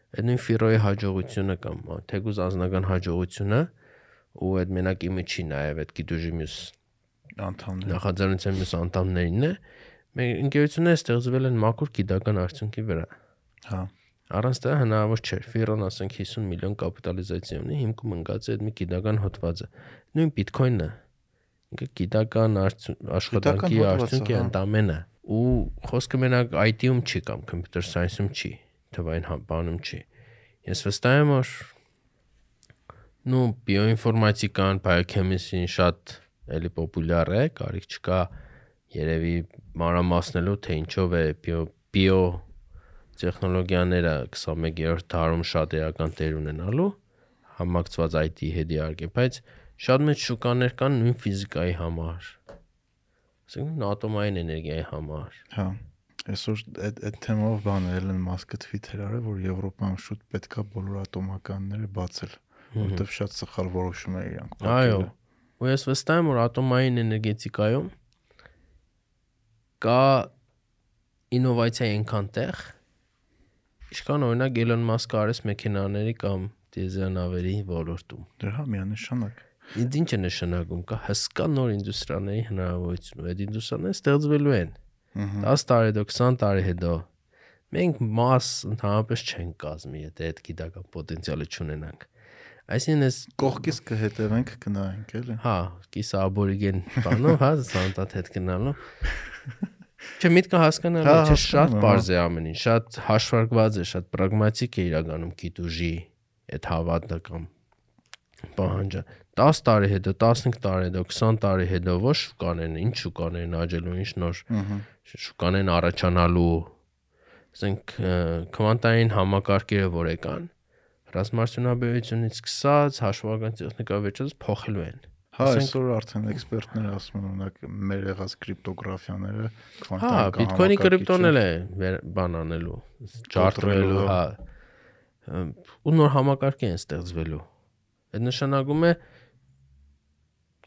այդ նույն ֆիրոյի հաջողությունը կամ ա, թեկուզ անձնական հաջողությունը ու այդ մենակ իմը չի նաև այդ գիտուժի մյուս անդամներ։ նախաձեռնության մյուս անդամներին է։ Մեր ընկերությունները ստեղծվել են մաքուր գիտական արդյունքի վրա։ Հա։ Առանց դա հնարավոր չէ։ Ֆիրոն ասենք 50 միլիոն կապիտալիզացիա ունի, հիմքում ընկած է այդ մի գիտական հոդվածը։ Նույն Bitcoin-ը ինքը գիտական աշխատանքի հոդված է, հա։ ընդամենը ու խոսքը մենակ IT-ում չի կամ computer science-ում չի, թվային հա- բանում չի։ Ես վստահ եմ որ նու բիոինֆորմատիկան, biochemistry-ն շատ էլի պոպուլյար է, կարիք չկա երևի մանրամասնելու թե ինչով է բիո բիո տեխնոլոգիաները 21-րդ դարում շատ էական տեր ունենալու համակցված IT-ի հետ իհարկե, բայց շատ մեծ շուկաներ կան նույն ֆիզիկայի համար։ Ասենք ատոմային էներգիայի համար։ Հա։ Այսօր այդ այդ թեմով բան Էլեն Մասկը թվիթեր արել, որ Եվրոպայում շուտ պետքա բոլոր ատոմականները բացել, որովհետև շատ սխալ որոշում է իրանք Այո։ Ու ես վստահ եմ, որ ատոմային էներգետիկայում կա ինովացիա այնքան տեղ, ինչքան օրինակ Elon Musk-ը արես մեքենաների կամ դիզելնավերի ոլորտում։ Դե հա միանշանակ։ Ինձ ինչ է նշանակում, կա հսկա նոր ինդուստրիաների հնարավորություն, ու այդ ինդուստրիաները ստեղծվելու են։ 10 տարի հետո, 20 տարի հետո մենք մաս ընդհանրապես չենք կազմի, եթե այդ գիտական պոտենցիալը չունենանք։ Այսինքն ես Կողքից կհետևենք կնայենք էլի։ Հա, կիսա աբորիգեն բանով, հա, սանտատ հետ գնալու։ Չէ, միտքը հասկանալու Հա, է, չէ, շատ եմ, բարձ է ամեն ինչ, շատ հաշվարկված է, շատ պրագմատիկ է իրականում գիտուժի այդ հավատը կամ պահանջը 10 տարի հետո, 15 տարի հետո, 20 տարի հետո ոչ շուկաներն, ինչ շուկաներն աճելու, ինչ նոր Ահա։ շուկաներն առաջանալու, ասենք քվանտային համակարգերը որ եկան, ռազմարտունաբերությունից սկսած հաշվարկական տեխնիկա վերջից փոխելու են։ Հա, Ասենք- այսօր արդեն էքսպերտները ասում են օրինակ մեր եղած կրիպտոգրաֆիաները Հա, քվանտային Bitcoin-ի կրիպտոն էլ է բան անելու, Կոտրելու, հա։ Ըմ, Ու նոր համակարգ են ստեղծվելու։ Այդ նշանակում է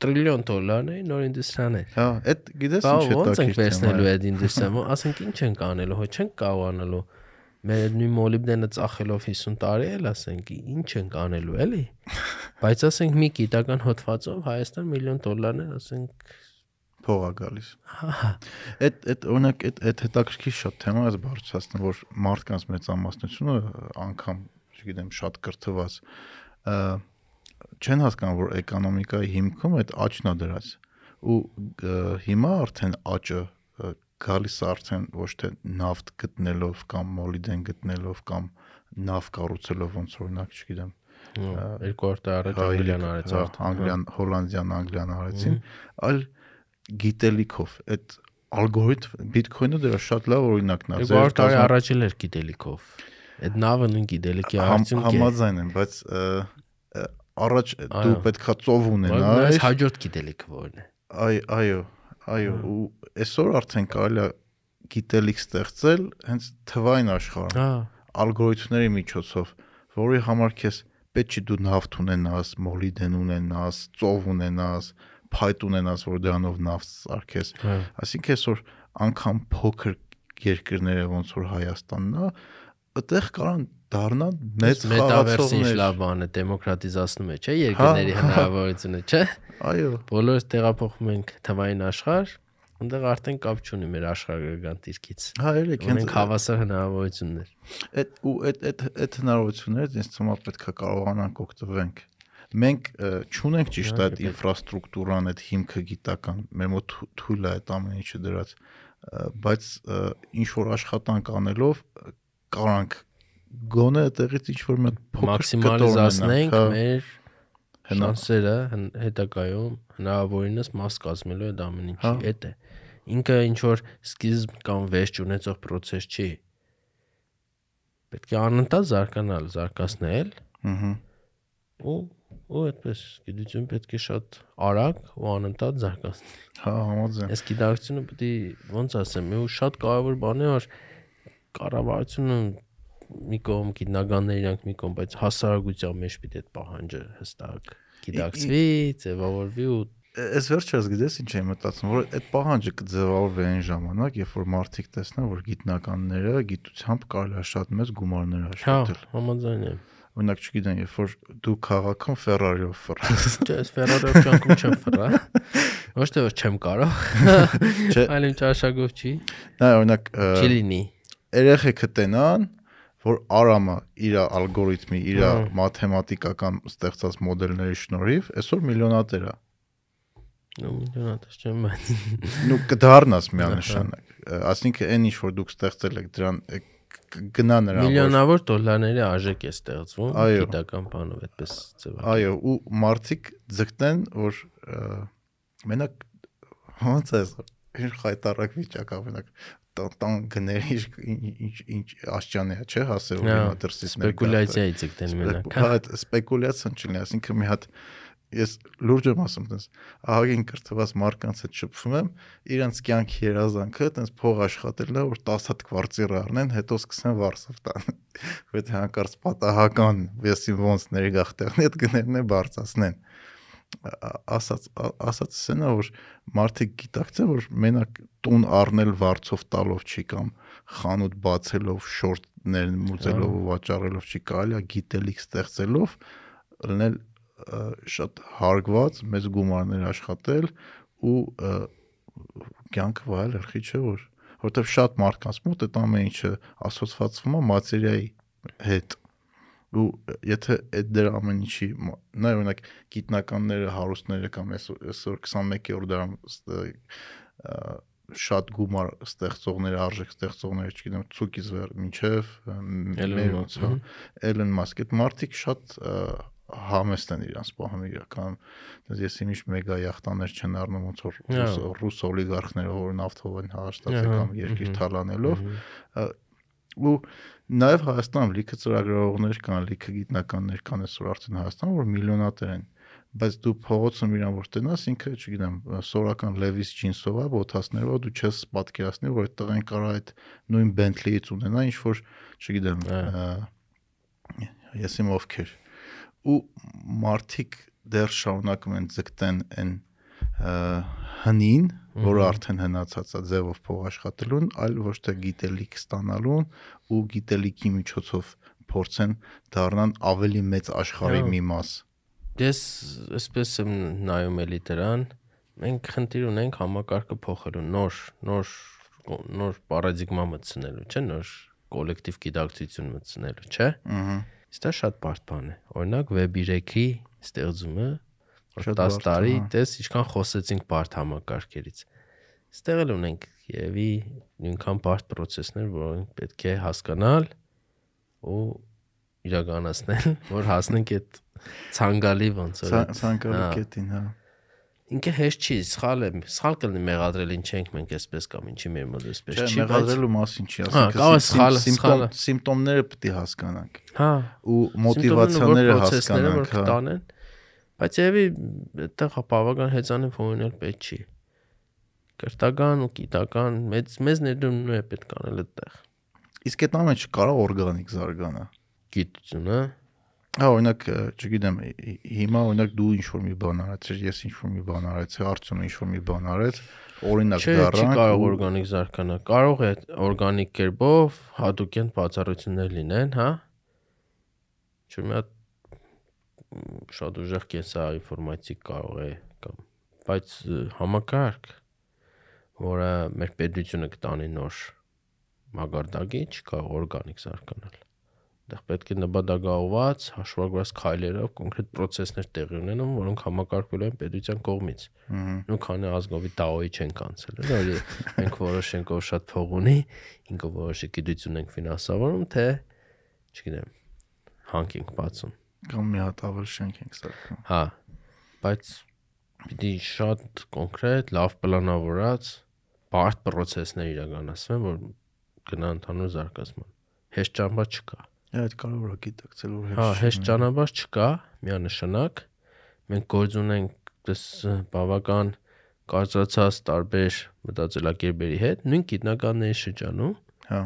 տրիլիոն դոլարների նոր ինդուստրիաներ։ Հա, այդ գիտես ինչ է ո՞նց ենք վերցնելու այդ ինդուստրիան։ Ասենք ինչ ենք անելու, հո չենք կարողանալու։ Մեր նույն մոլիբդենը ծախելով 50 տարի էլ ասենք ինչ ենք անելու, էլի։ Բայց ասենք մի գիտական հոդվածով Հայաստան միլիոն դոլարներ, ասենք փողա գալիս։ հա, Այդ այդ օրինակ այդ այդ հետաքրքիր շատ թեմա է բարձրացնում, որ մարդկանց մեծամասնությունը անգամ, չգիտեմ, շատ կրթված չեն հասկանում, որ էկոնոմիկայի հիմքում այդ աճն է դրած։ Ու հիմա արդեն աճը գալիս է արդեն ոչ թե նավթ գտնելով կամ մոլիդեն գտնելով կամ նավ կառուցելով ոնց օրինակ, չգիտեմ, 200 տարի առաջ Անգլիան արեց հա, արդեն։ Անգլիան, Հոլանդիան, Անգլիան արեցին, այլ գիտելիքով այդ ալգորիթմ Bitcoin-ը դրա շատ լավ օրինակն է։ 200 տարի առաջ էլ էր գիտելիքով։ Այդ նավը նույն գիտելիքի արդյունք է։ համաձայն եմ, բայց առաջ դու պետքա ծով Բայց ունենաս։ հաջորդ գիտելիքը որն է։ Այ, այո, այո, ու այսօր արդեն կարելի է գիտելիք ստեղծել հենց թվային աշխարհում, Հա, ալգորիթմների միջոցով, որի համար քեզ պետք չի դու նավթ ունենաս, մոլիդեն ունենաս, ծով ունենաս, փայտ ունենաս, որ դրանով նավթ սարքես։ հա։ Այսինքն այսօր անգամ փոքր երկրները ոնց որ Հայաստանն է, այդտեղ կարան դառնան մեծ մետավերսի ինչ խաղացողներ։ լավ բան է, դեմոկրատիզացնում է, չէ՞, երկրների Հա, հա։ հնարավորությունը, չէ՞։ Այո, Բոլորս տեղափոխվում ենք թվային աշխարհ, այնտեղ արդեն կապ չունի մեր աշխարհագրական դիրքից։ հա երեք Ունենք հավասար հնարավորություններ։ այդ ու այդ այդ այդ հնարավորություններից ինձ թվում է պետքա կարողանանք օգտվենք։ Մենք չունենք ճիշտ այդ Իհարկե, պետք։ ինֆրաստրուկտուրան, այդ հիմքը գիտական, մեր մոտ թու- թույլ է այդ ամեն ինչը դրած, բայց ինչ որ աշխատանք անելով կարանք գոնե այդտեղից ինչ որ մի փոքր Մաքսիմալիզացնենք հա, մեր շանսերը հետագայում հնարավորինս մաս կազմելու այդ ամեն ինչի Հա։ հետ է։ ինքը ինչ որ սկիզբ կամ վերջ ունեցող process չի։ Պետք է անընդհատ զարգանալ, զարգացնել Ահա։ ու ու այդպես գիտություն պետք է շատ արագ ու անընդհատ զարգացնել։ Հա, համաձայն։ Այս գիտակցությունը պետք է ոնց ասեմ, ու շատ կարևոր բան է, որ կառավարությունը մի կողմ գիտնականներ իրանք մի կողմ, բայց հասարակության մեջ պիտի այդ պահանջը հստակ գիտակցվի, ձևավորվի ու Այս վերջերս գիտես ինչ եմ մտածում, որ այդ պահանջը կձևավորվի այն ժամանակ, երբ որ մարդիկ տեսնեն, որ գիտնականները գիտությամբ կարելի է շատ մեծ գումարներ հա, աշխատել։ համաձայն եմ։ Օրինակ, չգիտեմ, երբ որ դու քաղաքում Ferrari-ով ֆռաս, Չէ, այս Ferrari-ով ճանկում չեմ ֆրա։ Ոչ թե որ չեմ կարող, այլ իմ ճաշակով չի։ դա օրինակ Չի լինի։ երեխեքը տենան, որ Արամը իր ալգորիթմի, իր Հա։ մաթեմատիկական ստեղծած մոդելների շնորհիվ այսօր միլիոնատեր է։ Նո միլիոնատես չեմ բայց։ նու կդառնաս միանշանակ ասինքն այն ինչ որ դուք ստեղծել եք դրան գնա նրան որ- Միլիոնավոր դոլարների արժեք է ստեղծվում գիտական բանով այդպես ձևա։ այո ու մարդիկ ձգտեն որ մենակ ոնց է ինչ խայտարակ վիճակ ավենակ տան- գների ինչ ինչ աշճանի է չէ հասել Հա, հիմա դրսից մեր Սպեկուլյացիայի ցկտեն մենակ։ Հա, այդ սպեկուլյացիան չլինի, ասինքն մի հատ ես լուրջ եմ ասում, տես ահագին կրթված մարկանց հետ շփվում եմ, իրանց կյանքի երազանքը տես փող աշխատելն է, որ 10 հատ կվարծիր առնեն, հետո սկսեն վարսով տան։ Բայց հանկարծ պատահական, եսի ոնց ներգաղթեղնի այդ գներն է բարձացնեն։ ասած ասած սենա որ մարդիկ գիտակցեն որ մենակ տուն առնել վարձով տալով չի կամ խանութ բացելով շորտներ մուծելով ու վաճառելով չի կարելի գիտելիք ստեղծելով լինել ը, շատ հարգված մեծ գումարներ աշխատել ու կյանքը վայել երխի չէ որ որովհետև շատ մարդկանց մոտ այդ ամեն ինչը ասոցացվում է մատերիայի հետ ու եթե այդ դեր ամեն ինչի նա օրինակ գիտնականները հարուստները կամ այսօր այսօր 21-րդ դարում շատ գումար ստեղծողները արժեք ստեղծողները չգիտեմ ցուկից վեր մեր Musk, ոնց հա Elon Musk այդ մարդիկ շատ համեստ են իրանց պահում իրական դες ես իմիշ մեգա յախտաներ չեն առնում ոնց որ ռուս, օլիգարխները որ նավթով են հաշտացել կամ երկիր թալանելով ու նաև Հայաստանում լիքը ծրագրավորողներ կան, լիքը գիտնականներ կան այսօր արդեն Հայաստանում, որ միլիոնատեր են բայց դու փողոցում իրան որ տնաս ինքը չգիտեմ սորական Levi's jeans-ով է բոթասներով դու չես պատկերացնի որ այդ տղեն կարա այդ նույն Bentley-ից ունենա ինչ որ չգիտեմ ես իմ ովքեր ու մարդիկ դեռ շարունակում են ձգտեն այն հնին, որը արդեն հնացած է ձևով փող աշխատելուն, այլ ոչ թե գիտելիք ստանալուն ու գիտելիքի միջոցով փորձեն դառնան ավելի մեծ աշխարհի մի մաս։ Ես այսպես եմ նայում էլի դրան։ Մենք խնդիր ունենք համակարգը փոխելու, նոր, նոր նոր պարադիգմա մտցնելու, չէ՞, նոր կոլեկտիվ գիտակցություն մտցնելու, չէ՞։ Ահա։ Իսկ դա շատ բարդ բան է։ Օրինակ Web 3-ի ստեղծումը Շատ 10 բարդ, տարի տես ինչքան խոսեցինք բարդ համակարգերից։ Ստեղ էլ ունենք եւի նույնքան բարդ process-ներ, որոնք պետք է հասկանալ ու իրականացնել, որ հասնենք այդ ցանգալի ոնց որ Ցանկալի հա։ կետին, հա։ Ինքը հեշտ չի, սխալ է, սխալ կլինի մեղադրել ինչ ենք մենք այսպես կամ ինչի մեր մոտ այսպես չի, մեղադրելու մասին չի, Հա, սխալը- սիմպտոմ սխալը։ սիմպտոմները պետք է հասկանանք հա, ու մոտիվացիաները հասկանանք, հա։ կտանեն, բայց եւի այդտեղ բավական հեծանիվ ունենալ պետք չի։ Կրթական ու գիտական մեծ մեծ ներդրումներ է պետք անել այդտեղ։ Իսկ այդ ամենը չկարա օրգանիկ զարգանա։ Գիտությունը, Հա, օրինակ, չգիտեմ, հի- հիմա օրինակ դու ինչ որ մի բան արեցիր, ես ինչ որ մի բան արեցի, Արցունը ինչ որ մի բան արեց, օրինակ չէ, չի դառնանք կարող օրգանիկ զարգանալ։ Կարող է օրգանիկ կերպով հատուկեն բացառություններ լինեն, հա։ Չէ՞ մի հատ շատ ուժեղ կենսա ինֆորմատիկ կարող է կամ բայց համակարգ որը մեր պետությունը կտանի նոր մագարտակի չկա օրգանիկ զարգանալ։ Դեռ պետք է նպատակաուված հաշվարկված քայլերով կոնկրետ process-ներ տեղի ունենան, որոնք համակարգվել են պետության կողմից։ Նու քանի ազգովի տաոյի չեն կանցել, էլի մենք որոշենք որ շատ փող ունի, ինքը որոշի գիտություն ենք ֆինանսավորում, թե չգիտեմ, հանք ենք բացում։ կամ մի հատ ավել շենք ենք սարքում։ Հա, բայց պիտի շատ կոնկրետ, լավ պլանավորած բարդ process-ներ իրականացվեն, որ գնա ընդհանուր զարգացման։ Հեշտ ճանապարհ չկա։ Այդ կարևոր է գիտակցել որ Հա, հեշտ ճանապարհ չկա, միանշանակ։ Մենք գործ ունենք դες բավական կարծրացած տարբեր մտածելակերպերի հետ, նույն գիտնականների շրջանում, Հա։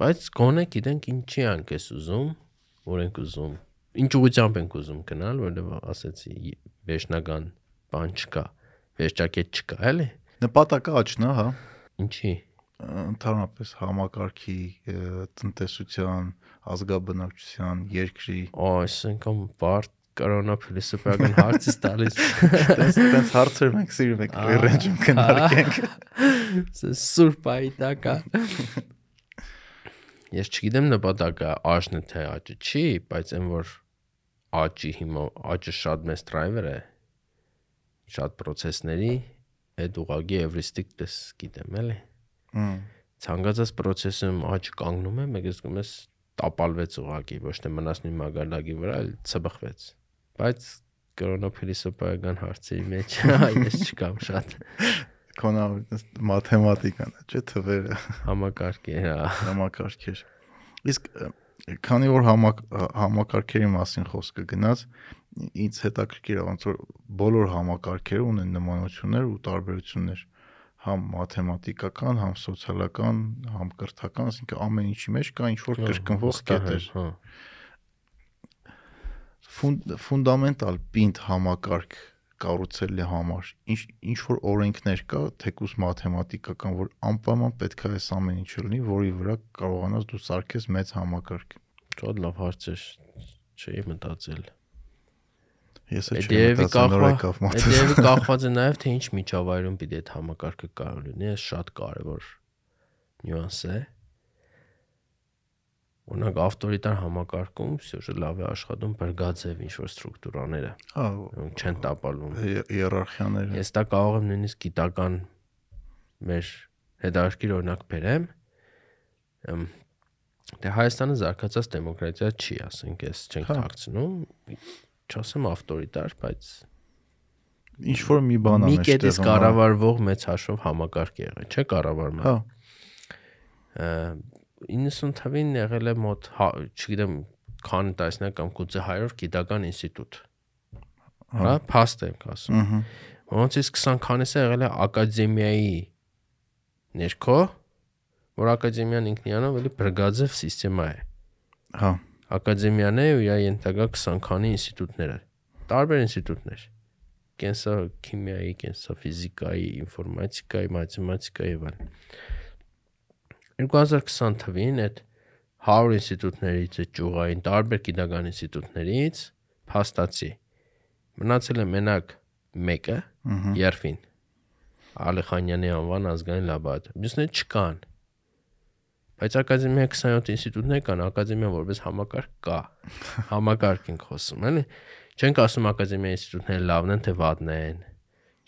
բայց գոնե գիտենք ինչի ենք էս ուզում, որ ենք ուզում։ Ինչ ուղղությամբ ենք ուզում գնալ, որովհետև ասեցի վերջնական բան չկա, վերջակետ չկա, էլի։ Նպատակը աճն է, հա։ Ինչի։ Ընդհանրապես համակարգի, տնտեսության, ազգաբնակչության, երկրի այսինքն բարդ կորոնա փիլիսոփայական հարցից տալիս։ Տենց տենց հարցեր մենք սիրում ենք ռեջում քննարկենք։ սուրբ այդակա։ Ես չգիտեմ նպատակը աշնը թե աճը չի, բայց այն որ աճի հիմա աճը շատ մեծ driver է շատ process-ների այդ ուղագի էվրիստիկ դες գիտեմ էլի ցանկացած process-ում աճ կանգնում է մեկ զգում ես տապալվեց ուղագի ոչ թե մնաց նույն մագալակի վրա այլ ցբխվեց բայց կրոնոփիլիսոփայական հարցերի մեջ այս չկամ շատ Քոնա մաթեմատիկան է, չէ՞ թվերը, համակարգի հա համակարգեր։ Իսկ քանի որ համակ համակարգերի մասին խոսքը գնաց, ինձ հետաքրքիր է ոնց որ բոլոր համակարգերը ունեն նմանություններ ու տարբերություններ համ մաթեմատիկական, համ սոցիալական, համ կրթական, ասինքն ամեն ինչի մեջ կա ինչ որ կրկնվող կետեր։ հա ֆունդ ֆունդամենտալ պինդ համակարգ կառուցելու համար ինչ ինչ որ օրենքներ կա թեկուս մաթեմատիկական որ անպայման պետք է այս ամեն ինչը լինի որի վրա կարողանաս դու սարքես մեծ համակարգ շատ լավ հարց է չէի մտածել ես էլ չեմ մտածել նոր կախված է նաև թե ինչ միջավայրում պիտի այդ համակարգը կարող լինի, այս շատ կարևոր նյուանս է։ Օրինակ ավտորիտար համակարգում սյուժը լավ է աշխատում բրգաձև ինչ որ ստրուկտուրաները, հա որոնք չեն տապալվում։ հի- հիերարխիաները Ես դա կարող եմ նույնիսկ գիտական մեր հետաքրքիր օրինակ բերեմ։ Դե Հայաստանը զարգացած դեմոկրատիա չի, ասենք, ես չենք Հա։ թաքցնում, չասեմ ավտորիտար, բայց ինչ որ մի բան մի է կետից հա։ կառավարվող մեծ հաշվով համակարգ է եղել, չէ՞ կառավարման։ հա Ա, 90 թվին եղել է մոտ, հա, չգիտեմ, քանի տասնյակ կամ գուցե 100 գիտական ինստիտուտ։ Հա, փաստ եմ ասում։ ըհը Ոնցից 20 քանիսը եղել է ակադեմիայի ներքո, որ ակադեմիան ինքնիանով էլի բրգաձև համակարգ է։ հա Ակադեմիան է ու իր ենթակա 20 քանի ինստիտուտները։ Տարբեր ինստիտուտներ։ Կենսա քիմիայի, կենսա ֆիզիկայի, ինֆորմատիկայի, մաթեմատիկայի եւ այլն։ 2020 թվին այդ 100 ինստիտուտներից այդ ճյուղային տարբեր գիտական ինստիտուտներից փաստացի մնացել է մենակ մեկը ըհը Երֆին Ալեխանյանի անվան ազգային լաբորատոր։ Մյուսները չկան։ Բայց ակադեմիա 27 ինստիտուտներ կան, ակադեմիա որպես համակարգ կա։ Համակարգ ենք խոսում, էլի։ Չենք ասում ակադեմիա ինստիտուտները լավն են թե վատն են։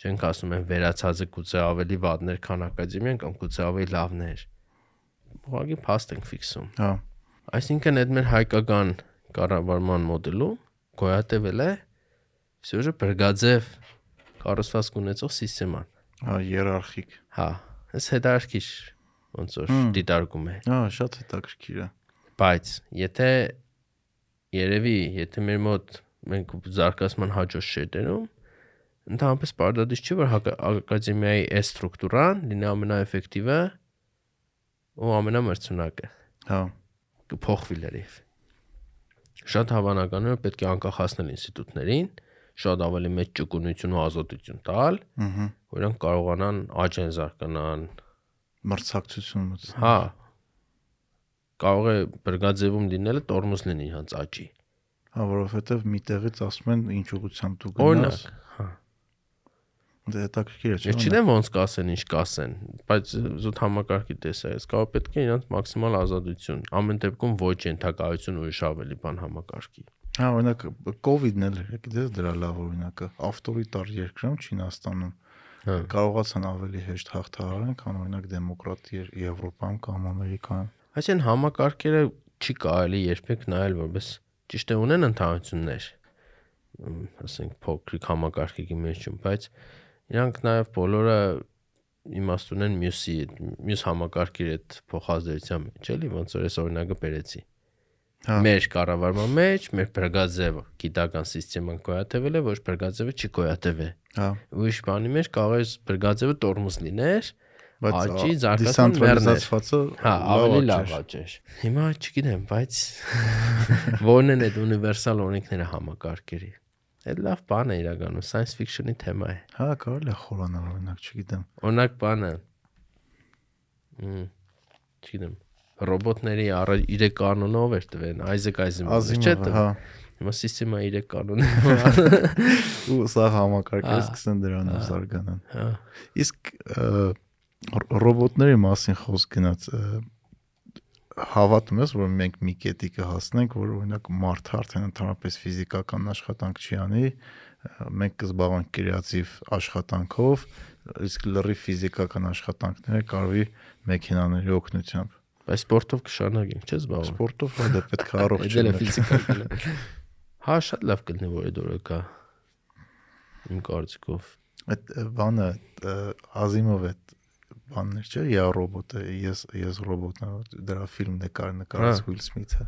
Չենք ասում են վերացածը գուցե ավելի վատներ, քան ակադեմիան կամ գուցե ավելի լավներ։ Ուղղակի փաստ ենք ֆիքսում։ հա Այսինքն այդ մեր հայկական կառավարման մոդելում գոյատևել է սյուժը բրգաձև կառուցվածք ունեցող համակարգ։ հա հիերարխիկ Հա, այս հետարքիր ոնց որ դիտարկում է։ հա շատ հետաքրքիր է Բայց եթե երևի, եթե մեր մոտ մենք զարգացման հաջորդ շերտերում ընդհանրապես պարտադիր չի որ ակադեմիայի այս ստրուկտուրան լինի ամենաէֆեկտիվը ու ամենամրցունակը հա կփոխվի լրիվ։ Շատ հավանական է պետք է անկախացնել ինստիտուտներին, շատ ավելի մեծ ճկունություն ու ազատություն տալ, ըհը որ իրենք կարողանան աճեն զարգանան, մրցակցություն մոտ Հա։ Կարող է բրգաձևում լինելը տորմոզ լինի իրանց աճի։ հա որովհետեւ մի տեղից ասում են ինչ ուղղությամբ դու գնաս Օրինակ, հա։ Դա հետաքրքիր է Ես չգիտեմ ոնց կասեն, ինչ կասեն, բայց զուտ համակարգի տեսա, ես կարող պետք է իրանց մաքսիմալ ազատություն։ Ամեն դեպքում ոչ ենթակայություն ուրիշ ավելի բան համակարգի։ Հա, օրինակ COVID-ն էլ է, գիտես դրա լավ օրինակը, ավտորիտար երկրում Չինաստանում կարողացան ավելի հեշտ հաղթահարեն, քան օրինակ դեմոկրատի Եվրոպայում կամ Ամերիկայում։ Այսինքն համակարգերը չի կարելի երբեք նայել որպես ճիշտ է ունեն ընդհանրություններ։ Ասենք փոքրիկ համակարգի մեջում, բայց իրանք նաև բոլորը իմաստ ունեն մյուսի մյուս համակարգի հետ փոխազդեցության մեջ, էլի ոնց որ այս օրինակը բերեցի։ Հա։ Մեր կառավարման մեջ մեր բրգաձևը գիտական համակարգն գոյատևել է, ոչ բրգաձևը չի գոյատևել։ Հա, Ուրիշ բանի մեջ կարող է բրգաձևը տորմուզ լիներ, բայց Աճի զարգացման դիսենտրալիզացվածը հա, ավելի լավ լավ աճ էր։ Հիմա չգիտեմ, բայց որն են այդ ունիվերսալ օրենքները համակարգերի։ Այդ լավ բան է իրականում, science fiction-ի թեմա է։ Հա, կարելի է խորանալ օրինակ, չգիտեմ։ Օրինակ բանը։ Մմ, չգիտեմ, ռոբոտների առ իրեք կանոնով էր տվեն, Isaac Asimov-ը չէ՞ տվել։ հա։ Հիմա սիստեմա իրեք կանոն։ Ու սա համակարգերը Հա։ սկսեն դրանով Հա։ Իսկ ը, ռ- ռոբոտների մասին խոսք գնաց հավատում ես որ մենք մի կետի կհասնենք որ օրինակ մարդը արդեն ընդհանրապես ֆիզիկական աշխատանք չի անի մենք կզբաղվենք կրեատիվ աշխատանքով իսկ լրի ֆիզիկական աշխատանքները կարողի մեքենաների օգնությամբ Բայց սպորտով կշարունակենք, չէ՞ զբաղվում։ սպորտով հա դա պետք է առողջ է լինել։ ֆիզիկական։ Հա, շատ լավ կլինի որ այդ օրը կա։ Իմ կարծիքով։ Այդ բանը Ազիմով է բաններ չէ, я ռոբոտը, ես ես ռոբոտն եմ, դրա ֆիլմ նկար նկարած Հա։ Will Smith-ը։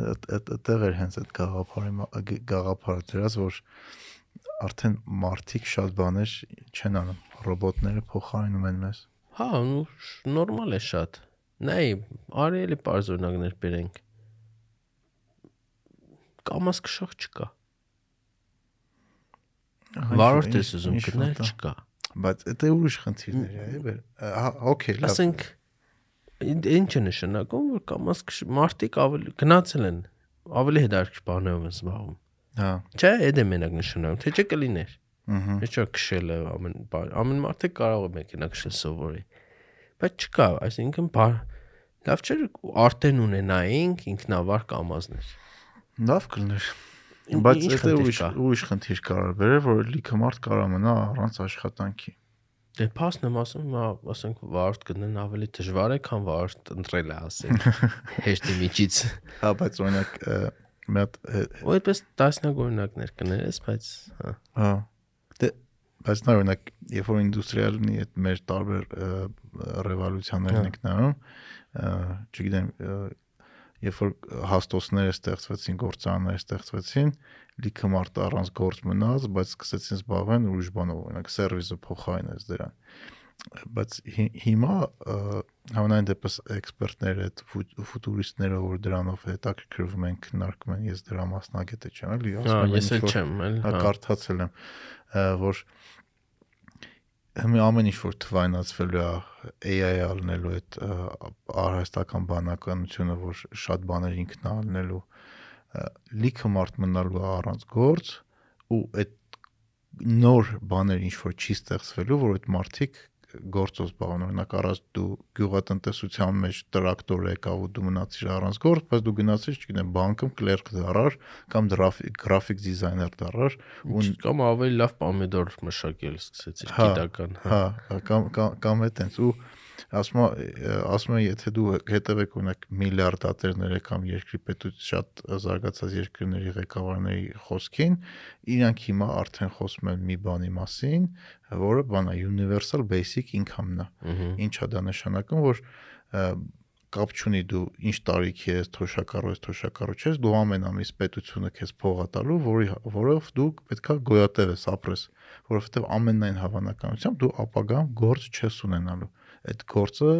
Այդ այդ այդտեղ էր հենց այդ գաղափարի մա- գ- գաղափարը դրած, որ արդեն մարդիկ շատ բաներ չեն անում, ռոբոտները փոխարինում են մեզ։ Հա, նորմալ է շատ։ Նայ, արի էլի բարձ օրինակներ բերենք։ Կամաս կշող չկա։ Վարորդ ես ուզում գնել չկա։ Բայց դա ուրիշ խնդիրներ է, այ բեր։ Հա, օքեյ, լավ։ Ասենք ին- ինչ է նշանակում, որ կամաս կշ մարդիկ ավելի գնացել են, ավելի հետարքիր բաներով են զբաղվում։ Հա, Չէ, այդ է մենակ նշանակում, թե չէ կլիներ։ ըհը։ Ինչա քշելը ամեն ամեն մարդը կարող է մեքենա քշել սովորի։ Բայց չկա, այսինքն լավ չէ արտեն ունենայինք ինքնավար կամազներ։ Լավ կլներ։ Բայց դա ուրիշ ուրիշ խնդիր կարող բերել, որ լիքը մարդ կարող մնա առանց աշխատանքի։ Դե փաստն եմ ասում, հիմա ասենք վարորդ գտնեն ավելի դժվար է, քան վարորդ ընտրել է ասենք։ Հեշտի միջից։ Հա, բայց օրինակ մի հատ այդպես տասնյակ օրինակներ կներես, բայց հա։ հա բայց նա օրինակ երբ որ ինդուստրիալնի այդ մեր տարբեր ռևոլյուցիաներն Հա։ ենք նայում, չգիտեմ, երբ որ հաստոսները ստեղծվեցին, գործարանները ստեղծվեցին, լիքը մարդ առանց գործ մնաց, բայց սկսեցին զբաղվել ուրիշ բանով, օրինակ սերվիսը փոխարինեց դրան բայց հի- հիմա ը, համենայն դեպս էքսպերտները այդ ֆու- ֆուտուրիստները որ դրանով հետաքրքրվում են քննարկում են ես դրա մասնագետը չեմ էլի Հա, ասում եմ ես էլ չեմ, էլ հա հա։ կարդացել եմ որ հիմա ամեն ինչ որ թվայնացվելու է AI ալնելու այդ արհեստական բանականությունը որ շատ բաներ ինքն է ալնելու լիքը մարդ մնալու առանց գործ ու այդ նոր բաներ ինչ որ չի ստեղծվելու որ այդ մարդիկ գործով զբաղվեն օրինակ առած դու գյուղատնտեսության մեջ տրակտոր եկավ ու դու մնացիր առանց գործ բայց դու գնացիր չգիտեմ բանկում կլերկ դառար կամ գրաֆիկ գրաֆիկ դիզայներ դառար ու կամ ավելի լավ պոմիդոր մշակել սկսեցիր Հա, գիտական, հա։ հա կամ կամ կամ է տենց ու ասում ասում եմ եթե դու հետևեք օրինակ միլիարդատերները կամ երկրի պետություն շատ զարգացած երկրների ղեկավարների խոսքին իրանք հիմա արդեն խոսում են մի բանի մասին որը բանա universal basic income-ն է ինչա դա նշանակում որ կապ չունի դու ինչ տարիքի ես թոշակառու ես թոշակառու չես դու ամեն ամիս պետությունը քեզ փող է տալու որի որով դու պետքա գոյատևես ապրես որովհետև ամենայն հավանականությամբ դու ապագայում գործ չես ունենալու այդ գործը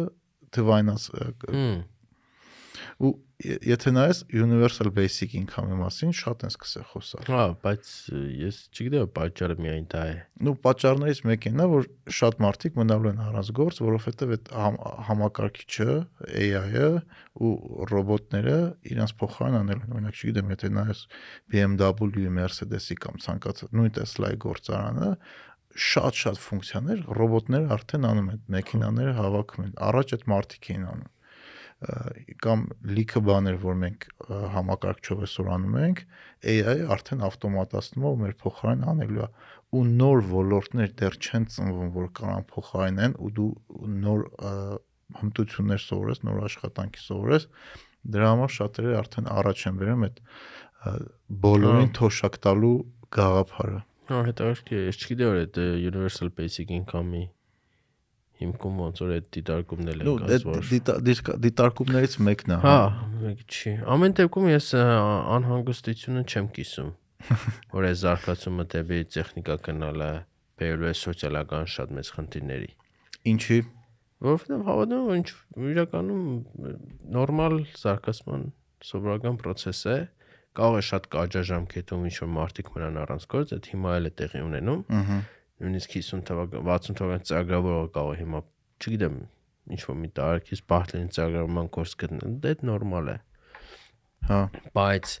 Հմ, ու եթե նայես universal basic income-ի մասին շատ են սկսել խոսալ Հա, բայց ես չգիտեմ պատճառը միայն դա է։ նու պատճառներից մեկն է որ շատ մարդիկ մնալու են առանց գործ որովհետև այդ համ, համակարգիչը AI-ը ու ռոբոտները իրանց փոխարեն անելու են օրինակ չգիտեմ եթե նայես BMW-ի Mercedes-ի կամ ցանկացած նույն Tesla-ի գործարանը շատ-շատ ֆունկցիաներ ռոբոտները արդեն անում են մեքենաները հավաքում են առաջ այդ մարդիկ էին անում կամ լիքը բաներ որ մենք համակարգչով այսօր անում ենք AI-ը արդեն ավտոմատացնում է ու մեր փոխարեն անելու է ու նոր ոլորտներ դեռ չեն ծնվում որ կարան փոխարինեն ու դու նոր հմտություններ սովորես նոր աշխատանքի սովորես դրա համար շատերը արդեն առաջ են վերում այդ բոլորին Հա։ թոշակ տալու գաղափարը Հա, հետաքրքիր է, ես չգիտեի որ այդ universal basic income-ի հիմքում ոնց որ այդ դիտարկումն էլ նո կազմում։ դիտա- դիտկա- դիտարկումներից մեկն է Հա, մեկ չի։ Ամեն դեպքում ես անհանգստությունը չեմ կիսում, որ այս զարգացումը դեպի տեխնիկա գնալը բերելու է սոցիալական շատ մեծ խնդիրների։ ինչի Որովհետև հավատում եմ, ինչ իրականում նորմալ զարգացման սովորական process է, կարող է շատ կարճաժամկետում ինչ որ մարդիկ մնան առանց գործ, այդ հիմա էլ է տեղի ունենում։ ըհը Նույնիսկ 50 թվական 60 թվական ծրագրավորը կարող է հիմա, չգիտեմ, ինչ որ մի տարակից բախտերին ծրագրավորման կուրս գտնել, դա նորմալ է։ հա բայց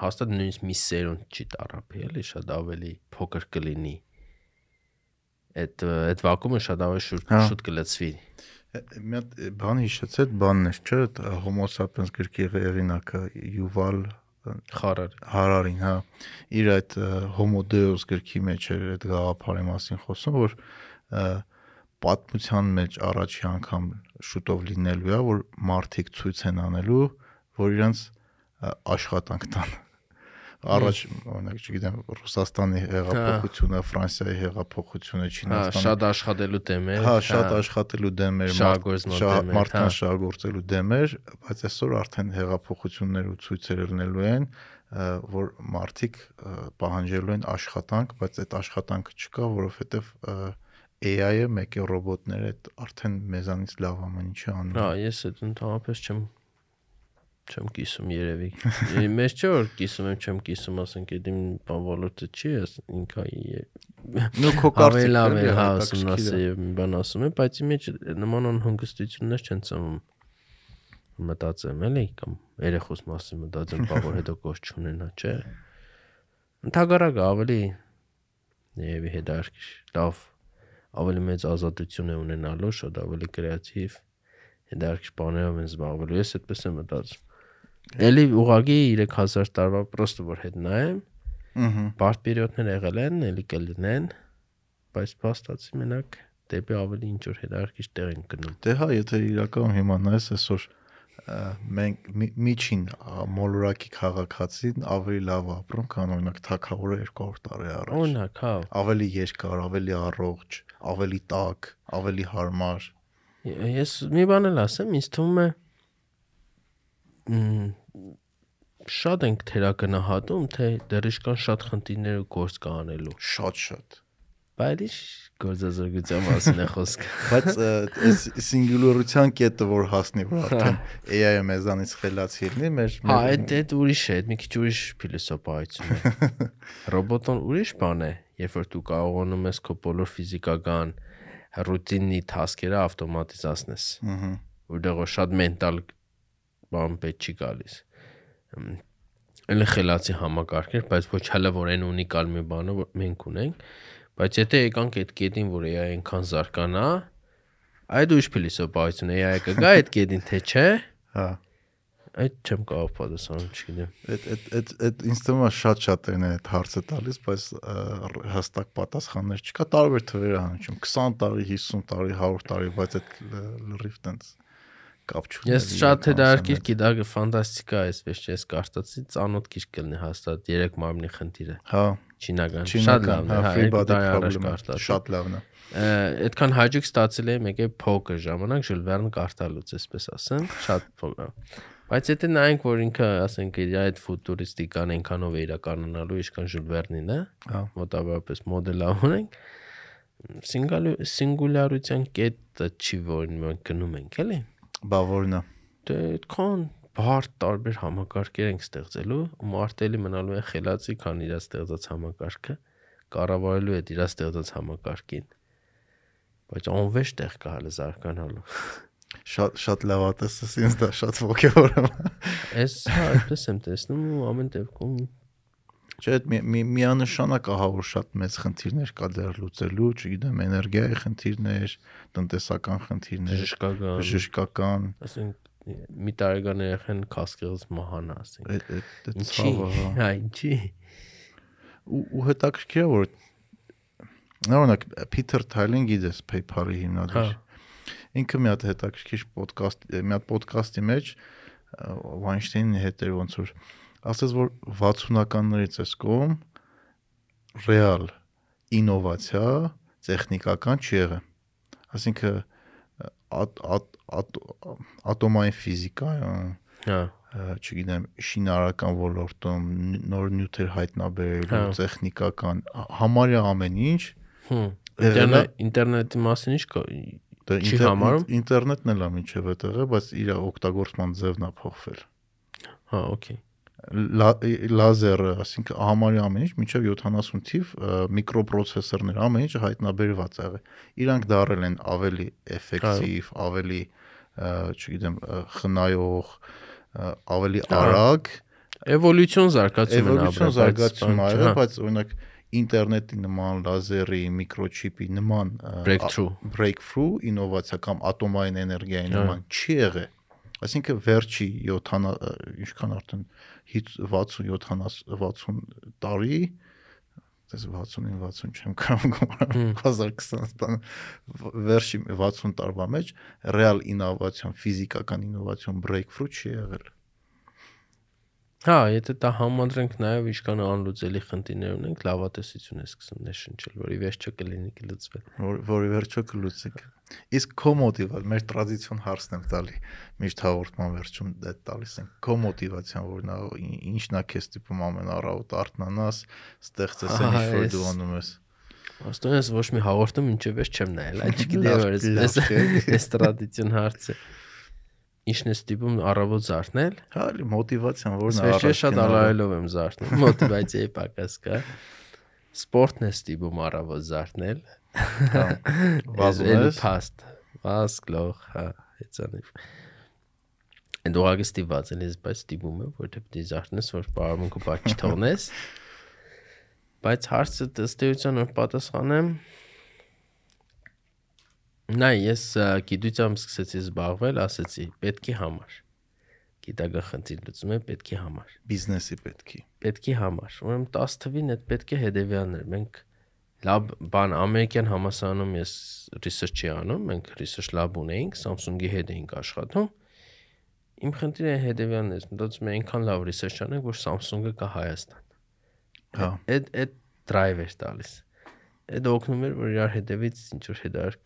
հաստատ նույնիսկ մի սերունդ չի տարապի, էլի շատ ավելի փոքր կլինի։ Այդ այդ վակումը շատ ավելի շուտ Հա։ շուտ կլցվի։ մի հատ բան հիշեցի այդ բանն է չէ Homo sapiens գրքի հեղինակը Yuval Խարար։ Հարարին, հա, իր այդ Homo Deus գրքի մեջ էր այդ գաղափարի մասին խոսում, որ պատմության մեջ առաջի անգամ շուտով լինելու է, որ մարդիկ ցույց են անելու, որ իրենց աշխատանք տան։ Առաջ օրինակ, չգիտեմ, Ռուսաստանի հեղափոխությունը, Ֆրանսիայի հեղափոխությունը, Հա, Չինաստանի շատ աշխատելու դեմ է։ Հա, շատ աշխատելու դեմ էր, էր, մարդկանց հա։ շահագործելու դեմ էր, բայց այսօր արդեն հեղափոխություններ ու ցույցեր լինելու են, որ մարդիկ պահանջելու են աշխատանք, բայց այդ աշխատանքը չկա, որովհետև AI-ը, մեկ է ռոբոտները այդ արդեն մեզանից լավ ամեն ինչը անում։ Հա, ես այդ ընդհանրապես չեմ չեմ կիսում երևի։ Մեզ չէ որ կիսում եմ, չեմ կիսում, ասենք այդ իմ բան ոլորտը չի, ես ինքա Նու քո ավելի լավ է հա հետաքրքիր ուսումնասիրել եւ մի բան ասում եմ, բայց իմ մեջ նման անհանգստություններ չեն ծնվում մտածեմ էլի կամ երեխուս մասին մտածեմ, բա որ հետո կոչ չունենա, չէ։ Ընթագարակը ավելի երևի հետարքիր, լավ, ավելի մեծ ազատություն է ունենալու, շատ ավելի կրեատիվ հետարքիր բաներով են զբաղվելու։ Ես այդպես եմ մտածում։ Էլի ուղագի 3000 տարվա պրոստը որ հետ նայեմ, Ահա։ բարդ պերիոդներ եղել են, էլի կլինեն, բայց փաստացի մենակ դեպի ավելի ինչ որ հետարքիր տեղ են գնում։ Դե հա, եթե իրականում հիմա նայես այսօր մենք մի- միջին մոլորակի քաղաքացին ավելի լավ ապրում, քան օրինակ թակավորը 200 տարի առաջ։ Օրինակ, հա, ավելի երկար, ավելի առողջ, ավելի տաք, ավելի հարմար։ ես մի բան էլ ասեմ, ինձ թվում է շատ ենք թերագնահատում, թե դեռ իշքան շատ խնդիրներ ու գործ կա անելու։ Շատ-շատ։ Բայց ինչ գործազրկության մասին է խոսքը։ Բայց այս սինգուլյարության կետը որ հասնի, որ արդեն AI-ը մեզանից խելացի լինի, մեր Հա, այդ այդ ուրիշ է, այդ մի քիչ ուրիշ փիլիսոփայություն է։ Ռոբոտոն ուրիշ բան է, երբ որ դու կարողանում ես քո բոլոր ֆիզիկական ռուտինի տասքերը ավտոմատիզացնես։ Ահա։ որտեղ որ շատ մենտալ բան պետք չի գալիս։ Ըմ, Էլ խելացի համակարգեր, բայց ոչ հələ որ այն ունիկալ մի բանը որ մենք ունենք, բայց եթե եկանք այդ կետին, որ AI այնքան զարգանա, այդ ուրիշ փիլիսոփայություն է, AI կգա այդ կետին թե չէ, Հա։ այդ չեմ կարող պատասխանել, չգիտեմ։ Այդ այդ այդ այդ ինձ թվում է շատ-շատերն են այդ հարցը տալիս, բայց հստակ պատասխաններ չկա, տարբեր թվեր է հնչում 20 տարի, 50 տարի, 100 տարի, բայց այդ լրիվ տենց կապ չունի։ Ես շատ հետաքրքիր գիտակ ֆանտաստիկա էս վեճ ես կարծացի ծանոթ գիրք կլինի հաստատ երեք մարմնի խնդիրը Հա, չինական շատ լավն է հա free երկու body շատ լավն է։ այդքան հաջող ստացել եմ եկե փոքր ժամանակ Ժուլ Վերն կարդալուց, այսպես ասեմ, շատ փոքր։ Բայց եթե նայենք, որ ինքը, ասենք, իր այդ ֆուտուրիստիկան այնքանով է իրականանալու, ինչքան Ժուլ Վերնին է, Հա։ մոտավորապես մոդելավորում ենք, սինգալու սինգուլյարության կետը չի, որ մենք գնում ենք, էլի։ Բա որն է։ Դե այդքան բարդ տարբեր համակարգեր ենք ստեղծելու, ու մարտելի մնալու է խելացի, քան իր ստեղծած համակարգը, կառավարելու է իր ստեղծած համակարգին։ Բայց անվեշ տեղ կա հələ զարգանալու։ Շատ շատ լավատես է, ինձ դա շատ ողջորում։ Այս հա, այդպես եմ տեսնում ու ամեն դեպքում Չէ, այդ մի- մի- միանշանակ ահա որ շատ մեծ խնդիրներ կա դեռ լուծելու, չգիտեմ, էներգիայի խնդիրներ, տնտեսական խնդիրներ, բժշկական, բժշկական, ասենք մի տարեկան երեխան քասկեղից մահանա, ասենք։ այդ ցավը, հա։ ինչի։ ու հետաքրքիր է որ նորոնակ Փիթեր Թայլին գիտես PayPal-ի հիմնադիր։ Հա։ Ինքը մի հատ հետաքրքիր ոդկաստ, մի հատ ոդկասթի մեջ Վայնշտեյնի հետ էր ոնց որ ասես որ 60-ականներից էս կողմ ռեալ ինովացիա տեխնիկական չի եղել։ Այսինքն ատ- ատ- ատ- ատոմային ֆիզիկայում, Հա։ չգիտեմ, շինարարական ոլորտում նոր նյութեր հայտնաբերելու, Հա։ տեխնիկական, համարյա ամեն ինչ Ինտերնետ ինտերնետի մասին ինչ կա։ դա Չի համարում? ինտերնետն էլ է միջև այդտեղ, բայց իր օգտագործման ձևն է փոխվել։ Հա, օքեյ։ լազերը, ասինքն համարյա ամեն ինչ միջև 70 թիվ միկրոպրոցեսորներ, ամեն ինչ հայտնաբերված է եղել։ Իրանք դարել են ավելի էֆեկտիվ, ավելի չգիտեմ, խնայող, ավելի արագ, Էվոլյուցիոն զարգացում են էվոլյուցիոն զարգացում ա եղել, հա, բայց օրինակ ինտերնետի նման, լազերի, միկրոչիպի նման Breakthrough. breakthrough ինովացիա կամ ատոմային էներգիայի նման չի եղել։ Այսինքն վերջի 70 ը, ինչքան արդեն 60 70 տարի դες 60-ին 60 չեմ կարող գոմարել 2020 տան վերջի 60 տարվա մեջ ռեալ ինովացիոն ֆիզիկական ինովացիոն breakthrough չի եղել Հա, եթե դա համադրենք նաև ինչքան անլուծելի խնդիրներ ունենք, լավատեսություն է սկսում ներշնչել, որի վերջը կլինի կլուծվել։ որ, որի վերջո կլուծենք իսկ քո մոտիվա մեր տրադիցիոն հարցն եմ տալի միշտ հաղորդման վերջում դա տալիս ենք քո մոտիվացիան որ նա ի- ինչն է քեզ տիպում ամեն առավոտ արթնանաս ստեղծես այն ինչ որ դու անում ես Աստոնես ոչ մի հաղորդում ինչև ես չեմ նայել, այ չգիտեմ որ էս էս տրադիցիոն հարցը։ Ինչն է ստիպում առավոտ զարթնել։ հա մոտիվացիան որն է Ես շատ ալարելով եմ զարթնում, մոտիվացիայի պակաս կա։ Սպորտն է ստիպում առավոտ զարթնել։ հա Վազում ես փաստ, վազ գլոխ, հա, հեծանիվ։ Այդ ուղղակի ստիպված եմ, բայց ստիպում եմ, որ դեպի զարթնես, որ բարամունքը բաց չթողնես։ Բայց հարցը ըստ էության որ պատասխանեմ Նայ, ես գիտությամբ սկսեցի զբաղվել, ասեցի, պետքի համար։ Գիտական խնդիր լուծում եմ պետքի համար բիզնեսի պետքի պետքի համար։ Ուրեմն 10 թվին այդ պետք է հետևյալն էր։ Մենք լաբ բան ամերիկյան համասարանում ես research-ի անում, մենք research lab ունեինք, Samsung-ի հետ էինք աշխատում։ Իմ խնդիրը հետևյալն էր, մտածում եմ այնքան լավ research անենք, որ Samsung-ը կա Հայաստան։ հա Այդ այդ drive էր տալիս։ Այդ օգնում էր, որ իրար հետևից ինչ որ հետար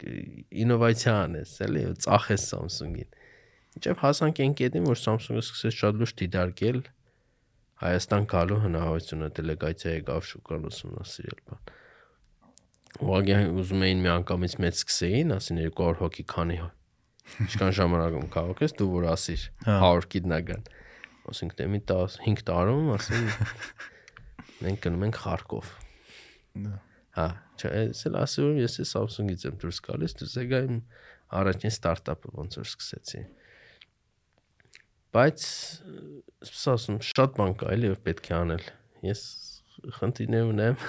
ինովացիա անես, էլի, ու ծախես Samsung-ին։ Ինչեւ հասանք այն կետին, որ Samsung-ը սկսեց շատ լուրջ դիդարկել Հայաստան գալու հնարավորությունը դելեգացիա եկավ շուկան ուսումնասիրել բան։ Ուղղակի ուզում էին մի անգամից մեծ սկսեին, ասին 200 հոգի քանի հո- ինչքան ժամանակում կարող ես դու որ ասիր Հա։ 100 գիտնական։ Ասենք դե մի 10 5 տարում ասին մենք գնում ենք Խարկով։ Դա։ Հա, չէ, ես էլ ասում եմ, ես Samsung-ից եմ դուրս գալիս, դու զեգա իմ առաջին ստարտափը ոնց որ սկսեցի։ Բայց ասում շատ բան կա էլի որ պետք է անել։ Ես խնդիրներ ունեմ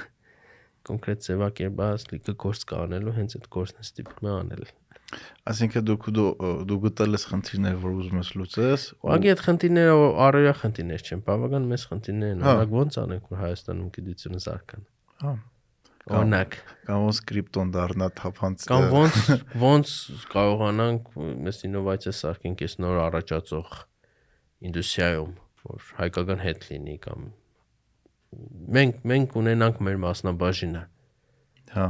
կոնկրետ ձևակերպած լիքը գործ կա անելու, հենց այդ գործն է ստիպում անել։ այսինքն դու դու դու գտել ես խնդիրներ որ ուզում ես լուծես Ուղղակի այդ խնդիրները առօրյա խնդիրներ չեն, բավական մեծ խնդիրներ են։ Հա։ Օրինակ ոնց անենք որ Հայաստանում գիտությունը զարգանա։ հա Օրինակ կամ ոնց կրիպտոն դառնա թափանց Կամ ոնց ոնց կարողանանք մեզ ինովացիա սարքենք այս նոր առաջացող ինդուստրիայում, որ հայկական հետ լինի կամ մենք մենք ունենանք մեր մասնաբաժինը, հա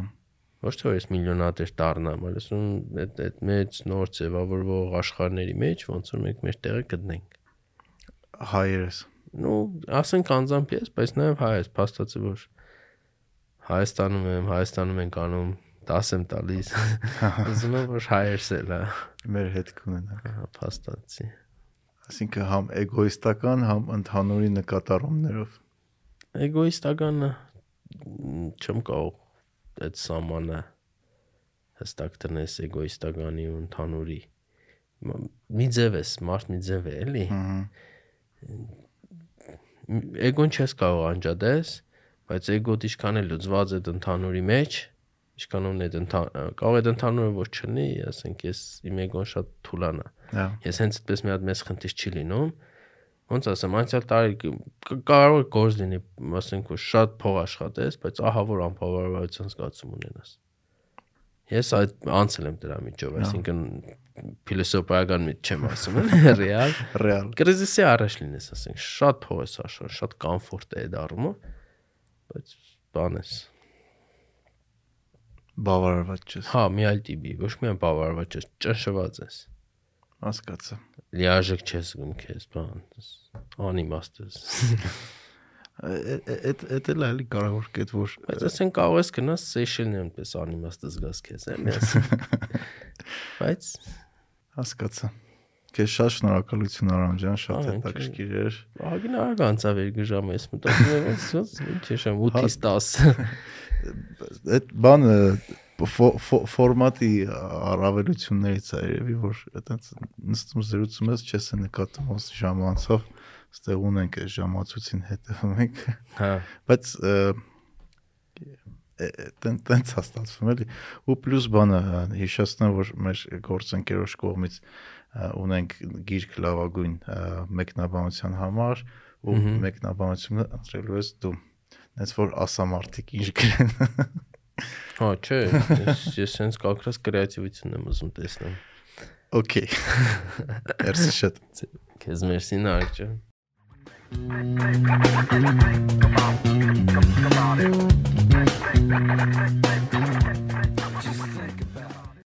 ոչ թե ես միլիոնատեր դառնամ, այլ ասում այդ այդ մեծ նոր ձևավորվող աշխարհների մեջ ոնց որ մենք մեր տեղը գտնենք։ հայերս Ну, ասենք անձամբ ես, բայց նաև հայ ես, փաստացի որ Հայաստանում եմ, Հայաստանում ենք անում 10 եմ տալիս։ Ուզում եմ որ հայերս էլ, հա, մեր հետ կունենա հա, փաստացի։ այսինքն համ էգոիստական համ ընդհանուրի նկատառումներով Էգոիստականը չեմ կարող այդ սամանը հստակ տնես էգոիստականի ու ընդհանուրի։ Մի ձև է, մարդ մի ձև է, էլի։ Մ- Էգոն չես կարող անջատես, բայց էգոտ ինչքան է լուծված այդ ընդհանուրի մեջ, ինչքանում է այդ կարող է այդ ընդհանուրը ոչ չլինի, ասենք ես իմ էգոն շատ թուլանա։ հա Ես հենց այդպես մի հատ մեծ խնդիր չի լինում։ Ոնց ասեմ, անցյալ տարի կարող է գործ լինի, ասենք որ շատ փող աշխատես, բայց ահա որ անբավարարության զգացում ունենաս։ Ես այդ անցել եմ դրա միջով, այսինքն փիլիսոփայական միջ չեմ ասում, ռեալ ռեալ կրիզիսի առաջ լինես, ասենք, շատ փող ես աշխարհ, շատ կոմֆորտ է այդ առումով, բայց բան ես։ Բավարարված չես։ Հա, մի այլ տիպի, ոչ միայն բավարարված ես, ճնշված ես։ Հասկացա։ Լիարժեք չես զգում քեզ, բան, անիմաստ ես։ Այդ այդ էլ էլի կարևոր կետ որ Բայց ասեն կարող ես գնաս Սեյշելն այնպես անիմաստ զգաս քեզ, էլի Բայց հասկացա։ Քեզ շատ շնորհակալություն Արամ ջան, շատ հետաքրքիր էր։ ահագին արագ անցավ երկու ժամ, ես մտածում եմ, ոնց ինչ է շեմ 8-ից 10։ Այդ բանը ֆո- ֆո- ֆորմատի առավելություններից է երևի որ այտենց նստում զրուցում ես չես է նկատում ոնց ժամ անցավ ստեղ ունենք այս ժամացույցին հետևում ենք Հա, բայց տեն տենց հաստատվում էլի ու պլյուս բանը հիշեցնեմ որ մեր գործընկերոջ կողմից ունենք գիրք լավագույն մեկնաբանության համար ու մեկնաբանությունը ընտրելու ես դու այնց որ ասամարտիկ ինչ գրեն հա, չէ, ես ես sense կակրած կրեատիվություն եմ ուզում տեսնել։ Okay։ Merci շատ։ Քեզ մերսի նարեկ ջան։ Come on.